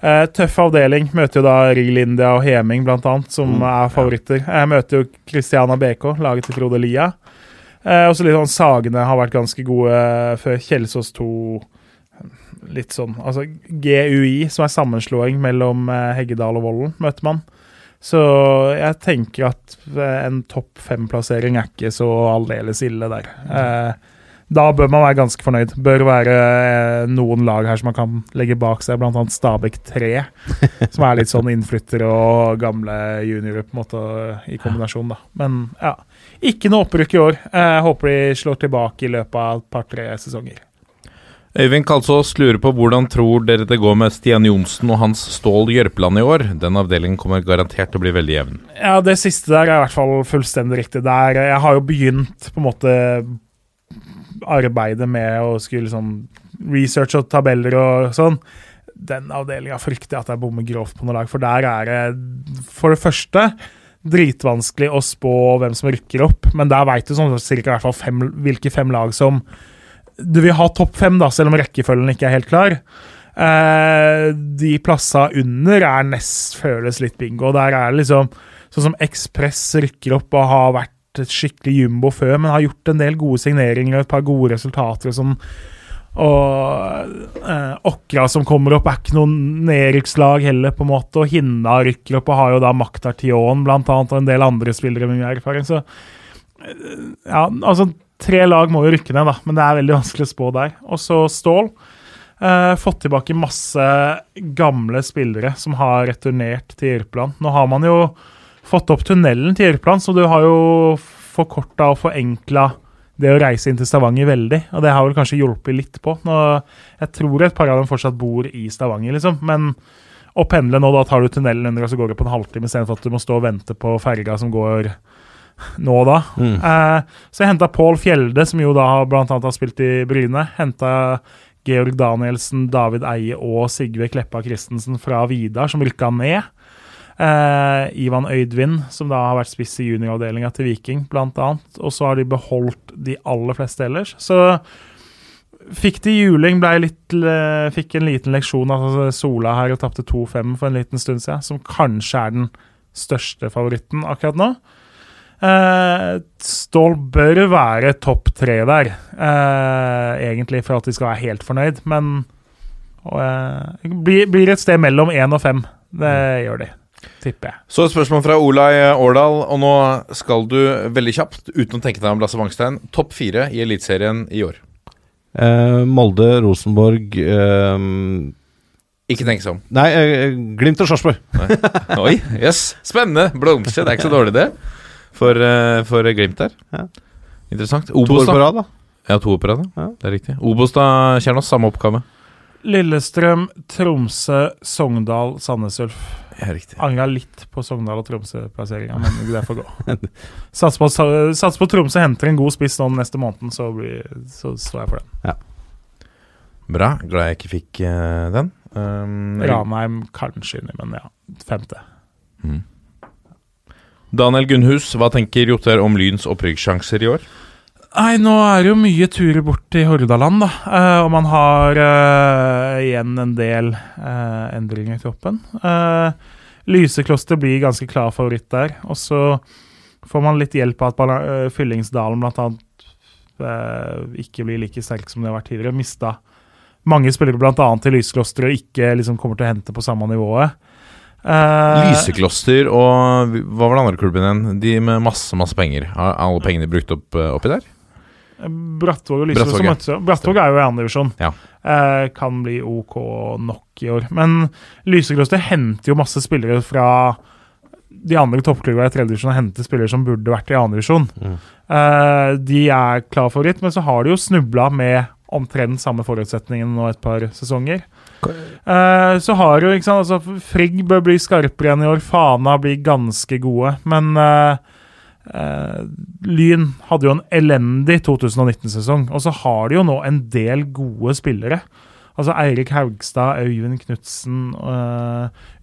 Eh, tøff avdeling. Møter jo da Real India og Heming, blant annet, som Mm, er favoritter. Jeg møter jo Christiana BK, laget til Frode Lia. Eh, og så litt sånn Sagene har vært ganske gode eh, før. Kjelsås 2 Litt sånn Altså GUI, som er sammenslåing mellom eh, Heggedal og Vollen, møter man. Så jeg tenker at eh, en topp fem-plassering er ikke så aldeles ille der. Eh, da bør man være ganske fornøyd. Bør være eh, noen lag her som man kan legge bak seg, bl.a. Stabæk 3. <laughs> som er litt sånn innflyttere og gamle juniorer på en måte i kombinasjon, da. Men ja, ikke noe opprykk i år. Jeg håper de slår tilbake i løpet av et par-tre sesonger. Øyvind Kalsås lurer på hvordan tror dere det går med Stian Johnsen og Hans Stål Jørpeland i år? Den avdelingen kommer garantert til å bli veldig jevn. Ja, det siste der er i hvert fall fullstendig riktig. Der, jeg har jo begynt på en måte arbeidet med å skulle liksom research og tabeller og sånn. Den avdelinga frykter jeg at jeg bommer grovt på noe lag, for der er det for det første dritvanskelig å spå hvem som rykker opp, men der veit du sånn cirka hvert fall fem, hvilke fem lag som du vil ha topp fem, da, selv om rekkefølgen ikke er helt klar. Eh, de plassa under er nest føles litt bingo. Der er det liksom sånn som Ekspress rykker opp og har vært et skikkelig jumbo før, men har gjort en del gode signeringer og et par gode resultater. Sånn. Og eh, Åkra som kommer opp, er ikke noe nedrykkslag heller, på en måte. Og Hinna rykker opp og har jo da Maktar Tion blant annet, og en del andre spillere med mye erfaring. Så eh, ja, altså Tre lag må jo rykke ned, da, men det er veldig vanskelig å spå der. Og så Stål. Eh, fått tilbake masse gamle spillere som har returnert til Jørpeland. Nå har man jo fått opp tunnelen til Jørpeland, så du har jo forkorta og forenkla det å reise inn til Stavanger veldig. Og det har vel kanskje hjulpet litt på. Nå, jeg tror et par av dem fortsatt bor i Stavanger, liksom. Men å pendle nå, da tar du tunnelen under, og så går det på en halvtime istedenfor at du må stå og vente på ferga som går nå da. Eh, så jeg henta Pål Fjelde, som jo da blant annet har spilt i Bryne. Henta Georg Danielsen, David Eie og Sigve Kleppa Christensen fra Vidar, som rykka ned. Eh, Ivan Øydvin, som da har vært spiss i junioravdelinga til Viking, annet. Og så har de beholdt de aller fleste ellers. Så fikk de juling, litt, eh, fikk en liten leksjon av Sola her og tapte 2-5 for en liten stund siden, som kanskje er den største favoritten akkurat nå. Eh, Stål bør være topp tre der, eh, egentlig, for at de skal være helt fornøyd. Men og, eh, blir, blir et sted mellom én og fem. Det gjør de. tipper jeg. Så et spørsmål fra Olai Årdal, og nå skal du veldig kjapt, uten å tenke deg om Lasse Wangstein, topp fire i Eliteserien i år. Eh, Molde, Rosenborg eh, Ikke tenk seg om. Nei, eh, Glimt og Sarpsborg. Oi, jøss. Spennende. Blomster. Det er ikke så dårlig, det. For, eh, for Glimt der. Ja. Interessant. To Obos, år på da? rad, da. Ja, to år på rad. ja. Det er riktig. Obos, da, Kjernås, samme oppgave. Lillestrøm, Tromsø, Sogndal, Sandnes Ulf. Ja. Angra litt på Sogndal og Tromsø-plasseringa, men det får gå. <laughs> Sats på, sats på Tromsø henter en god spiss nå den neste måneden, så, blir, så står jeg for den. Ja. Bra. Glad jeg ikke fikk uh, den. Um, Ranheim kanskje inni, men ja. Femte. Daniel Gunnhus, hva tenker Jotter om Lyns opprykkssjanser i år? Nei, nå er det jo mye turer bort til Hordaland, da. Eh, og man har eh, igjen en del eh, endringer i troppen. Uh, Lysekloster blir ganske klar favoritt der. Og så får man litt hjelp av at eh, Fyllingsdalen annet eh, ikke blir like sterk som det har vært tidligere. Mista mange spillere annet til Lysekloster og ikke liksom kommer til å hente på samme nivået. Eh, Lysekloster og hva var den andre klubben igjen? De med masse masse penger. Har alle pengene brukt opp eh, oppi der? Brattvåg og Lysekloster møttes. Brattvåg er jo i andre divisjon. Ja. Eh, kan bli OK nok i år. Men Lysekloster henter jo masse spillere fra de andre toppklubbene i tredje divisjon og henter spillere som burde vært i andre divisjon. Mm. Eh, de er klar favoritt, men så har de jo snubla med omtrent samme forutsetningene nå et par sesonger. Eh, så har jo, ikke sant, altså Frigg bør bli skarpere enn i år. Fana blir ganske gode. Men uh, uh, Lyn hadde jo en elendig 2019-sesong. Og så har de jo nå en del gode spillere. Altså Eirik Haugstad, Øyvind Knutsen,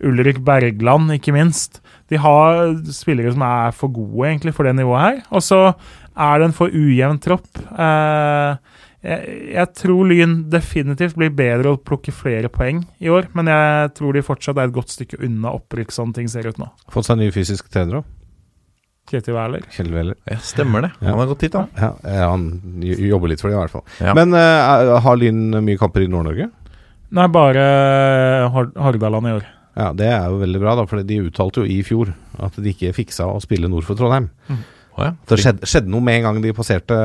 Ulrik Bergland, ikke minst. De har spillere som er for gode egentlig for det nivået her. Og så er det en for ujevn tropp. Eh, jeg, jeg tror Lyn definitivt blir bedre å plukke flere poeng i år, men jeg tror de fortsatt er et godt stykke unna opprykk, sånn ting ser ut nå. Fått seg ny fysisk trener òg. Kjetil Wæler. Ja, stemmer det. Ja. Han har gått dit, han. Ja, han jobber litt for det, i hvert fall. Ja. Men uh, har Lyn mye kamper i Nord-Norge? Nei, bare Hor Hordaland i år. Ja, Det er jo veldig bra, da, for de uttalte jo i fjor at de ikke fiksa å spille nord for Trondheim. Å ja. Det skjedde, skjedde noe med en gang de passerte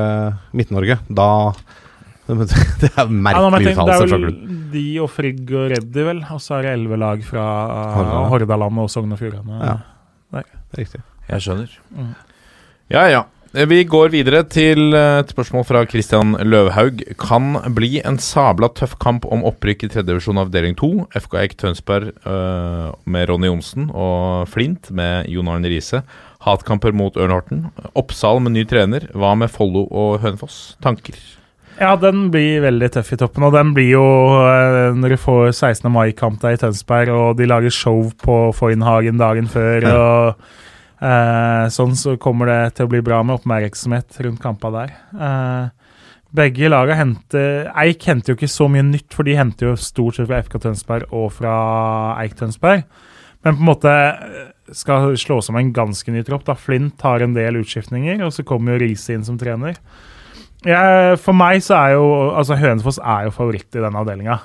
Midt-Norge. Da <laughs> Det er Ja, merkelig det uttalelse er fra vel klubben. de og Frigg og Reddy, vel. Og så er det elleve lag fra uh, Hordaland. Hordaland og Sogn og Fjordane. Ja. Riktig. Jeg skjønner. Mm. Ja, ja. Vi går videre til eh, et spørsmål fra Christian Løvhaug. Kan bli en sabla tøff kamp om opprykk i tredje divisjon avdeling 2. FK Eik Tønsberg øh, med Ronny Johnsen og Flint med Jon Arne Riise. Hatkamper mot Ørn Horten. Oppsal med ny trener. Hva med Follo og Hønefoss? Tanker? Ja, den blir veldig tøff i toppen. Og den blir jo eh, når du får 16. mai-kamp der i Tønsberg, og de lager show på Foynhagen dagen før. og eh, Sånn så kommer det til å bli bra med oppmerksomhet rundt kampa der. Eh, begge laga henter Eik henter jo ikke så mye nytt, for de henter jo stort sett fra FK Tønsberg og fra Eik Tønsberg. Men på en måte eh, skal slå sammen en ganske ny tropp. da Flint har en del utskiftninger, og så kommer jo Riise inn som trener. Jeg, for meg så er jo altså Hønefoss er jo favoritt i denne avdelinga.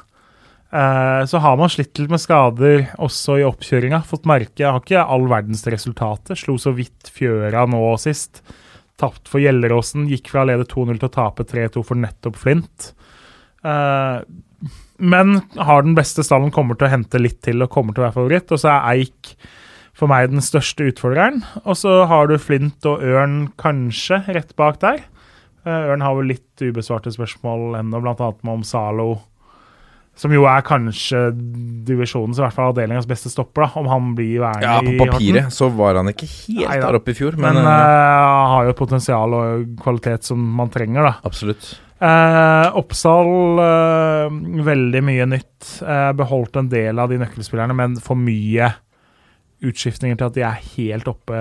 Eh, så har man slitt litt med skader også i oppkjøringa. Fått merke Jeg har ikke all verdens resultater. Slo så vidt Fjøra nå sist. Tapt for Gjelleråsen. Gikk fra å lede 2-0 til å tape 3-2 for nettopp Flint. Eh, men har den beste stallen, kommer til å hente litt til og kommer til å være favoritt. Og så er Eik for meg den største utfordreren. Og så har du Flint og Ørn kanskje rett bak der. Eh, Ørn har vel litt ubesvarte spørsmål ennå, bl.a. om Zalo. Som jo er kanskje divisjonens, i hvert fall avdelingas beste stopper, da, om han blir værende Ja, på papiret så var han ikke helt Neida. der oppe i fjor, Men men, uh, har jo et potensial og kvalitet som man trenger, da. absolutt. Uh, Oppsal uh, veldig mye nytt. Eh, beholdt en del av de nøkkelspillerne, men for mye utskiftninger til at de er helt oppe.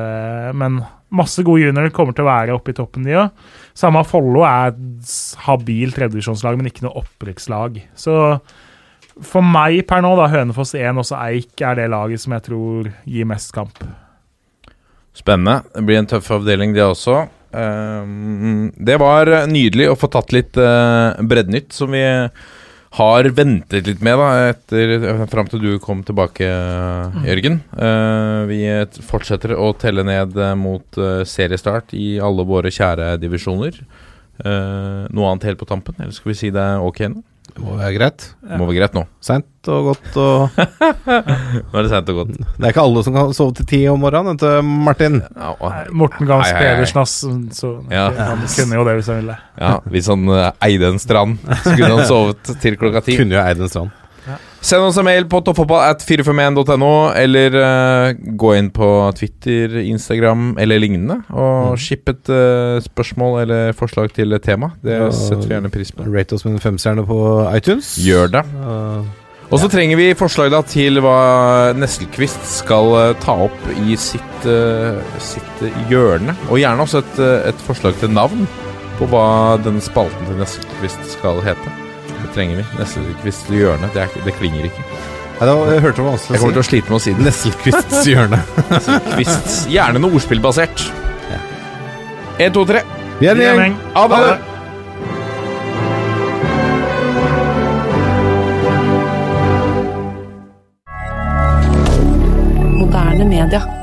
Men masse gode juniorer kommer til å være oppe i toppen, de òg. Samme Follo er et habilt habil tredjedivisjonslag, men ikke noe opprykkslag. Så for meg per nå, da, Hønefoss 1, og Eik, er det laget som jeg tror gir mest kamp. Spennende. Det blir en tøff avdeling, det også. Ehm, det var nydelig å få tatt litt breddnytt, som vi har ventet litt med, da, etter, fram til du kom tilbake, Jørgen. Eh, vi fortsetter å telle ned eh, mot eh, seriestart i alle våre kjære divisjoner. Noe annet helt på tampen, eller skal vi si det er ok nå? Det må være greit. Det må være greit nå. Seint og godt og <laughs> Nå er det seint og godt. Det er ikke alle som kan sove til ti om morgenen, vet du, Martin. Ja, og- Morten Gahns. Pedersen, ass. Så Ja. han kunne jo det hvis han ville. ja, hvis han eh, eide en strand, så kunne han <laughs> sovet til klokka ti. Kunne jo eid en strand. Send oss en mail på toppfotball at 451.no, eller uh, gå inn på Twitter, Instagram eller lignende, og skipp et uh, spørsmål eller forslag til tema. Det Ja. setter vi gjerne pris på. Rate oss med en femstjerne på iTunes. Gjør det. Og så trenger vi forslag da til hva Nesselquist skal uh, ta opp i sitt, sitt hjørne. Og gjerne også et, et forslag til navn på hva den spalten til Nesselquist skal hete trenger vi. Nesselquists hjørne. Det, det klinger ikke. Nei, det jeg hørte det. Jeg kommer til å slite med å si det. Nesselquists hjørne. <laughs> Gjerne noe ordspillbasert. Ja. En, to, tre. Vi er en gjeng. Ha det. Moderne media.